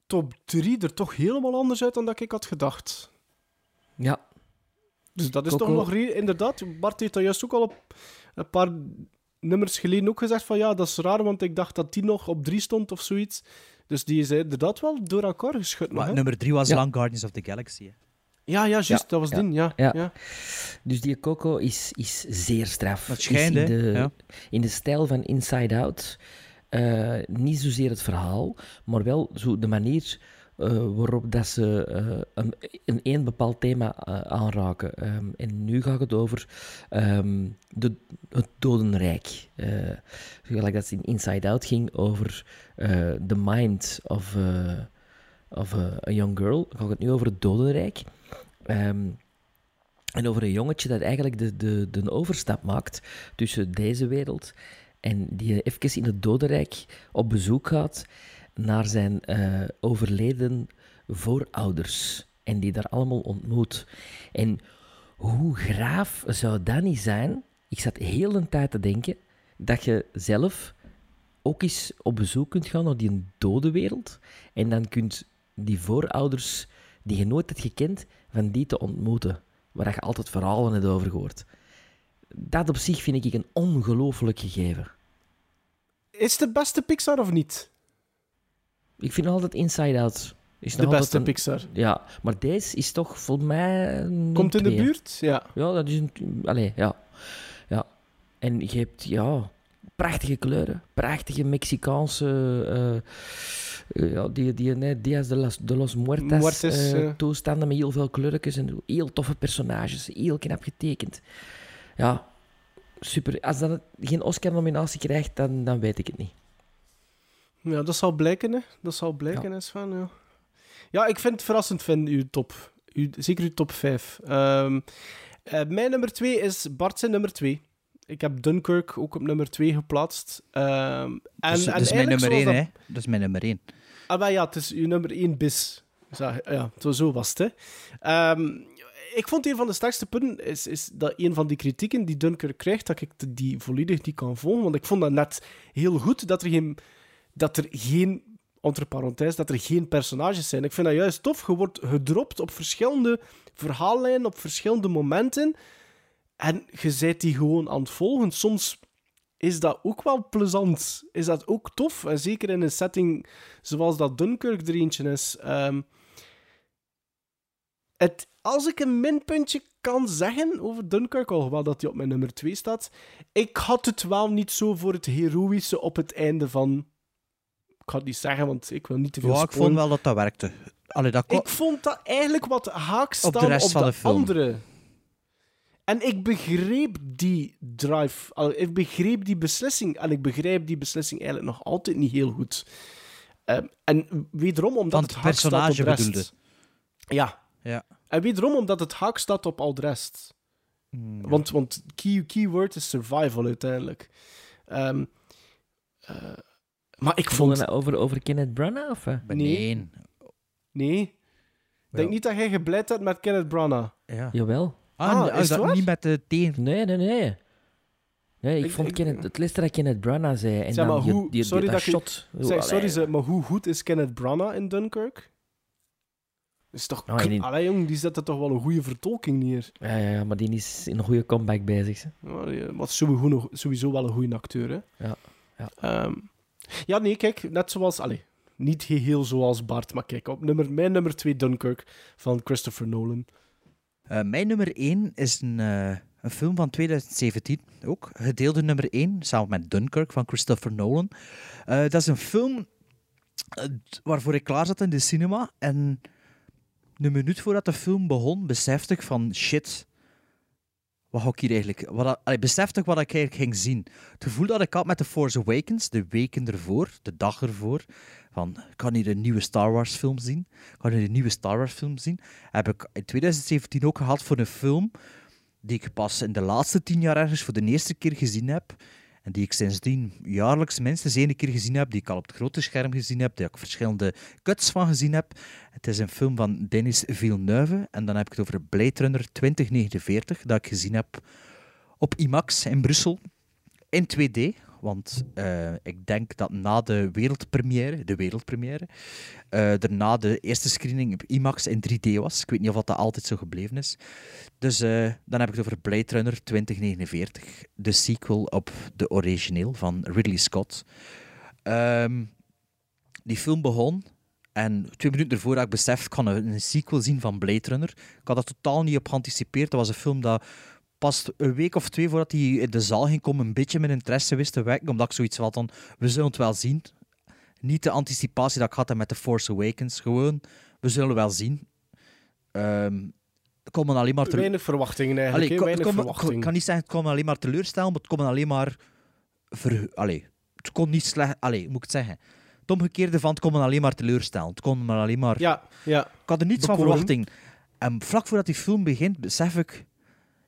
top 3 er toch helemaal anders uit dan dat ik had gedacht. Ja. Dus dat is Coco- toch nog... Inderdaad, Bart heeft dat juist ook al op een paar nummers geleden ook gezegd van ja, dat is raar, want ik dacht dat die nog op 3 stond of zoiets. Dus die is inderdaad wel door elkaar geschud Maar nummer drie was Ja. Long Guardians of the Galaxy. hè. Ja, ja, juist, dat was die, ja. ja. ja. Dus die Coco is, is zeer straf. Dat Is in hè? de, Ja. in de stijl van Inside Out. Eh, niet zozeer het verhaal, maar wel zo de manier eh, waarop dat ze eh, een, een één bepaald thema aanraken. Ehm, en nu gaat het over ehm, de, het dodenrijk. Eh gelijk dat het in Inside Out ging over eh the mind of, eh, of eh, a young girl, gaat het nu over het dodenrijk. Ehm, en over een jongetje dat eigenlijk de, de, de overstap maakt tussen deze wereld en die even in het dodenrijk op bezoek gaat naar zijn eh, overleden voorouders. En die daar allemaal ontmoet. En hoe graaf zou dat niet zijn? Ik zat heel een tijd te denken dat je zelf ook eens op bezoek kunt gaan naar die dode wereld. En dan kunt die voorouders die je nooit hebt gekend, van die te ontmoeten. Waar je altijd verhalen hebt over gehoord. Dat op zich vind ik een ongelooflijk gegeven. Is het de beste Pixar of niet? Ik vind altijd Inside Out. Is De beste een- Pixar. Ja, maar deze is toch volgens mij... Komt in de buurt? Ja. Ja, dat is een... Allee, ja. ja. En je hebt, ja, prachtige kleuren. Prachtige Mexicaanse... eh, ja, die, die, nee, Diaz de, las, de los Muertas, Muertes, eh, ja. toestanden met heel veel kleurtjes en heel toffe personages. Heel knap getekend. Ja, super. Als dat geen Oscar-nominatie krijgt, dan, dan weet ik het niet. Ja, dat zal blijken, hè. Dat zal blijken, hè, Sven, ja. Ja, ik vind het verrassend, van uw top. Uw, zeker uw top 5. Ehm, eh, mijn nummer 2 is Bart zijn nummer 2. Ik heb Dunkirk ook op nummer 2 geplaatst. Ehm, en, dat is, en dat is mijn nummer zoals 1, dat- hè? Dat is mijn nummer 1. Ah, ja, het is uw nummer 1 bis. Zo- Ja, zo- was het. Ehm, ik vond een van de sterkste punten is, is dat een van die kritieken die Dunkirk krijgt, dat ik die volledig niet kan volgen. Want ik vond dat net heel goed dat er geen, dat er geen parenthèses, dat er geen personages zijn. Ik vind dat juist tof. Je wordt gedropt op verschillende verhaallijnen, op verschillende momenten. En je bent die gewoon aan het volgen. Soms is dat ook wel plezant. Is dat ook tof. En zeker in een setting zoals dat Dunkirk er eentje is. Ehm, het, als ik een minpuntje kan zeggen over Dunkirk, alhoewel dat hij op mijn nummer 2 staat, ik had het wel niet zo voor het heroïsche op het einde van... Ik ga het niet zeggen, want ik wil niet te veel Ja, ik vond wel dat dat werkte. Allee, dat kon- Ik vond dat eigenlijk wat haaks Op de staan op van de film. En ik begreep die drive. Al, Ik begreep die beslissing. En ik begrijp die beslissing eigenlijk nog altijd niet heel goed. Ehm, en wederom omdat het het haak staat op personage de rest. bedoelde. Ja. Ja. En wederom omdat het haak staat op al de rest. Hmm, Want, want key, keyword is survival uiteindelijk. Ehm, eh, maar ik vond... het over, over Kenneth Branagh? Of? eh? Nee. Nee. Ik denk niet dat jij gebleid hebt met Kenneth Branagh. Ja. Jawel. Ah, Ah, is dat waar? niet met de teen. Nee, nee, nee. Nee, ik, Ik- vond ik- Kenneth, het laatste dat Kenneth Branagh zei. En Zeg, dan maar die, hoe, die, die- sorry dat dat ik- shot. Zeg, sorry, zeg, maar hoe goed is Kenneth Branagh in Dunkirk? Is toch... Ah, die- Allee, jong, die zet er toch wel een goede vertolking neer. Ja, ja, ja, maar die is in een goede comeback bezig. Hè. Die was sowieso, nog- sowieso wel een goede acteur, hè. Ja, ja. Ehm, ja, nee, kijk, net zoals... Allee, niet heel zoals Bart, maar kijk, op nummer, mijn nummer 2 Dunkirk van Christopher Nolan. Eh, mijn nummer 1 is een, eh, een film van 2017 ook. Gedeelde nummer 1, samen met Dunkirk van Christopher Nolan. Eh, dat is een film waarvoor ik klaar zat in de cinema. En een minuut voordat de film begon, besefte ik van shit. Wat ik hier eigenlijk... Wat, besefte ik wat ik eigenlijk ging zien. Het gevoel dat ik had met The Force Awakens, de weken ervoor, de dag ervoor, van ik kan hier een nieuwe Star Wars film zien. Kan hier een nieuwe Star Wars film zien. Heb ik in 2017 ook gehad voor een film die ik pas in de laatste tien jaar ergens voor de eerste keer gezien heb. En die ik sindsdien jaarlijks minstens één keer gezien heb. Die ik al op het grote scherm gezien heb. Die ik verschillende cuts van gezien heb. Het is een film van Denis Villeneuve. En dan heb ik het over Blade Runner 2049. Dat ik gezien heb op IMAX in Brussel. In 2D. Want eh, ik denk dat na de wereldpremière, de wereldpremière, eh daarna de eerste screening op IMAX in 3D was. Ik weet niet of dat altijd zo gebleven is. Dus eh, dan heb ik het over Blade Runner 2049, de sequel op de origineel van Ridley Scott. Ehm, die film begon en twee minuten ervoor had ik beseft, ik kan een, een sequel zien van Blade Runner. Ik had dat totaal niet op geanticipeerd. Dat was een film dat pas een week of twee voordat hij in de zaal ging komen, een beetje mijn interesse wist te wekken, omdat ik zoiets had van, we zullen het wel zien. Niet de anticipatie dat ik had met The Force Awakens, gewoon, we zullen wel zien. Kon me alleen maar... teleur- Weinig verwachtingen eigenlijk. Allee, weinig kon verwachtingen. Ik kan niet zeggen, het kon alleen maar teleurstellen, maar het kon alleen maar... Ver, allee, het kon niet slecht... Allee, moet ik het zeggen? Het omgekeerde van, het kon alleen maar teleurstellen. Het kon me alleen maar... Ja, ja. Ik had er niets van verwachting. En vlak voordat die film begint, besef ik...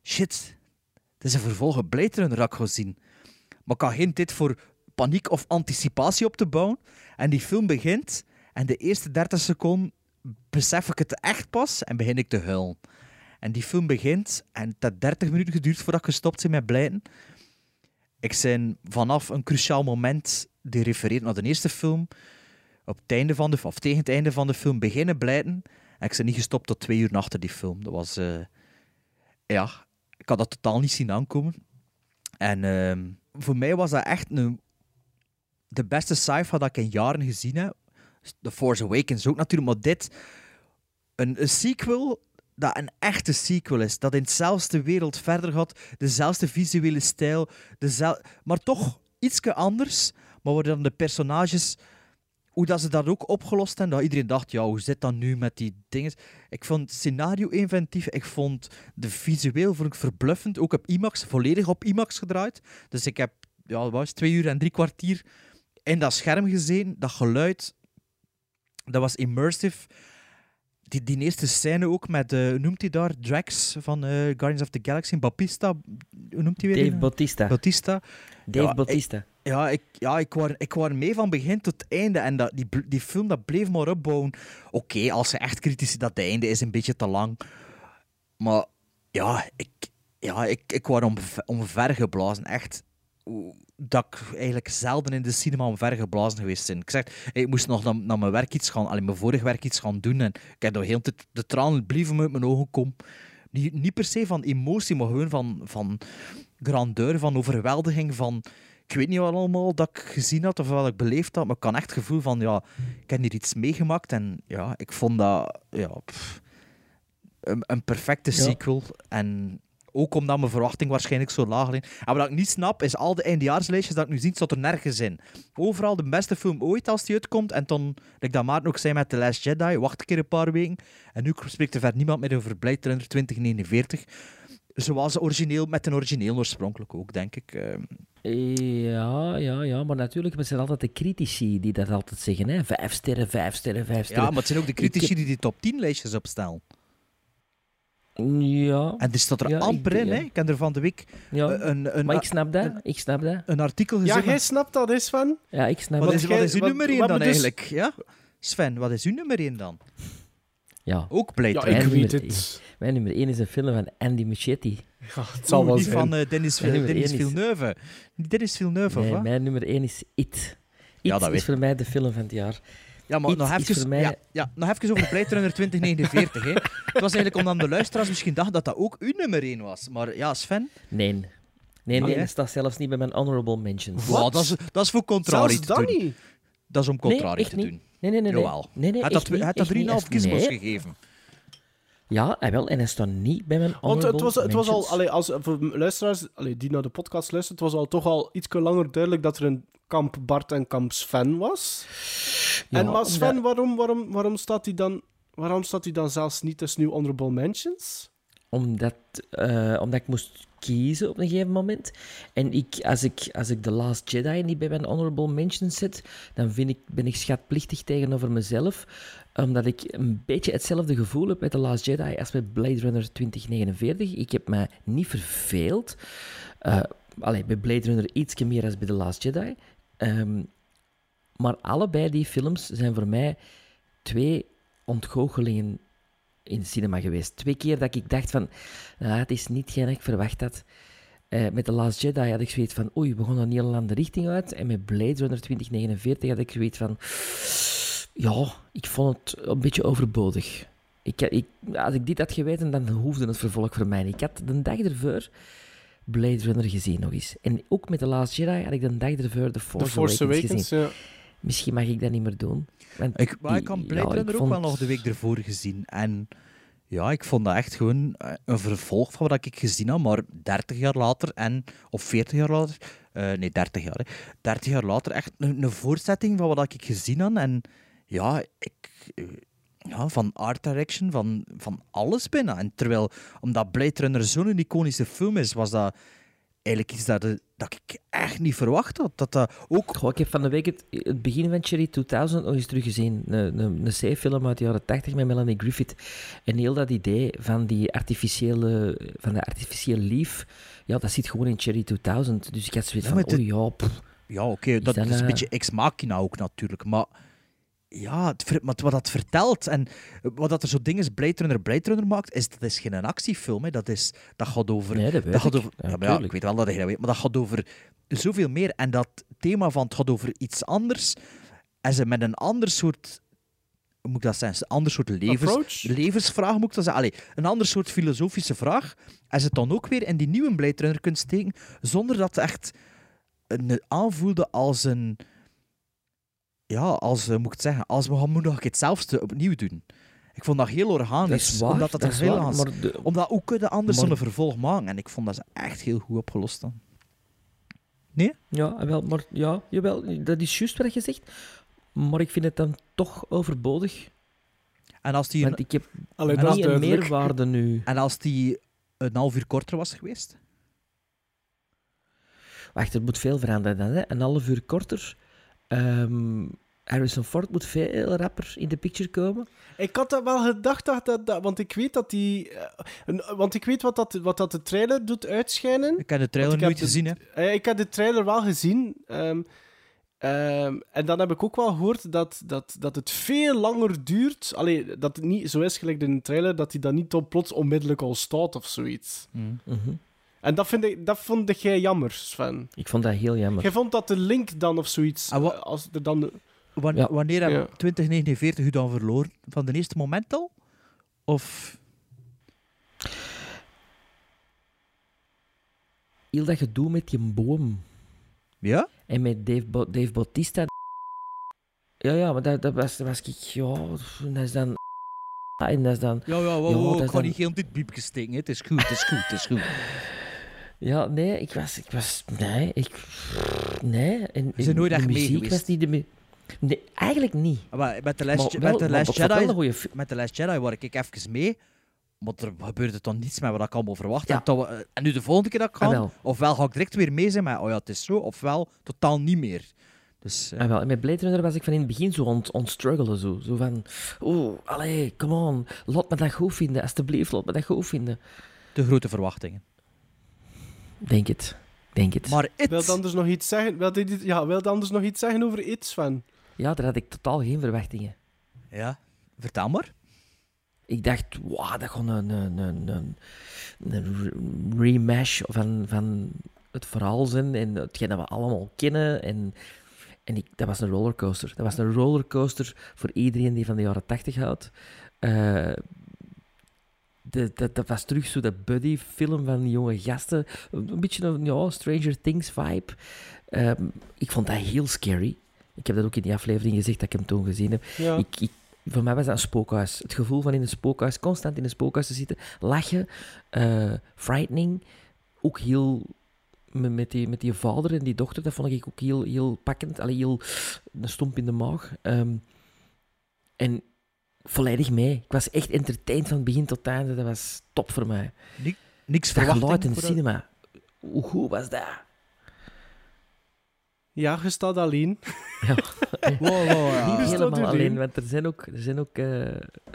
Shit, het is een vervolg op Blade Runner. Maar ik had geen tijd voor paniek of anticipatie op te bouwen. En die film begint, en de eerste 30 seconden besef ik het echt pas en begin ik te huilen. En die film begint, en het heeft 30 minuten geduurd voordat ik gestopt ben met blijten. Ik zijn vanaf een cruciaal moment die refereert naar de eerste film, op het einde van de, of tegen het einde van de film beginnen blijten. En ik ben niet gestopt tot twee uur achter die film. Dat was... eh, ja, ik had dat totaal niet zien aankomen. En ehm, voor mij was dat echt een, de beste sci-fi dat ik in jaren gezien heb. The Force Awakens ook natuurlijk, maar dit... Een, sequel dat een echte sequel is. Dat in hetzelfde wereld verder gaat. Dezelfde visuele stijl. Dezel maar toch ietsje anders. Maar waar dan de personages... Hoe dat ze dat ook opgelost hebben. Dat iedereen dacht, ja, hoe zit dat nu met die dingen? Ik vond het scenario inventief. Ik vond de visueel vond ik verbluffend. Ook op IMAX, volledig op IMAX gedraaid. Dus ik heb ja, was twee uur en drie kwartier in dat scherm gezien. Dat geluid, dat was immersive. Die, die eerste scène ook met, hoe noemt hij daar, Drax van eh, Guardians of the Galaxy, Baptista, hoe noemt hij weer? Dave? Bautista. Bautista. Dave Ja, Bautista. Ik, ja, ik, ja ik, was, ik was mee van begin tot einde en dat, die, die film dat bleef maar opbouwen. Oké, als ze echt kritisch is, dat het einde is een beetje te lang. Maar ja, ik, ja, ik, ik was omver, omvergeblazen, echt. Dat ik eigenlijk zelden in de cinema omvergeblazen geweest ben. Ik zeg, ik moest nog naar, naar mijn werk iets gaan, alleen mijn vorig werk iets gaan doen. En ik heb de hele tijd de tranen blieven uit mijn ogen komen. Niet, niet per se van emotie, maar gewoon van, van grandeur, van overweldiging, van... Ik weet niet wat allemaal dat ik gezien had of wat ik beleefd had, maar ik had echt het gevoel van, ja, ik heb hier iets meegemaakt en ja, ik vond dat, ja, pff, een, een perfecte Ja. sequel. En ook omdat mijn verwachting waarschijnlijk zo laag ligt. En wat ik niet snap, is al de eindejaarslijstjes dat ik nu zie, staat er nergens in. Overal de beste film ooit als die uitkomt. En dan, like dat Maarten ook zei met The Last Jedi, wacht een keer een paar weken. En nu spreekt er verder niemand meer over Blade Runner 2049. Zoals origineel, met een origineel oorspronkelijk ook, denk ik. Ehm, Ja, ja, ja, maar natuurlijk het zijn altijd de critici die dat altijd zeggen. Hè? Vijf sterren, vijf sterren, vijf sterren. Ja, maar het zijn ook de critici heb- die die top 10 lijstjes opstellen. Ja. En die staat er Ja, amper in, ja. hè. Ik heb er van de week Ja, een, een, maar ik snap dat, ik snap dat. een artikel gezien. Ja, jij snapt dat, is van. Ja, ik snap Wat dat. is, wat is uw nummer 1 wat dan dus- eigenlijk? Ja? Sven, wat is uw nummer 1 dan? Ja. Ook Blade Ja, ik Mijn weet nummer- het. Mijn nummer 1 is een film van Andy Muschietti. Ja, het zal Oeh, wel die zijn. van eh, Dennis, Dennis is- Villeneuve. Dennis Villeneuve, of Nee, wat? mijn nummer 1 is It. It Ja, dat weet is voor mij de film van het jaar. Ja, maar nog even, voor mij- ja, ja, nog even over Blade Runner 2049. Hè. Het was eigenlijk omdat de luisteraars misschien dachten dat dat ook uw nummer 1 was. Maar ja, Sven, Nee. Nee, nee, hè? dat staat zelfs niet bij mijn honorable mentions. wow, dat, is, dat is voor contrarie Zelfs te dat doen. niet. Dat is om contrarie te niet. doen. Nee, nee, nee. nee. Jawel. Nee, nee, Hij echt had dat echt niet. 3,5 gizmos Nee. gegeven. Ja, hij wel. En hij staat niet bij mijn Want honorable het was, het was al, allee, als, voor luisteraars allee, die naar de podcast luisteren, het was al toch al iets langer duidelijk dat er een kamp Bart en kamp Sven was. Ja, en maar Sven, waarom, waarom, waarom, staat hij dan, waarom staat hij dan zelfs niet tussen uw honorable mentions? Omdat, eh, omdat ik moest kiezen op een gegeven moment. En ik, als, ik, als ik The Last Jedi niet bij mijn honorable mentions zet, dan vind ik, ben ik schatplichtig tegenover mezelf. Omdat ik een beetje hetzelfde gevoel heb met The Last Jedi als met Blade Runner 2049. Ik heb mij niet verveeld. Allee, bij Blade Runner iets meer als bij The Last Jedi. Ehm, maar allebei die films zijn voor mij twee ontgoochelingen in de cinema geweest. Twee keer dat ik dacht van, ah, het is niet geen ik verwacht had. Eh, met The Last Jedi had ik zoiets van, oei, we gaan een heel andere richting uit. En met Blade Runner 2049 had ik zoiets van, ja, ik vond het een beetje overbodig. Ik, ik, als ik dit had geweten, dan hoefde het vervolg voor mij. Ik had de dag ervoor Blade Runner gezien nog eens. En ook met The Last Jedi had ik de dag ervoor The Force, The Force Awakens, Awakens, gezien. ja. Misschien mag ik dat niet meer doen. Want Ik, maar ik die- had Blade ja, Runner ook vond- wel nog de week ervoor gezien. En Ja, ik vond dat echt gewoon eh, een vervolg van wat ik gezien had, maar 30 jaar later en, of 40 jaar later, eh, nee, 30 jaar, hè, 30 jaar later echt een, een voortzetting van wat ik gezien had. En ja, ik, eh, ja van art direction, van, van alles bijna. En terwijl, omdat Blade Runner zo'n iconische film is, was dat eigenlijk iets dat, dat ik echt niet verwacht had. Dat dat ook... Goh, ik heb van de week het, het begin van Cherry 2000 nog eens teruggezien. Een, een, een C-film uit de jaren 80 met Melanie Griffith. En heel dat idee van, die artificiële, van de artificiële lief, ja, dat zit gewoon in Cherry 2000. Dus ik had zoiets Ja, van, oh ja, pff. Ja, oké, dat, dat, is een beetje ex-machina ook natuurlijk, maar ja, het, maar wat dat vertelt en wat dat er zo dingen Blade Runner Blade Runner maakt, is dat is geen actiefilm, hè. Dat, is, dat gaat over... Nee, dat weet gaat ik. over Ja, ja, maar ja, ik weet wel dat je dat weet, maar dat gaat over zoveel meer. En dat thema van het gaat over iets anders, en ze met een ander soort... Hoe moet ik dat zeggen? Een ander soort levens, levensvraag, moet ik dat zeggen? Allee, een ander soort filosofische vraag. En ze het dan ook weer in die nieuwe Blade Runner kunt steken, zonder dat het echt een, aanvoelde als een... Ja, als, eh, moet ik het zeggen, als we gaan moeten nog hetzelfde opnieuw doen. Ik vond dat heel organisch. Dat is waar, omdat dat, dat er heel waar, aan Omdat hoe kun je anders maar- zo'n vervolg maken? En ik vond dat ze echt heel goed opgelost dan. Nee? Ja, wel, maar ja, jawel, dat is juist wat je zegt. Maar ik vind het dan toch overbodig. En als die Want ik heb Allee, dat niet een meerwaarde nu. En als die een half uur korter was geweest? Wacht, er moet veel veranderen dan. Hè? Een half uur korter. Ehm, Harrison Ford moet veel rapper in de picture komen. Ik had dat wel gedacht, dat, dat, dat- want ik weet dat die... eh, want ik weet wat dat, wat dat de trailer doet uitschijnen. Ik heb de trailer nooit gezien, hè. Eh, ik heb de trailer wel gezien. ehm, ehm, en dan heb ik ook wel gehoord dat, dat, dat het veel langer duurt. Allee, dat het niet zo is gelijk in de trailer, dat hij dan niet op plots onmiddellijk al staat of zoiets. Mhm. En dat, vind ik, dat vond jij jammer, Sven. Ik vond dat heel jammer. Jij vond dat de link dan of zoiets... Ah, eh, als er dan... Wan- Ja. Wanneer heb Ja. 2049 u dan verloren? Van de eerste moment al? Of... Heel dat gedoe met die boom. Ja? En met Dave, Ba- Dave Bautista. Ja, ja, maar dat, dat, was, dat was ik... Ja, dat is dan... En dat is dan... Ja, ja, wow, Ja, wow, ik ga dan- niet heel dit biepje steken. hè. Het is goed, het is goed, het is goed. [LAUGHS] Ja, nee, ik was... Ik was nee, ik... Nee. En, Je en nooit de echt mee muziek geweest? was niet de... Nee, eigenlijk niet. Maar met The Last, wel- met The maar Last Jedi, met The Last Jedi waar ik even mee, maar er gebeurde dan niets met wat ik allemaal verwacht Ja. had. Dat we- En nu de volgende keer dat ik ga, Ah, wel. ofwel ga ik direct weer mee zijn met, oh ja, het is zo, ofwel totaal niet meer. Dus, eh, Ah, wel, en met Blade Runner was ik van in het begin zo ont, ontstruggelen. Zo, zo van, oeh, allee, come on. Laat me dat goed vinden, alsjeblieft, laat me dat goed vinden. te grote verwachtingen. Denk het, denk het. Maar It, Wil je anders nog iets zeggen? Wil je, ja, wil je anders nog iets zeggen over It, Sven? Ja, daar had ik totaal geen verwachtingen. ja, vertel maar. Ik dacht, wauw, dat gewoon een, een, een, een, een re- remash van, van het verhaal zijn en hetgeen dat we allemaal kennen. En, en ik, dat was een rollercoaster. Dat was een rollercoaster voor iedereen die van de jaren tachtig houdt. Eh, de, dat, dat was terug zo dat buddy-film van die jonge gasten. Een beetje een ja, Stranger Things vibe. Ehm, ik vond dat heel scary. Ik heb dat ook in die aflevering gezegd dat ik hem toen gezien heb. Ja. Ik, ik, voor mij was dat een spookhuis. Het gevoel van in een spookhuis, constant in een spookhuis te zitten, lachen, eh, frightening. Ook heel met, die, met die vader en die dochter, dat vond ik ook heel, heel pakkend. Allee, heel een stomp in de maag. Ehm, en volledig mee. Ik was echt entertained van begin tot einde. Dat was top voor mij. Ni- niks Dat verwachting geluid in dat- cinema. Hoe goed was dat? Ja, je staat alleen. [LAUGHS] Ja. [LAUGHS] Wow, wow, ja. Niet helemaal alleen, want er zijn ook, er zijn ook eh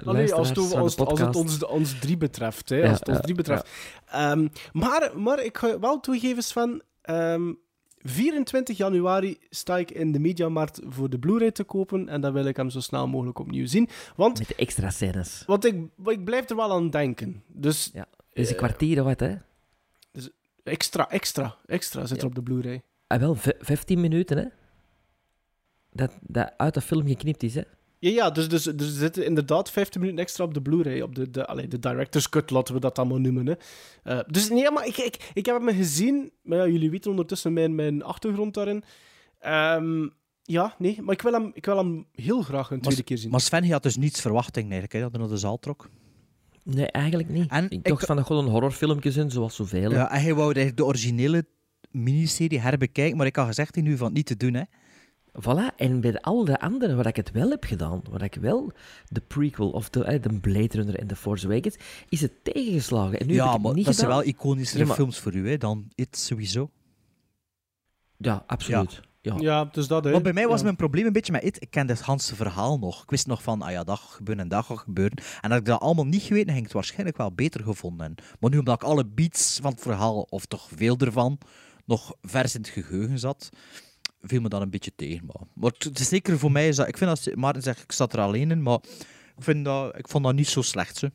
Allee, als het, als, als het ons, ons drie betreft. Hè, Ja, als het ons drie betreft. Ehm, maar, maar ik ga wel toegeven, Sven. ehm, 24 januari sta ik in de Mediamarkt voor de Blu-ray te kopen. En dan wil ik hem zo snel mogelijk opnieuw zien. Want, Met de extra scènes. want ik, ik blijf er wel aan denken. Dus Ja. Dus een Eh, kwartier of wat, hè? extra, extra, extra zit er op de Blu-ray. Ah, wel, v- 15 minuten, hè? Dat, dat uit de film geknipt is, hè? Ja, ja dus, dus, dus er zitten inderdaad 15 minuten extra op de Blu-ray. Op de, de, allee, de director's cut, laten we dat allemaal noemen. Hè. Eh, dus nee, maar ik, ik, ik heb hem gezien. Maar ja, jullie weten ondertussen mijn, mijn achtergrond daarin. Ehm, ja, nee, maar ik wil hem, ik wil hem heel graag een tweede keer zien. Maar Sven je had dus niets verwachting eigenlijk, hè, dat hij naar de zaal trok. Nee, eigenlijk niet. En ik dacht van dat gewoon een horrorfilmpje zijn, zoals zoveel. hè. Ja, en hij wou eigenlijk de originele miniserie herbekijken, maar ik had gezegd in nu van niet te doen, hè. Voilà, en bij al de andere waar ik het wel heb gedaan, waar ik wel de prequel of de, de Blade Runner en The Force Awakens, is het tegengeslagen. En nu heb ik ja, het maar niet dat zijn wel iconischere Ja, maar- films voor u, hè, dan It sowieso. Ja, absoluut. Ja. Ja, dus dat, hè. Maar bij mij was Ja. mijn probleem een beetje met It. Ik kende het Hanse verhaal nog. Ik wist nog van, ah ja, dat gaat gebeuren en dat gaat gebeuren. En dat ik dat allemaal niet geweten, ging ik het waarschijnlijk wel beter gevonden. Maar nu, omdat ik alle beats van het verhaal, of toch veel ervan, nog vers in het geheugen zat, viel me dat een beetje tegen. Maar, maar het is zeker voor mij, is dat, ik vind dat, Maarten zegt, ik zat er alleen in, maar ik, vind dat, ik vond dat niet zo slecht. Ze.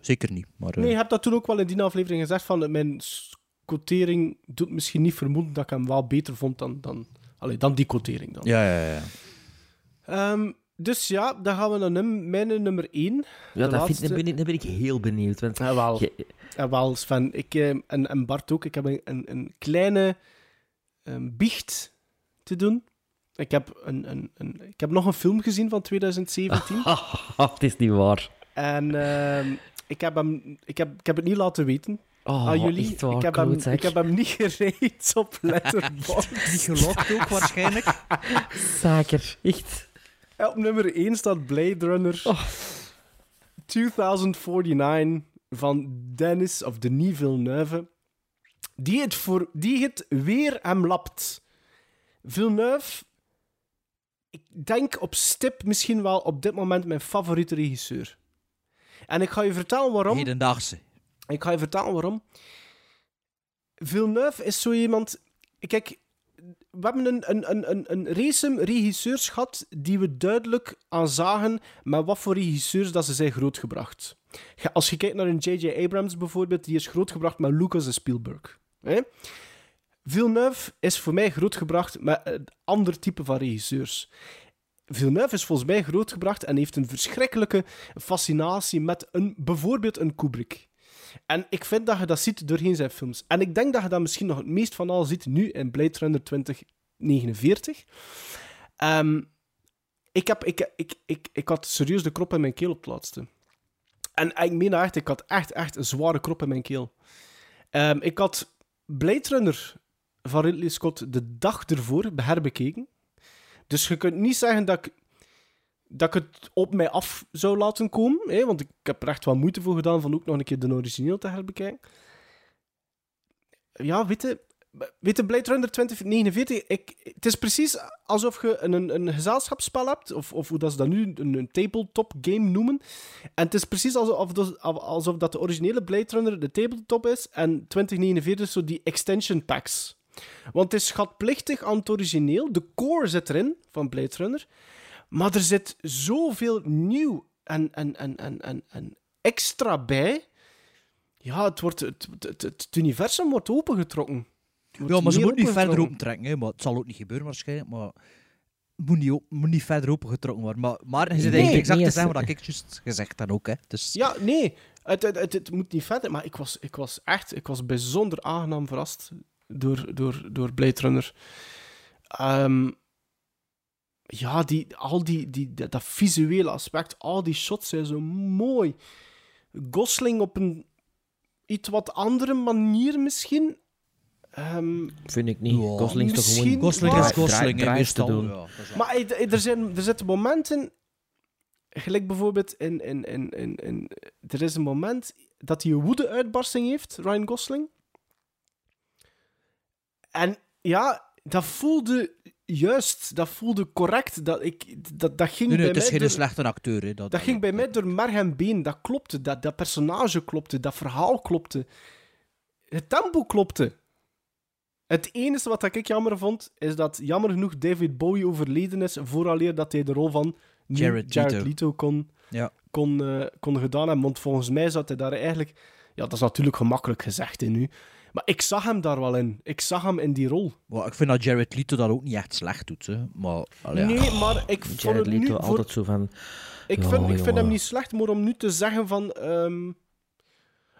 Zeker niet. Maar, eh, Nee, je hebt dat toen ook wel in die aflevering gezegd van mijn quotering doet misschien niet vermoeden dat ik hem wel beter vond dan, dan, allee, dan die quotering dan. Ja, ja, ja. Ehm, dus ja, dan gaan we naar num mijn nummer 1. Ja, dat vind, dan, ben ik, dan ben ik heel benieuwd. Want Ja, wel. je- Ja, wel, Sven. Ik, eh, en, en Bart ook. Ik heb een, een, een kleine ehm, biecht te doen. Ik heb, een, een, een, ik heb nog een film gezien van 2017. het [LAUGHS] is niet waar. en ehm, ik, heb hem, ik, heb, ik heb het niet laten weten Oh, aan jullie. echt waar, ik, heb hem, ik heb hem niet [LAUGHS] gereed op [LAUGHS] Letterboxd. Niet gelogd ook waarschijnlijk. Zaker, echt. Op nummer 1 staat Blade Runner 2049 van Dennis of Denis Villeneuve. Die het, voor, die het weer hem lapt. Villeneuve, ik denk op stip misschien wel op dit moment mijn favoriete regisseur. En ik ga je vertellen waarom. Hedendaagse. Ik ga je vertellen waarom. Villeneuve is zo iemand. Kijk, we hebben een, een, een, een, regisseurs gehad die we duidelijk aan zagen met wat voor regisseurs dat ze zijn grootgebracht. Als je kijkt naar een J.J. Abrams bijvoorbeeld, die is grootgebracht met Lucas en Spielberg. Hè? Villeneuve is voor mij grootgebracht met ander type van regisseurs. Villeneuve is volgens mij grootgebracht en heeft een verschrikkelijke fascinatie met een, bijvoorbeeld een Kubrick. En ik vind dat je dat ziet doorheen zijn films. En ik denk dat je dat misschien nog het meest van al ziet nu in Blade Runner 2049. Ehm, ik, heb, ik, ik, ik, ik had serieus de krop in mijn keel op het laatste. En ik meen echt, ik had echt, echt een zware krop in mijn keel. Ehm, ik had Blade Runner van Ridley Scott de dag ervoor herbekeken. Dus je kunt niet zeggen dat ik, dat ik het op mij af zou laten komen. Hè, want ik heb er echt wel moeite voor gedaan van ook nog een keer de origineel te herbekijken. Ja, weet je Blade Runner 2049, ik, het is precies alsof je een, een, gezelschapsspel hebt, of, of hoe dat ze dat nu een, een tabletop game noemen. En het is precies alsof, dat- alsof dat de originele Blade Runner de tabletop is en 2049 zo die extension packs. Want het is schatplichtig aan het origineel. De core zit erin van Blade Runner. Maar er zit zoveel nieuw en, en, en, en, en, en extra bij. Ja, het, wordt, het, het, het, het universum wordt opengetrokken. Het wordt Ja, maar ze moet niet verder opentrekken. Hè, maar het zal ook niet gebeuren waarschijnlijk. Maar het moet niet, op- moet niet verder opengetrokken worden. Maar, maar je zit Nee, eigenlijk exact nee, te zeggen als- wat ik juist gezegd heb ook. Hè. Dus, Ja, nee. Het, het, het, het moet niet verder. Maar ik was, ik was echt ik was bijzonder aangenaam verrast door, door, door Blade Runner. Ehm, ja, die, al die, die, dat, dat visuele aspect, al die shots zijn zo mooi. Gosling op een iets wat andere manier misschien. Ehm, Vind ik niet. Gosling is toch gewoon... Gosling is Gosling, draai- te doen. ja. Maar er, zijn, er zitten momenten, gelijk bijvoorbeeld in, in, in, in, in- Er is een moment dat hij een woede-uitbarsting heeft, Ryan Gosling. En ja, dat voelde juist, dat voelde correct. Dat, ik, dat, dat ging nee, nee, bij het is mij geen door- slechte acteur. Hè. Dat, dat ging bij mij door merg en been. Dat klopte. Dat, dat personage klopte. Dat verhaal klopte. Het tempo klopte. Het enige wat ik jammer vond, is dat jammer genoeg David Bowie overleden is vooraleer dat hij de rol van Jared Jared, Leto. Leto kon, Ja. kon, eh, kon gedaan hebben. Want volgens mij zat hij daar eigenlijk... Ja, dat is natuurlijk gemakkelijk gezegd hè, nu. Maar ik zag hem daar wel in. Ik zag hem in die rol. Maar ik vind dat Jared Leto dat ook niet echt slecht doet. Hè. Maar, allee. Nee, maar ik vond Jared het nu... Leto, voor- altijd zo van... Ik, vind, ik vind hem niet slecht, maar om nu te zeggen van... ehm,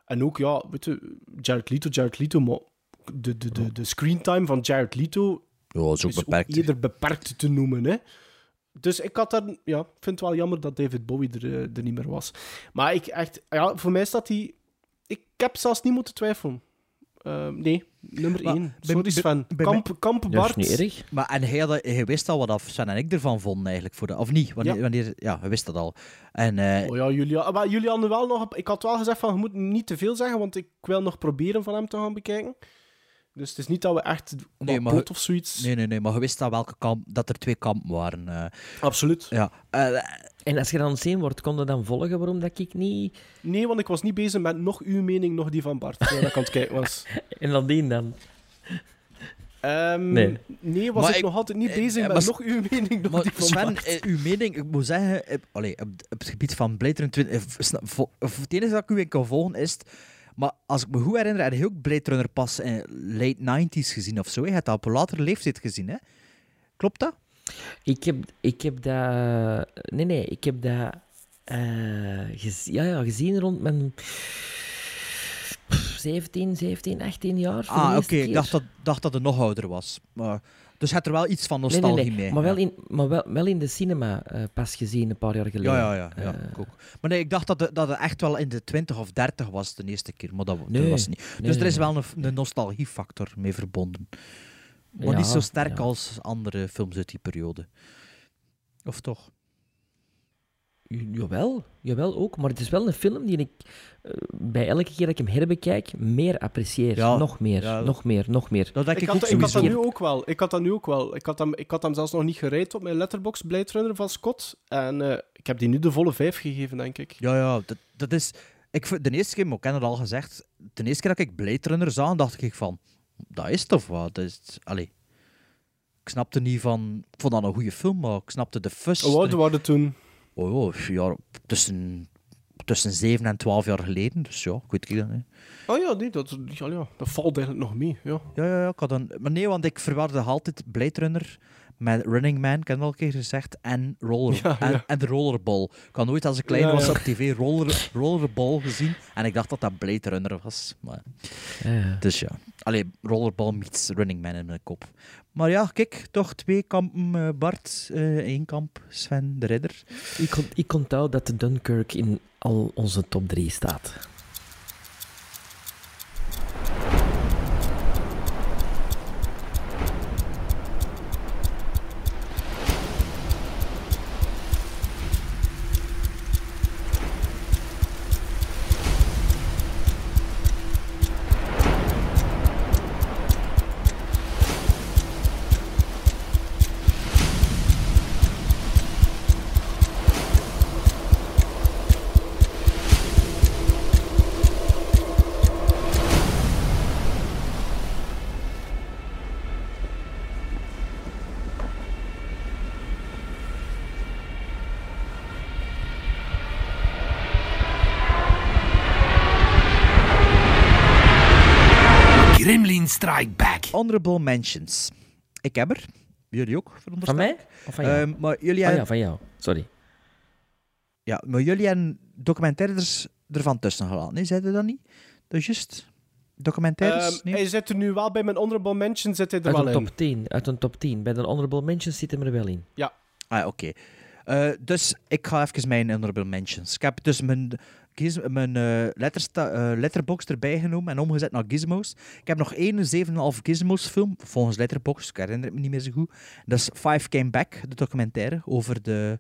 En ook, ja, weet je, Jared Leto, Jared Leto, maar de, de, de, de screentime van Jared Leto Ja, is ook is beperkt. eerder beperkt te noemen, hè. Dus ik had daar... Ja, ik vind het wel jammer dat David Bowie er, eh, er niet meer was. Maar ik echt... Ja, voor mij staat hij... Ik heb zelfs niet moeten twijfelen. Ehm, nee, nummer Maar 1. bij- Sorry Sven. bij Kamp, Kamp Bart. Maar, en hij, had, hij wist al wat af Sven en ik ervan vonden eigenlijk. Voor de, of niet? Wanneer, Ja. wanneer, ja, hij wist dat al. En, eh, Oh ja, Julia. Maar jullie hadden wel nog... Ik had wel gezegd van, je moet niet te veel zeggen, want ik wil nog proberen van hem te gaan bekijken. Dus het is niet dat we echt Nee, maar of zoiets... Nee, nee, nee, maar je wist al welke kamp, dat er twee kampen waren. eh. Absoluut. Ja. En als je dan zien wordt, kon je dan volgen waarom dat ik niet... Nee, want ik was niet bezig met nog uw mening, nog die van Bart. Terwijl ik aan het kijken was. [LAUGHS] En dan die dan? Ehm, Nee. nee. was Maar ik, ik- nog altijd niet eh, bezig eh, met nog uw mening, nog Maar die van Sven, Bart. eh, uw mening, ik moet zeggen, allee, op, op het gebied van Blade Runner 20, eh, sna- vo- of het enige dat ik u in kan volgen is, maar als ik me goed herinner, heb je ook Blade Runner pas in late 90s gezien of zo. Je hebt dat op een latere leeftijd gezien, hè? Klopt dat? Ik heb, ik heb dat... Nee, nee, ik heb dat eh, gez- ja, ja, gezien rond mijn 17, 17, 18 jaar. Ah, oké, ik dacht dat, dacht dat het nog ouder was. Maar, dus hebt er wel iets van nostalgie nee, nee, mee. Maar, wel ja. in, maar wel, wel in de cinema eh, pas gezien, een paar jaar geleden. Ja, ja, ja, ja Eh, ik ook. Maar nee, ik dacht dat het, dat het echt wel in de 20 of 30 was de eerste keer, maar dat, dat was niet. Dus er is wel een, een nostalgiefactor mee verbonden. Maar Ja, niet zo sterk ja. als andere films uit die periode. Of toch? Jawel, jawel ook. Maar het is wel een film die ik eh, bij elke keer dat ik hem herbekijk meer apprecieer. Ja, nog meer, ja. nog meer, nog meer. Dat Ik ik, had, ik had dat nu ook wel. Ik had dat nu ook wel. Ik had hem, ik had hem zelfs nog niet gereid op mijn letterbox Blade Runner van Scott. En eh, ik heb die nu de volle vijf gegeven, denk ik. Ja, ja, dat, dat is... Ik, de eerste keer, maar ik heb het al gezegd, de eerste keer dat ik Blade Runner zag, dacht ik van, dat is toch wat? Dat is, allee. Ik snapte niet van... Ik vond dat een goede film, maar ik snapte de fuss. Hoe oud waren toen? Oh, ja, ja, tussen, tussen 7 en 12 jaar geleden. Dus ja, ik het niet. hè. Oh ja, nee, dat, ja, ja, dat valt eigenlijk nog mee. Ja. Ja, ja, ja, ik had een... Maar nee, want ik verwarde altijd Blade Runner met Running Man, ik heb het al een keer gezegd, en, roller, Ja, en, ja. en de Rollerball. Ik had nooit als ik klein Ja, was ja. op tv roller, Rollerball gezien en ik dacht dat dat Blade Runner was. Maar... Dus ja. Allee, Rollerball meets Running Man in mijn kop. Maar ja, kijk, toch twee kampen eh, Bart, eh, één kamp Sven de Ridder. Ik, ont- ik onthoud dat de Dunkirk in al onze top 3 staat. Strike Back. Honorable mentions. Ik heb er. Jullie ook, veronderstel Van mij? Of van jou? Ehm, maar jullie hebben... ja, van jou. Sorry. Ja, maar jullie hebben documentaires ervan tussen gelaten. Nee, zeiden dat niet? Dat is juist. Documentaires? Ehm, nee? Hij zit er nu wel bij mijn honorable mention, zit hij er Uit wel een in. top 10. Uit een top 10. Bij de honorable mentions zit hem er wel in. Ja. Ah, oké. Eh, dus ik ga even mijn honorable mentions. Ik heb dus mijn, giz- mijn eh, eh, letterbox erbij genomen en omgezet naar gizmos. Ik heb nog één 7,5 gizmos film, volgens letterbox, ik herinner het me niet meer zo goed. Dat is Five Came Back, de documentaire over de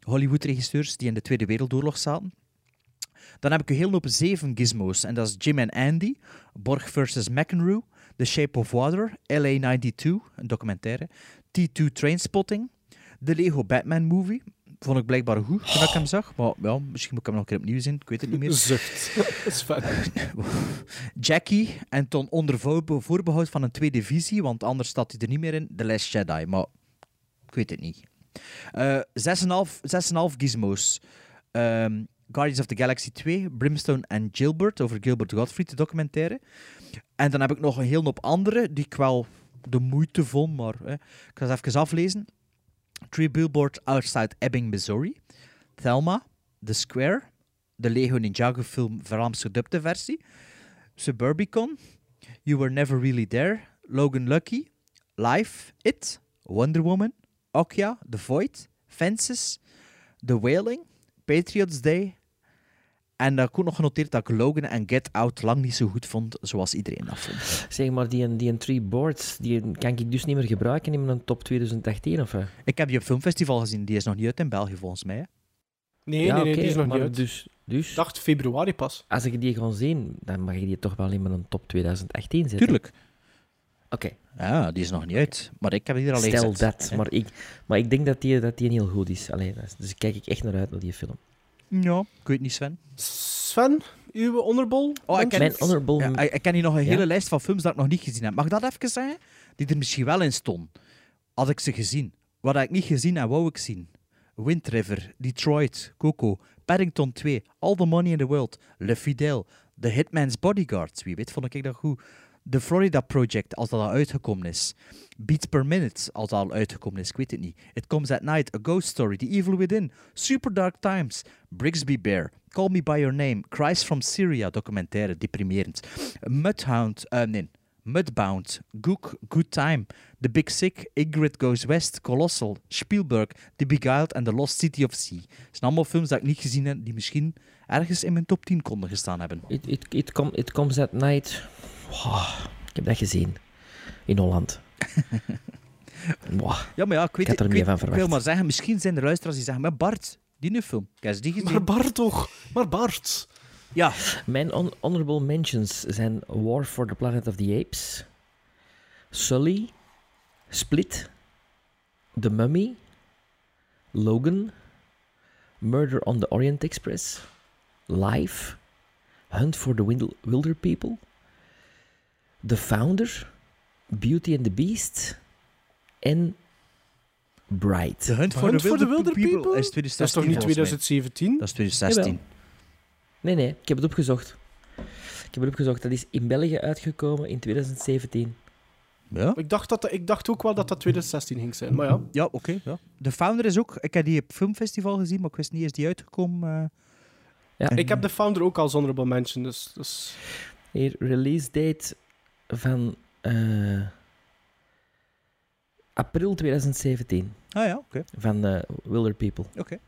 Hollywood-regisseurs die in de Tweede Wereldoorlog zaten. Dan heb ik een heel hoop zeven gizmos. En dat is Jim en Andy, Borg versus McEnroe, The Shape of Water, LA 92, een documentaire, T2 Trainspotting, de Lego Batman Movie. Vond ik blijkbaar goed toen ik hem zag. Maar ja, misschien moet ik hem nog een keer opnieuw zien. Ik weet het niet meer. Zucht. [LAUGHS] Dat is fijn. Jackie en toen onder voor- voorbehoud van een tweede visie, want anders staat hij er niet meer in, The Last Jedi. Maar ik weet het niet. Eh 6,5 6,5 gizmos. Ehm, Guardians of the Galaxy 2, Brimstone en Gilbert, over Gilbert Gottfried, de documentaire. En dan heb ik nog een hele hoop andere, die ik wel de moeite vond, maar eh, ik ga ze even aflezen. Three Billboards Outside Ebbing, Missouri. Thelma, The Square, de Lego Ninjago film Vlaams gedubte versie. Suburbicon, You Were Never Really There, Logan Lucky, Life, It, Wonder Woman, Okja, The Void, Fences, The Wailing, Patriots Day. En ik ook nog genoteerd dat ik Logan en Get Out lang niet zo goed vond zoals iedereen dat vond. Zeg maar, die, die Three Boards, die kan ik dus niet meer gebruiken in mijn top 2018, of wat? Ik heb die op filmfestival gezien. Die is nog niet uit in België volgens mij. hè. Nee, Ja, nee, die is nog niet uit. Dus, dus Ik dacht februari pas. als ik die ga zien, dan mag ik die toch wel in mijn top 2018 zetten. Tuurlijk. Oké. Ja, die is nog niet uit. Maar ik heb die er al Stel gezet. dat. Maar ik, maar ik denk dat die, dat die heel goed is. Allee, dus kijk ik echt naar uit naar die film. Ja, ik weet niet, Sven. Sven, uw honorbol? Oh, ik ken, Mijn honorable... ja, ik ik ken hier nog een Ja? hele lijst van films dat ik nog niet gezien heb. Mag ik dat even zeggen? Die er misschien wel in stonden. Had ik ze gezien. Wat ik niet gezien en wou ik zien. Wind River, Detroit, Coco, Paddington 2, All the Money in the World, Le Fidel, The Hitman's Bodyguards, wie weet vond ik dat goed. The Florida Project, als dat al uitgekomen is. Beats Per Minute, als dat al uitgekomen is, ik weet het niet. It Comes at Night, A Ghost Story, The Evil Within, Super Dark Times, Brigsby Bear, Call Me By Your Name, Cries From Syria, documentaire, deprimerend. Mudhound, eh nee, Mudbound, Gook, Good Time, The Big Sick, Ingrid Goes West, Colossal, Spielberg, The Beguiled en The Lost City of Sea. Het zijn allemaal films dat ik niet gezien heb, die misschien ergens in mijn top 10 konden gestaan hebben. It, it, it, it Comes at Night. Wow, ik heb dat gezien. In Holland. [LAUGHS] wow. Ja, maar ja, ik weet Ik er ik wil maar zeggen, misschien zijn er luisteraars die zeggen, maar Bart, die nu film, heb die gezien. Maar Bart toch? Maar Bart. Ja. Mijn on- honorable mentions zijn War for the Planet of the Apes, Sully, Split, The Mummy, Logan, Murder on the Orient Express, Life, Hunt for the Wilder People, The Founder, Beauty and the Beast en Bright. The Hunt for Hunt the for the Wilder, People, People? is 2016 Dat is toch niet volgens mij. 2017? Dat is 2016. Nee, nee, ik heb het opgezocht. Ik heb het opgezocht. Dat is in België uitgekomen in 2017. Ja? Ik dacht, dat, ik dacht ook wel dat dat 2016 ging zijn, maar ja. Ja, oké. ja. De Founder is ook... Ik heb die op filmfestival gezien, maar ik wist niet, is die uitgekomen? eh. Ja. Ik heb de founder ook als honorable mention, dus... dus... Hier, release date van eh, april 2017 Ah ja, oké. van eh, Wilder People. Oké.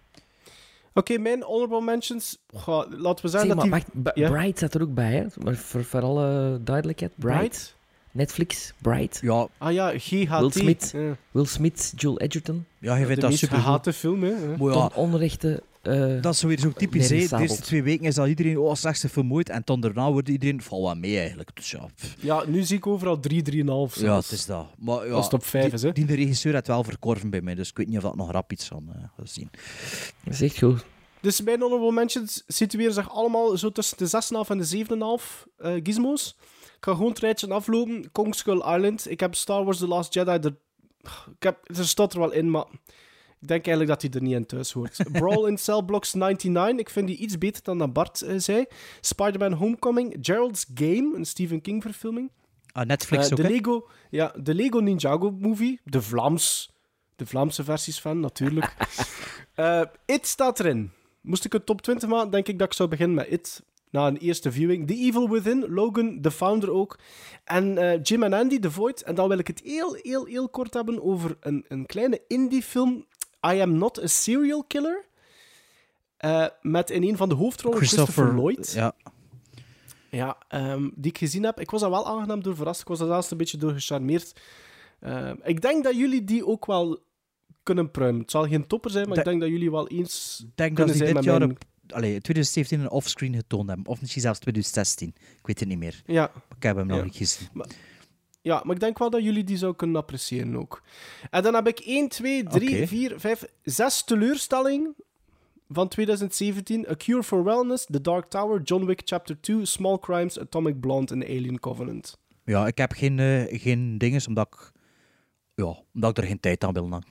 Oké, mijn honorable mentions... Goh, laten we zeggen Zeg, dat maar die... wacht, Ja? Bright staat er ook bij, hè? Maar voor, voor alle duidelijkheid, Bright. Bright? Netflix, Bright. Ja, Ah ja, GHT. Will Smith, Ja. Will Smith, Joel Edgerton. ja je de vindt dat super gehate film, hè. Ton onrechte... eh, dat is weer zo typisch. De eerste twee weken is dat iedereen, oh, slechtste film ooit. En dan daarna wordt iedereen, val wat mee eigenlijk. Dus ja. Ja, nu zie ik overal 3, 3,5 ja het is dat. Maar ja, Als het op vijf die, is, hè. Die de regisseur had wel verkorven bij mij, dus ik weet niet of dat nog rap iets van eh gaat zien. dat is echt goed. Dus mijn honorable mentions situeren zich allemaal zo tussen de 6,5 en de 7,5 eh, gizmos. Ik ga gewoon het rijtje aflopen. Kong Skull Island. Ik heb Star Wars The Last Jedi. Er, ik heb, er staat er wel in, maar ik denk eigenlijk dat hij er niet in thuis hoort. [LAUGHS] Brawl in Cell Blocks 99. Ik vind die iets beter dan dat Bart eh, zei. Spider-Man Homecoming. Gerald's Game, een Stephen King verfilming. Ah, Netflix Eh, ook, de? Lego, ja, de Lego Ninjago movie. De Vlaams. De Vlaamse versies van, natuurlijk. [LAUGHS] Eh, It staat erin. Moest ik een top 20 maken, denk ik dat ik zou beginnen met It. Na een eerste viewing. The Evil Within, Logan, The Founder ook. En Jim en Andy, The Void. En dan wil ik het heel, heel, heel kort hebben over een, een kleine indie-film. I Am Not a Serial Killer. Eh, met in een van de hoofdrollen Christopher, Lloyd. Ja. Ja, ehm, die ik gezien heb. Ik was daar wel aangenaam door verrast. Ik was daar zelfs een beetje door gecharmeerd. Ehm, ik denk dat jullie die ook wel kunnen pruimen. Het zal geen topper zijn, maar De- ik denk dat jullie wel eens Ik denk dat kunnen ze zijn dit met jaar mijn... allee, 2017 een offscreen getoond hebben. Of misschien zelfs 2016. Ik weet het niet meer. Ja. Ik heb hem nog Ja. niet gezien. Ja, maar ik denk wel dat jullie die zou kunnen appreciëren ook. En dan heb ik 1, 2, 3, Oké. 4, 5, 6 teleurstellingen van 2017. A Cure for Wellness, The Dark Tower, John Wick Chapter 2, Small Crimes, Atomic Blonde en Alien Covenant. Ja, ik heb geen, eh, geen dinges, omdat ik, ja, omdat ik er geen tijd aan wil. [LAUGHS]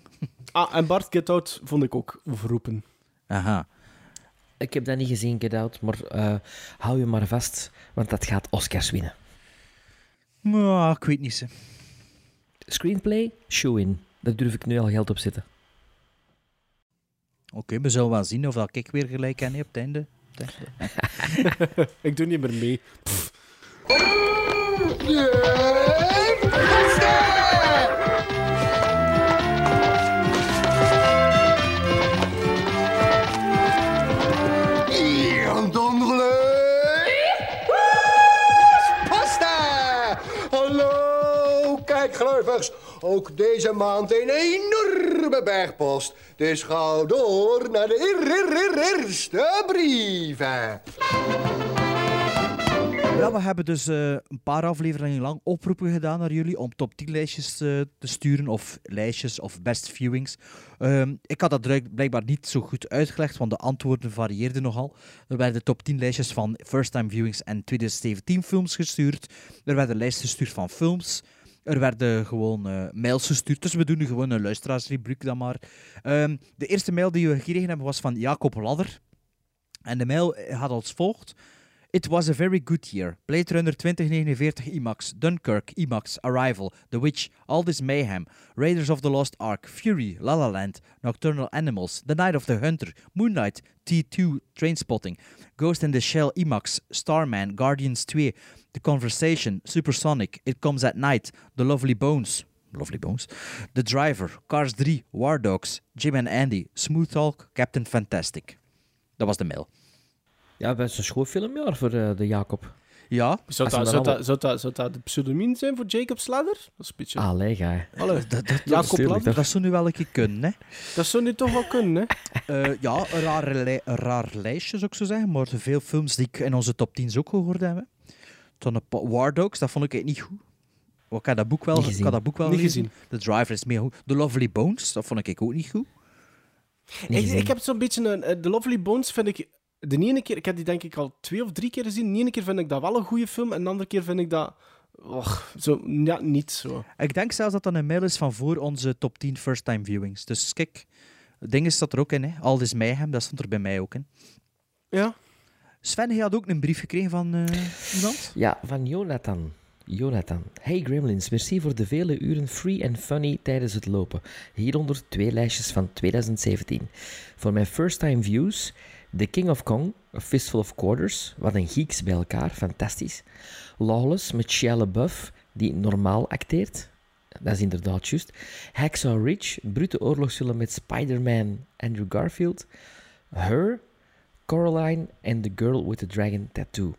Ah, en Bart Get Out vond ik ook overroepen. Aha. Ik heb dat niet gezien, Get Out, maar eh, hou je maar vast, want dat gaat Oscars winnen. Maar ik weet niet. Ze. Screenplay, show-in. Daar durf ik nu al geld op zetten. Oké, we zullen wel zien of dat ik weer gelijk heb op het einde. Op het einde. [LAUGHS] ik doe niet meer mee. Ook deze maand een enorme bergpost. Dus ga door naar de eer- eer- eer- eerste brieven. We hebben dus eh, een paar afleveringen lang oproepen gedaan naar jullie om top 10 lijstjes eh, te sturen, of lijstjes, of best viewings. Ehm, ik had dat blijkbaar niet zo goed uitgelegd, want de antwoorden varieerden nogal. Er werden top 10 lijstjes van first time viewings en 2017 films gestuurd. Er werden lijsten gestuurd van films. Er werden gewoon eh, mails gestuurd, dus we doen nu gewoon een luisteraarsrubriek dan maar. Ehm, de eerste mail die we gekregen hebben was van Jacob Ladder. En de mail gaat als volgt. It was a very good year. Blade Runner 2049 IMAX, Dunkirk IMAX, Arrival, The Witch, All This Mayhem, Raiders of the Lost Ark, Fury, La La Land, Nocturnal Animals, The Night of the Hunter, Moonlight, T2, Trainspotting, Ghost in the Shell IMAX, Starman, Guardians 2, The Conversation, Supersonic, It Comes at Night, The Lovely Bones, Lovely Bones, The Driver, Cars 3, War Dogs, Jim and Andy, Smooth Talk, Captain Fantastic. Dat was de mail. Ja, best een schoolfilmjaar voor eh, de Jacob. Ja. Zou dat, zou, dat, zou, dat, zou dat de pseudoniem zijn voor Jacob Sladder? Dat is een beetje... Allee, ga. Allee, Dat, dat, Jacob dat zou nu wel een keer kunnen, hè. Dat zou nu toch wel kunnen, hè? Eh, ja, een raar, li- een raar lijstje zou ik zo zeggen, maar veel films die ik in onze top 10 ook gehoord heb. Toen een War Dogs, dat vond ik niet goed. Ik had dat boek wel, Niet ik gezien. had dat boek wel Niet gelezen. The Driver is meer goed. The Lovely Bones, dat vond ik ook niet goed. Niet Ik, gezien. ik heb zo'n beetje een... eh, The Lovely Bones vind ik... De ene keer... Ik heb die denk ik al twee of drie keer gezien. De ene keer vind ik dat wel een goede film. En de andere keer vind ik dat... Och, zo, ja, niet zo. Ik denk zelfs dat dat een mail is van voor onze top 10 first-time viewings. Dus kijk, het ding staat er ook in, hè. All This Mayhem, dat stond er bij mij ook in. Ja. Sven, je had ook een brief gekregen van eh, iemand? Ja, van Jonathan. Jonathan. Hey Gremlins, merci voor de vele uren free en funny tijdens het lopen. Hieronder twee lijstjes van 2017. Voor mijn first time views, The King of Kong, A Fistful of Quarters. Wat een geeks bij elkaar, fantastisch. Lawless met Shia LaBeouf, die normaal acteert. Dat is inderdaad juist. Hacksaw Ridge, brute oorlogsfilm met Spider-Man, Andrew Garfield. Her, Coraline en The Girl with the Dragon Tattoo.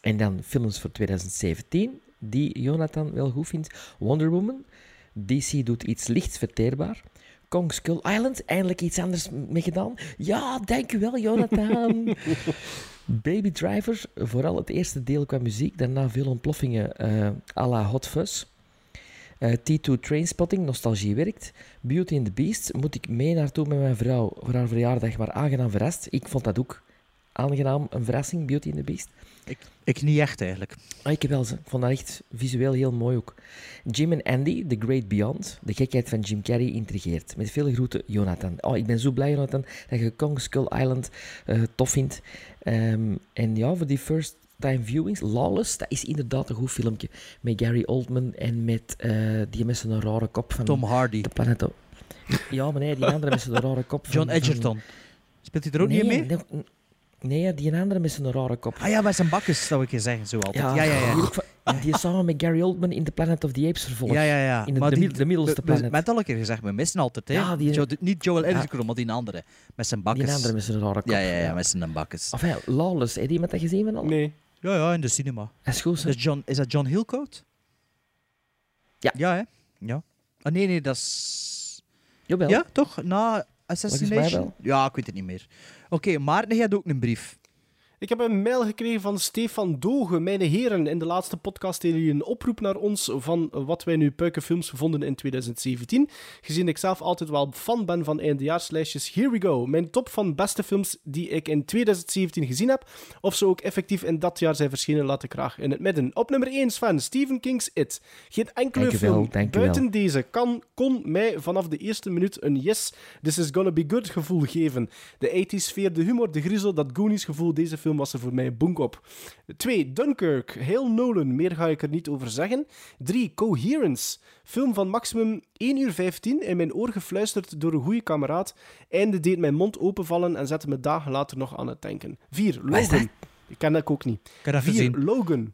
En dan films voor 2017, die Jonathan wel goed vindt. Wonder Woman, DC doet iets lichts verteerbaar. Kong Skull Island, eindelijk iets anders mee gedaan. Ja, dankjewel Jonathan. [LAUGHS] Baby Driver, vooral het eerste deel qua muziek, daarna veel ontploffingen eh à la Hot Fuzz. Eh, T2 Trainspotting, nostalgie werkt. Beauty and the Beast, moet ik mee naartoe met mijn vrouw voor haar verjaardag, maar aangenaam verrast. Ik vond dat ook aangenaam, een verrassing, Beauty and the Beast. Ik, ik niet echt, eigenlijk. Ah, ik wel ze. Ik vond dat echt visueel heel mooi ook. Jim en Andy, The Great Beyond. De gekheid van Jim Carrey intrigeert. Met veel groeten, Jonathan. Oh, ik ben zo blij, Jonathan, dat je Kong Skull Island eh, tof vindt. Ehm, en ja, voor die first time viewings, Lawless, dat is inderdaad een goed filmpje. Met Gary Oldman en met eh, die met zo'n rare kop van... Tom Hardy. De planet... O- Ja, maar nee, die andere met zo'n rare kop van... John van- Edgerton. Speelt hij er ook nee, niet mee? Nee, nee, die andere met zo'n rare kop. Ah ja, met zijn bakkes, zou ik je zeggen, zo altijd. Ja, ja, ja. Van- die samen met Gary Oldman in The Planet of the Apes vervolg. Ja, ja, ja. In de, Maar de, die- de middelste planet. Met al een keer gezegd, we missen altijd, hè. Ja, die- Jo- niet Joel Ja. Edgerton, maar die andere. Met zijn bakkes. Die andere met zijn rare kop. Ja, ja, ja, met zijn bakkes. Enfin, Lawless, heb je iemand dat gezien van al? Nee. Ja, ja, in de cinema. Dat is goed, is, John, is dat John Hillcoat? Ja. Ja, hè? Ja. Ah, nee, nee, dat is... Jawel. Ja, toch? Na Assassination? Ja, ik weet het niet meer. Oké, Maarten, jij had ook een brief. Ik heb een mail gekregen van Stefan Dogen. Mijn heren, in de laatste podcast deden jullie een oproep naar ons van wat wij nu puikenfilms vonden in 2017. Gezien ik zelf altijd wel fan ben van eindejaarslijstjes, here we go. Mijn top van beste films die ik in 2017 gezien heb, of ze ook effectief in dat jaar zijn verschenen, laat ik graag in het midden. Op nummer 1 Sven, Stephen King's It. Geen enkele film buiten deze kan, kon mij vanaf de eerste minuut een yes, this is gonna be good gevoel geven. De 80s sfeer, de humor, de griezel, dat Goonies gevoel, deze film was er voor mij boek op. 2. Dunkirk, heel Nolan, meer ga ik er niet over zeggen. 3. Coherence, film van maximum 1 uur 15, in mijn oor gefluisterd door een goede kameraad. Einde deed mijn mond openvallen en zette me dagen later nog aan het denken. 4. Wat is Logan, ik ken dat ook niet. kan even 4. zien. Logan.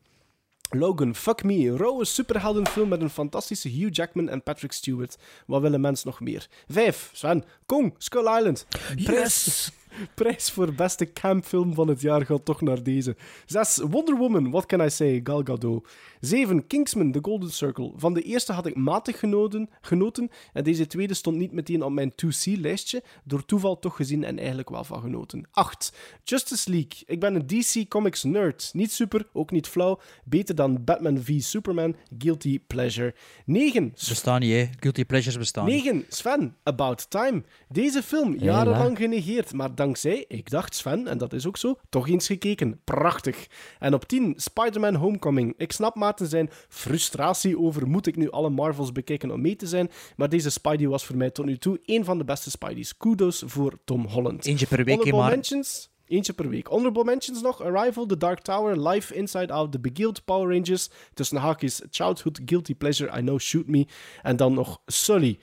Logan, Fuck Me, rauwe superheldenfilm met een fantastische Hugh Jackman en Patrick Stewart. Wat willen mensen nog meer? 5. Sven, Kong, Skull Island. Prijs, Prijs voor beste campfilm van het jaar gaat toch naar deze. 6. Wonder Woman, What Can I Say, Gal Gadot. 7. Kingsman, The Golden Circle. Van de eerste had ik matig genoten, genoten en deze tweede stond niet meteen op mijn 2C-lijstje. Door toeval toch gezien en eigenlijk wel van genoten. 8. Justice League. Ik ben een DC Comics nerd. Niet super, ook niet flauw. Beter dan Batman v Superman. Guilty Pleasure. 9. Bestaan niet, hè. Guilty pleasures bestaan niet. 9. Sven, About Time. Deze film, jarenlang genegeerd, maar dankzij, ik dacht Sven, en dat is ook zo, toch eens gekeken. Prachtig. En op 10, Spider-Man Homecoming. Ik snap Maarten zijn frustratie over moet ik nu alle Marvels bekijken om mee te zijn, maar deze Spidey was voor mij tot nu toe een van de beste Spideys. Kudos voor Tom Holland. Eentje per week, Honorable maar- mentions... Eentje per week. Honorable mentions nog. Arrival, The Dark Tower, Life Inside Out, The Beguiled Power Rangers. Tussen haakjes Childhood, Guilty Pleasure, I Know, Shoot Me. En dan nog Sully.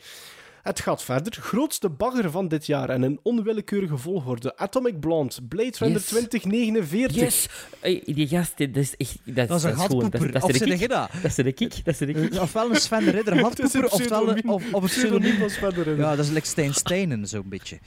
Het gaat verder. Grootste bagger van dit jaar en een onwillekeurige volgorde. Atomic Blonde, Blade Runner Yes. 2049. Yes! Hey, die gast, dit is echt... Dat, Dat is een gewoon- gatpoeper. Dat, is de kick. dat? Dat is de kick. Dat is de kick. Ofwel een Sven de Ridder [LAUGHS] Het is een of, of een Pseudoniem van Sven de Ridder. Ja, dat is like Stijn Steinen, zo'n beetje.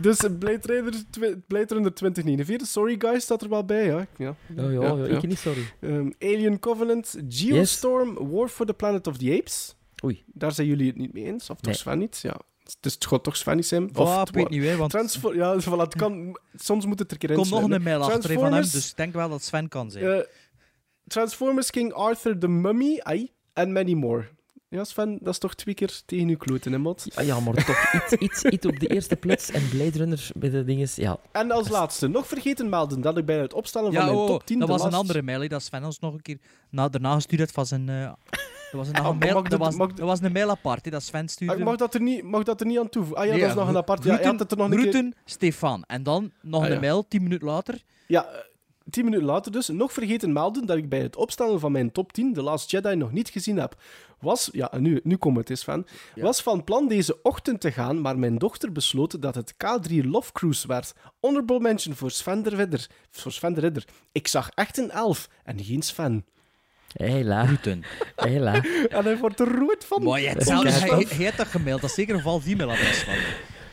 Dus Blade Runner, twi- Blade Runner 2049. Sorry guys, staat er wel bij. Ja, ja. Ja, ja, ja, ik niet, sorry. Ehm, Alien Covenant, Geostorm, War for the Planet of the Apes. Oei. Daar zijn jullie het niet mee eens, of toch Nee. Sven niet? Ja. Het gaat toch Sven? Oh, het ik weet wa- niet, hè, want- Transfor- ja, voilà, het kan, soms moet het er keer Er komt nog een mail achter van hem, dus ik denk wel dat Sven kan zijn. eh, Transformers King Arthur, The Mummy, ai, en many more. Ja, Sven, dat is toch twee keer tegen uw kloten, hè, mot? Ja, ja, maar toch iets, iets, iets op de eerste plaats en Blade Runner bij de dinges. Ja. En als laatste, nog vergeten melden dat ik bij het opstellen van ja, mijn oh, top 10 dat was een andere mail, hè, dat Sven ons nog een keer na, daarna gestuurd heeft van zijn... eh, dat was een, nog [LAUGHS] Ah, mail, dat, dat- was, dat was een mail apart, hè, dat Sven stuurde. Ah, Ik mag dat er niet, mag dat er niet aan toevoegen. Ah ja, Nee, dat is nog een apart. Ja, je groeten, had het er nog een keer... groeten, Stefan. En dan nog Ah, een ja. mail, tien minuten later. Ja, tien minuten later dus. Nog vergeten melden dat ik bij het opstellen van mijn top 10 The Last Jedi nog niet gezien heb. Was, ja, en nu, nu komt het eens van. Was van plan deze ochtend te gaan, maar mijn dochter besloot dat het K3 Love Cruise werd. Honorable mention voor Sven de Ridder. Voor Sven de Ridder. Ik zag echt een elf en geen Sven. Hela. [LAUGHS] En hij wordt er rood van. Maar je hebt, hij, heeft dat gemaild, dat is zeker een vals e-mailadres van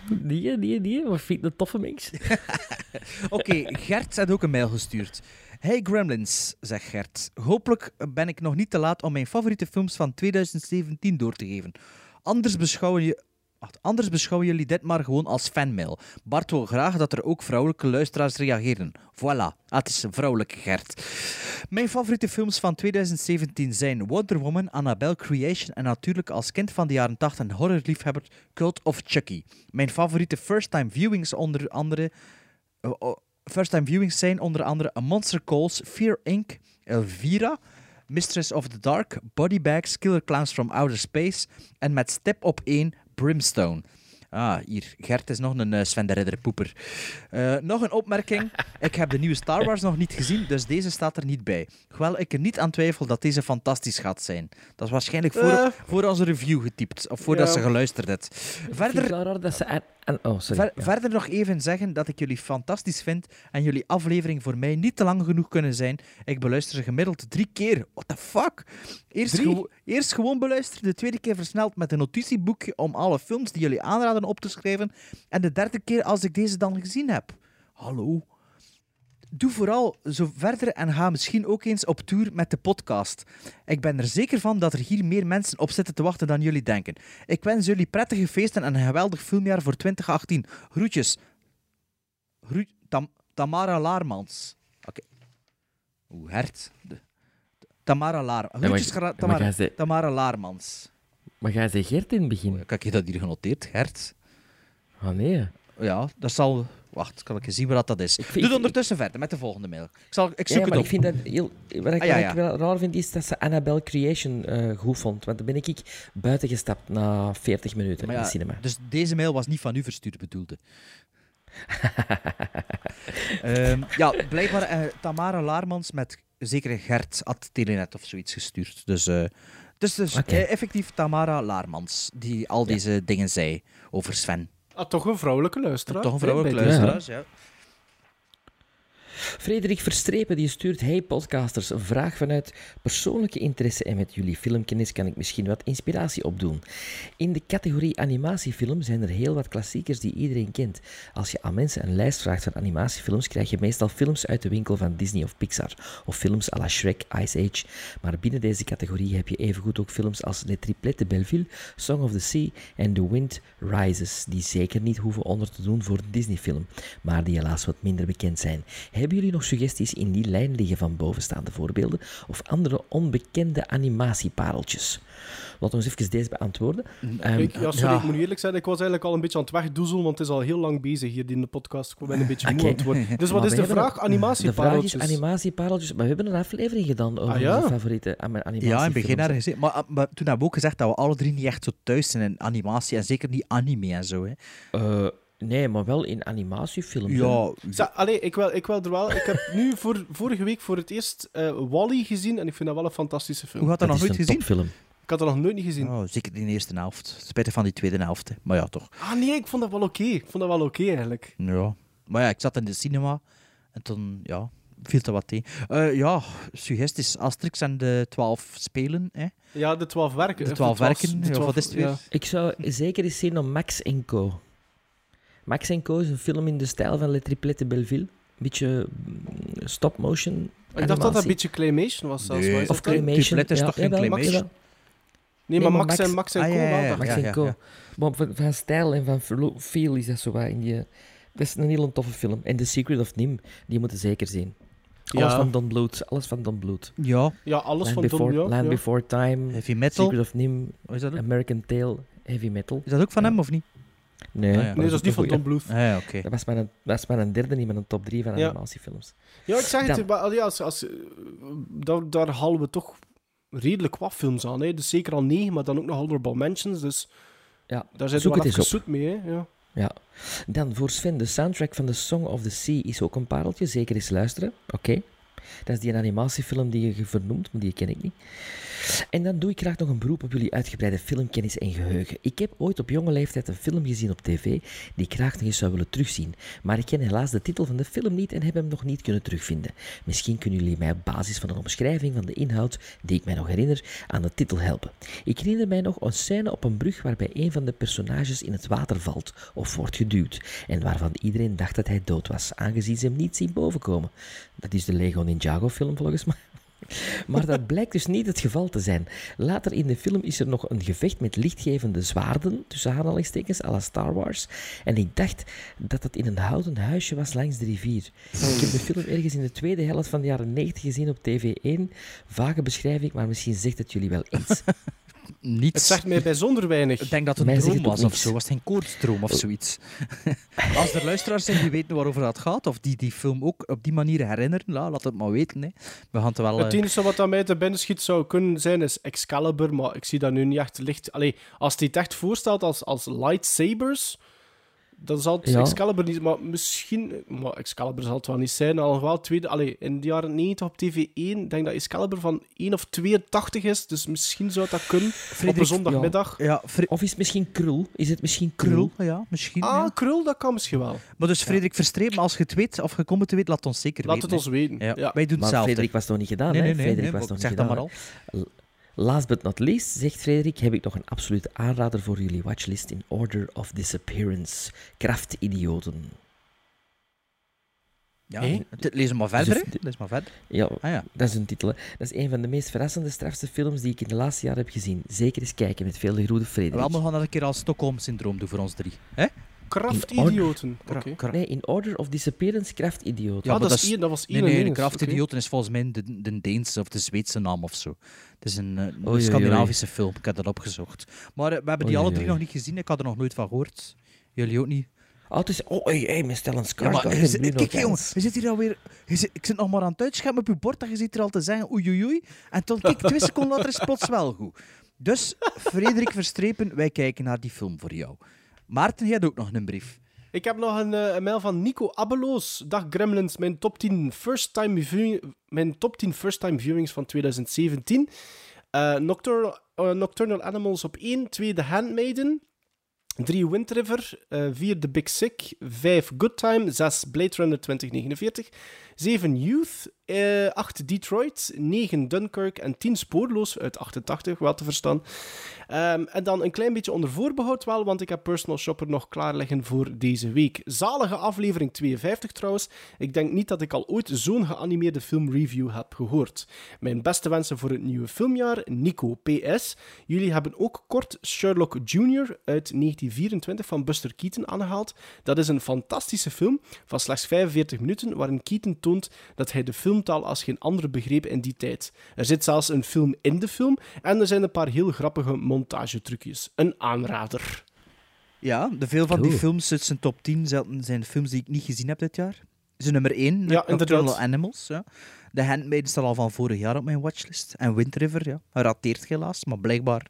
Nee, nee, nee. Wat vind je een toffe mix? [LAUGHS] Oké, Gert heeft ook een mail gestuurd. Hey Gremlins, zegt Gert. Hopelijk ben ik nog niet te laat om mijn favoriete films van 2017 door te geven. Anders beschouwen, je, anders beschouwen jullie dit maar gewoon als fanmail. Bart wil graag dat er ook vrouwelijke luisteraars reageren. Voilà, het is een vrouwelijke Gert. Mijn favoriete films van 2017 zijn Wonder Woman, Annabelle Creation en natuurlijk als kind van de jaren 80 en horrorliefhebber Cult of Chucky. Mijn favoriete first-time viewings onder andere... oh, oh, First-time viewings zijn onder andere A Monster Calls, Fear Inc., Elvira, Mistress of the Dark, Body Bags, Killer Clowns from Outer Space en met step op 1 Brimstone. Ah, hier. Gert is nog een eh, Sven de Ridder poeper. Eh, nog een opmerking. [LAUGHS] Ik heb de nieuwe Star Wars nog niet gezien, dus deze staat er niet bij. Hoewel ik er niet aan twijfel dat deze fantastisch gaat zijn. Dat is waarschijnlijk voor, Eh. voor onze review getypt, of voordat Ja. ze geluisterd heeft. Verder... Verder, Ik vind het wel raar dat ze... En, oh, sorry. Ver- Ja. Verder nog even zeggen dat ik jullie fantastisch vind en jullie aflevering voor mij niet te lang genoeg kunnen zijn. Ik beluister ze gemiddeld drie keer. What the fuck? Eerst, gewo- eerst gewoon beluisteren, de tweede keer versneld met een notitieboekje om alle films die jullie aanraden op te schrijven en de derde keer als ik deze dan gezien heb. Hallo? Doe vooral zo verder en ga misschien ook eens op tour met de podcast. Ik ben er zeker van dat er hier meer mensen op zitten te wachten dan jullie denken. Ik wens jullie prettige feesten en een geweldig filmjaar voor 2018. Groetjes. Groet Tam- Tamara Laarmans. Oké. Oeh, hert. De- Tamara Laar. maar- Groetjes, maar Tamara, ze- Tamara Laarmans. Maar ga ze Gert in het begin? Kijk, je dat hier genoteerd, Gert? Ah, nee. Ja, dat zal... Wacht, kan ik eens zien wat dat is. vind- Doe ik- ondertussen verder met de volgende mail. Ik, zal, ik zoek Ja, het op. ik vind dat heel... Wat ik, Ah, ja, ja. wel raar vind, is dat ze Annabelle Creation eh, goed vond. Want dan ben ik buiten gestapt na 40 minuten in de cinema. Dus deze mail was niet van u verstuurd, bedoelde. [LAUGHS] Ehm, ja, blijkbaar eh, Tamara Laarmans met zekere Gert at Telenet of zoiets gestuurd. Dus, eh, dus, dus effectief Tamara Laarmans, die al deze dingen zei over Sven. Ah, toch een vrouwelijke luisteraar. Toch een vrouwelijke luisteraar, ja. Frederik Verstrepen die stuurt: Hey podcasters, een vraag vanuit persoonlijke interesse en met jullie filmkennis kan ik misschien wat inspiratie opdoen. In de categorie animatiefilm zijn er heel wat klassiekers die iedereen kent. Als je aan mensen een lijst vraagt van animatiefilms, krijg je meestal films uit de winkel van Disney of Pixar, of films à la Shrek, Ice Age. Maar binnen deze categorie heb je evengoed ook films als Les Triplettes de Belleville, Song of the Sea en The Wind Rises, die zeker niet hoeven onder te doen voor een Disney-film, maar die helaas wat minder bekend zijn. Jullie nog suggesties in die lijn liggen van bovenstaande voorbeelden of andere onbekende animatiepareltjes? Laten we eens even deze beantwoorden. Ehm, ik, ja, sorry, ik moet eerlijk zijn, ik was eigenlijk al een beetje aan het wegdoezelen, want het is al heel lang bezig hier in de podcast. Ik ben een beetje moe Oké. aan het worden. Dus wat Maar is de hebben vraag? een- De vraag is Animatiepareltjes. animatiepareltjes. Maar we hebben een aflevering gedaan over Ah, ja? onze favoriete animatiefilms. Ja, in het begin ergens. Maar, maar toen hebben we ook gezegd dat we alle drie niet echt zo thuis zijn in animatie en zeker niet anime en zo. Hè. Eh, nee, maar wel in animatiefilms. Ja, Allee, ik wil, ik wil er wel... Ik heb nu voor, vorige week voor het eerst eh Wally gezien en ik vind dat wel een fantastische film. Hoe had dat nog nooit gezien? Film. Ik had dat nog nooit niet gezien. Oh, zeker in de eerste helft. Spijtig van die tweede helft. hè. Maar ja, toch. Ah nee, ik vond dat wel oké. Ik vond dat wel oké eigenlijk. Ja. Maar ja, ik zat in de cinema en toen, ja, viel er wat tegen. Eh, ja, suggesties. Asterix en de twaalf spelen. Hè. Ja, de twaalf werken. De twaalf twaalf- werken, de ja, twaalf- wat is het weer? ja. Ik zou zeker eens zien om Max Co. Max Co is een film in de stijl van Le Triplettes de Belleville. Een beetje mm, stop-motion Ik dacht dat dat een beetje claymation was zelfs. Nee. Of claymation. Is ja, toch geen claymation? Nee, maar Max, en Max en Ah, Co ja, ja. Max en Co. Maar van, van stijl en van feel is dat zo wat in die... Dat is een heel toffe film. En The Secret of Nim, die moeten zeker zien. Alles Ja. van Don Bluth. Alles van Don Bluth. Ja. Ja, alles Land van Before, Don, ja, Land ja. Before Time, Heavy metal. Secret of Nim? American Tail, Heavy Metal. Is dat ook van hem of niet? Nee, Ah, ja. Nee, dat is niet van goeie. Bluth. Ah, ja, oké. Dat was mijn, dat was mijn derde niet met een top 3 van Ja. animatiefilms. Ja, ik zeg het, maar, ja, als, als, daar, daar halen we toch redelijk wat films aan. Hè. Dus zeker al negen, maar dan ook nog honorable mentions. Dus Ja, daar zit wel het even zoet mee. Hè. Ja. Ja. Dan voor Sven, de soundtrack van The Song of the Sea is ook een pareltje. Zeker eens luisteren. Oké. Dat is die animatiefilm die je vernoemt, maar die ken ik niet. En dan doe ik graag nog een beroep op jullie uitgebreide filmkennis en geheugen. Ik heb ooit op jonge leeftijd een film gezien op tv die ik graag nog eens zou willen terugzien. Maar ik ken helaas de titel van de film niet en heb hem nog niet kunnen terugvinden. Misschien kunnen jullie mij op basis van een omschrijving van de inhoud, die ik mij nog herinner, aan de titel helpen. Ik herinner mij nog een scène op een brug waarbij een van de personages in het water valt of wordt geduwd en waarvan iedereen dacht dat hij dood was, aangezien ze hem niet zien bovenkomen. Dat is de Lego Ninjago film volgens mij. Maar dat blijkt dus niet het geval te zijn. Later in de film is er nog een gevecht met lichtgevende zwaarden, tussen aanhalingstekens, à la Star Wars. En ik dacht dat het in een houten huisje was langs de rivier. Ik heb de film ergens in de tweede helft van de jaren 90 gezien op TV1. Vage beschrijving, maar misschien zegt het jullie wel iets. Niets. Het zegt mij bijzonder weinig. Ik denk dat het een droom was of zo. Was het geen koortsdroom of zoiets? [LAUGHS] Als er luisteraars zijn die weten waarover dat gaat, of die die film ook op die manier herinneren, la, laat het maar weten. Hè. We gaan het wel... Het eh, enige wat aan mij te binnen schiet zou kunnen zijn is Excalibur, maar ik zie dat nu niet echt licht. Allee, als hij het echt voorstelt als, als lightsabers, dan zal het Ja. Excalibur niet... Maar misschien... Maar Excalibur zal het wel niet zijn. Al wel tweede... Allee, in de jaren 90 op TV1, ik denk dat Excalibur van 1 of 82 is, dus misschien zou dat kunnen op een zondagmiddag. ja, Fre- Of is het misschien Krul? Is het misschien Krul? Krul, ja, misschien. Ah, ja. Krul, dat kan misschien wel. Maar dus Frederik Verstrepen, als je het weet, of je komt het te weten, laat ons zeker Laat weten. het ons weten. Ja. Ja. Wij doen Maar hetzelfde. Frederik was nog niet gedaan, Nee, Frederik zeg dat maar hè. Last but not least, zegt Frederik, heb ik nog een absolute aanrader voor jullie watchlist in Order of Disappearance. Kraftidioten. Ja, het- lees hem maar verder. Dus- hè. Lees maar verder. Ja, Ah, ja. dat is een titel. hè. Dat is een van de meest verrassende, strafste films die ik in de laatste jaren heb gezien. Zeker eens kijken, met veel groede Frederik. We gaan dat een keer als Stockholm-syndroom doen voor ons drie. Hè? Krachtidioten. Kra- Oké. kra- Nee, in Order of Disappearance, Kraftidioten. Ja, maar dat, dat is was Nee, één nee, en de één, krachtidioten is volgens mij de, de Deense of de Zweedse naam of zo. Het is een, eh, een oei, Scandinavische film, ik heb dat opgezocht. Maar eh, we hebben die Oei, alle drie oei. nog niet gezien, ik had er nog nooit van gehoord. Jullie ook niet? Oh, het is... Oh, hey, hey, Stellan Ja, maar kijk, jongen, je zit hier alweer. Je zit, ik zit nog maar aan het uitschemmen op je bord en je zit hier al te zeggen oei oei oei. En dan, kijk, twee seconden later is het plots wel goed. Dus, Frederik Verstrepen, wij kijken naar die film voor jou. Maarten, jij ook nog een brief. Ik heb nog een, eh, een mail van Nico Abeloos. Dag Gremlins, mijn top 10 first time, mijn top 10 first time viewings van 2017. Eh, Nocturnal, eh, Nocturnal Animals op 1, 2 The Handmaiden, 3 Wind River, 4 The Big Sick, 5 Good Time, 6 Blade Runner 2049, 7 Youth, eh 8 Detroit, 9 Dunkirk en 10 Spoorloos uit 88, wel te verstaan. Ehm, en dan een klein beetje onder voorbehoud wel, want ik heb Personal Shopper nog klaar liggen voor deze week. Zalige aflevering 52 trouwens. Ik denk niet dat ik al ooit zo'n geanimeerde filmreview heb gehoord. Mijn beste wensen voor het nieuwe filmjaar, Nico PS. Jullie hebben ook kort Sherlock Jr. uit 1924 van Buster Keaton aangehaald. Dat is een fantastische film van slechts 45 minuten, waarin Keaton toont dat hij de filmtaal als geen andere begreep in die tijd. Er zit zelfs een film in de film en er zijn een paar heel grappige montagetrucjes. Een aanrader. Ja, de veel van die films uit zijn top 10 zelten zijn films die ik niet gezien heb dit jaar. Zijn nummer 1, Ja. Nocturnal Animals. Ja. The Handmaid staat al van vorig jaar op mijn watchlist. En Wind River, ja. Hij rateert helaas, maar blijkbaar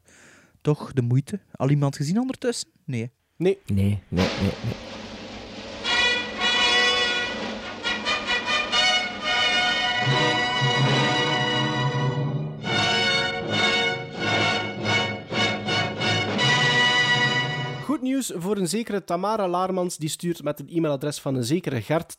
toch de moeite. Al iemand gezien ondertussen? Nee. Nee. Nee, nee, nee. nee. Nieuws voor een zekere Tamara Laarmans, die stuurt met een e-mailadres van een zekere Gert,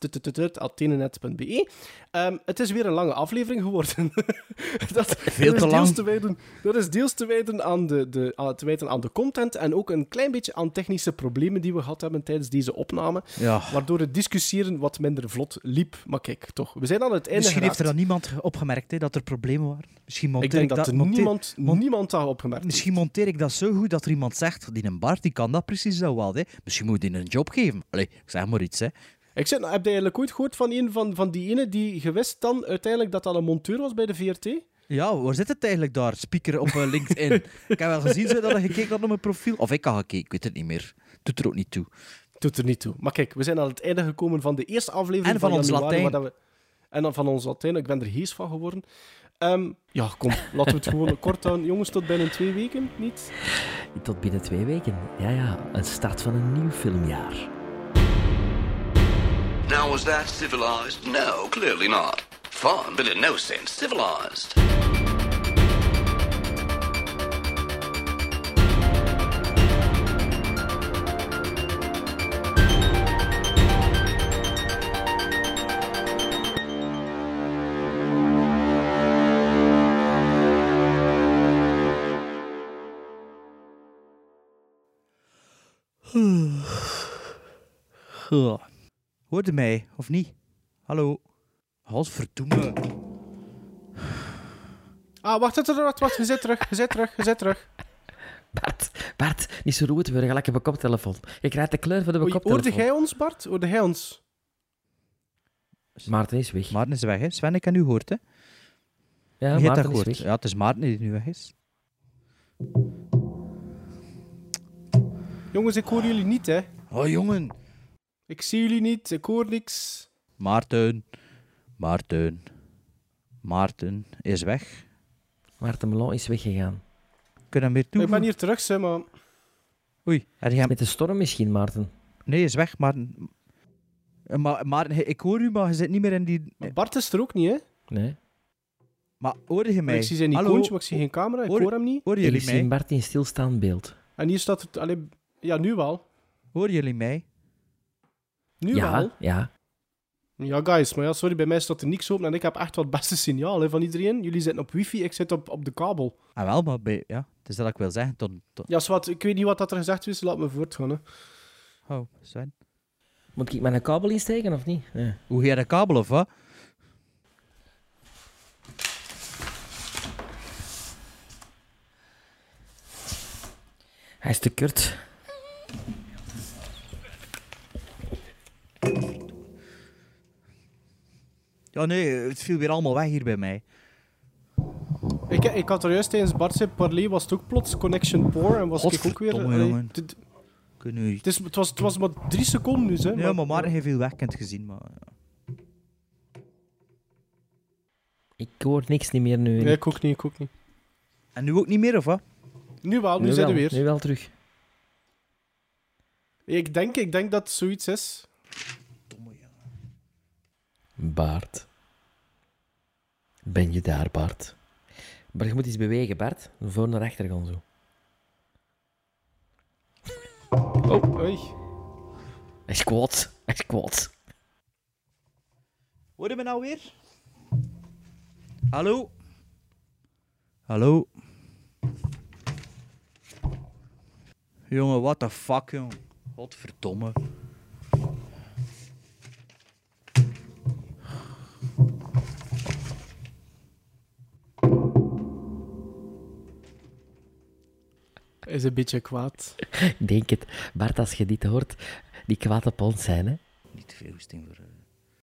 atenenet.be. Ehm, het is weer een lange aflevering geworden. [LAUGHS] dat, Veel dat te lang. Deels te wijden, dat is deels te wijden, aan de, de, aan, te wijten aan de content en ook een klein beetje aan technische problemen die we gehad hebben tijdens deze opname. Ja. Waardoor het discussiëren wat minder vlot liep. Maar kijk, toch, we zijn aan het einde Misschien heeft er dan niemand opgemerkt hè, dat er problemen waren. Misschien monteer Ik denk dat er monteer- niemand, niemand dat opgemerkt. Misschien monteer ik dat zo goed dat er iemand zegt, die een Bart die kan dat precies Hè. Misschien moet hij een job geven. Allee, ik zeg maar iets. Hè. Ik zeg, heb je eigenlijk ooit gehoord van een van, van die ene die gewist dan uiteindelijk dat dat een monteur was bij de VRT? Ja, waar zit het eigenlijk daar? Speaker op eh, LinkedIn. [LAUGHS] ik heb wel gezien zo dat je gekeken had op mijn profiel. Of ik had gekeken, ik weet het niet meer. Doet er ook niet toe. Doet er niet toe. Maar kijk, we zijn aan het einde gekomen van de eerste aflevering En van ons januari, Latijn. we, En dan van ons Latijn. Ik ben er hees van geworden. Ehm, ja, kom, [LAUGHS] laten we het gewoon kort aan. Jongens, tot binnen twee weken, niet? Tot binnen twee weken. Ja, ja. Een start van een nieuw filmjaar. Now, was that civilized? No, clearly not. Fun, but in no sense civilized. Hoorde mij, of niet? Hallo? Halsverdoemen. Ah, wacht, wacht, wacht, wacht. Je zit terug, je zit terug, je zit terug. Bart, Bart, niet zo roet worden, gelijk op een koptelefoon. Je krijgt de kleur van de koptelefoon. Hoorde jij ons, Bart? Hoorde jij ons? Maarten is weg. Maarten is weg, hè? Sven, ik heb nu gehoord, hè? Ja, Maarten dat is gehoord. weg. Ja, het is Maarten die nu weg is. Jongens, ik hoor jullie niet, hè. Oh, jongen. Ik zie jullie niet, ik hoor niks. Maarten. Maarten. Maarten is weg. Maarten Melon is weggegaan. Kun je hem weer toe? Ik ben hier terug, zeg maar... Oei. Heb. Met de storm misschien, Maarten. Nee, is weg, Maarten. Eh, Maar, ik hoor u, maar je zit niet meer in die... Maar Bart is er ook niet, hè? Nee. Maar hoorde je mij? Ik zie zijn Hallo? icoontje, maar ik zie geen camera. Ik Hoor- hoor hem niet. Ik jullie zie mij? Bart in stilstaand beeld. En hier staat het... Allee, ja, nu wel. Horen jullie mij? Nu ja, wel. ja. Ja, guys, maar ja, sorry, bij mij staat er niks open en ik heb echt wat het beste signaal hè, van iedereen. Jullie zitten op wifi, ik zit op, op de kabel. Ah, wel, maar bij, ja, het is dat ik wil zeggen. Tot, tot... Ja, zwart, ik weet niet wat dat er gezegd is, laat me voortgaan. Hè. Oh, Sven. Moet ik mijn kabel insteken of niet? Ja. Hoe ga je de kabel of wat? Hij is te kort. Ja, nee, het viel weer allemaal weg hier bij mij. Ik, ik had er juist tijdens Bart zijn parley was het ook plots Connection Poor en was ik ook weer... Allee, dit- het, is, het, was, het was maar drie seconden nu, hè. Ja, maar Maarten heeft veel wekkend gezien. Maar... Ik hoor niks niet meer nu. Nee, ik ook niet, ik ook niet. En nu ook niet meer, of wat? Nu wel, nu, nu zijn we weer. Nu wel terug. Ik denk, ik denk dat het zoiets is. Bart. Ben je daar, Bart? Maar je moet iets bewegen, Bart. Voor naar achter gaan zo. Oh, oei. Hij is kwaad. Hij is kwaad. Hoor je me nou weer? Hallo? Hallo? Jongen, what the fuck, jongen. Godverdomme. Hij is een beetje kwaad. Ik [LAUGHS] denk het. Bart, als je dit hoort, die kwaad op ons zijn, hè? Niet te veel goesting voor... eh,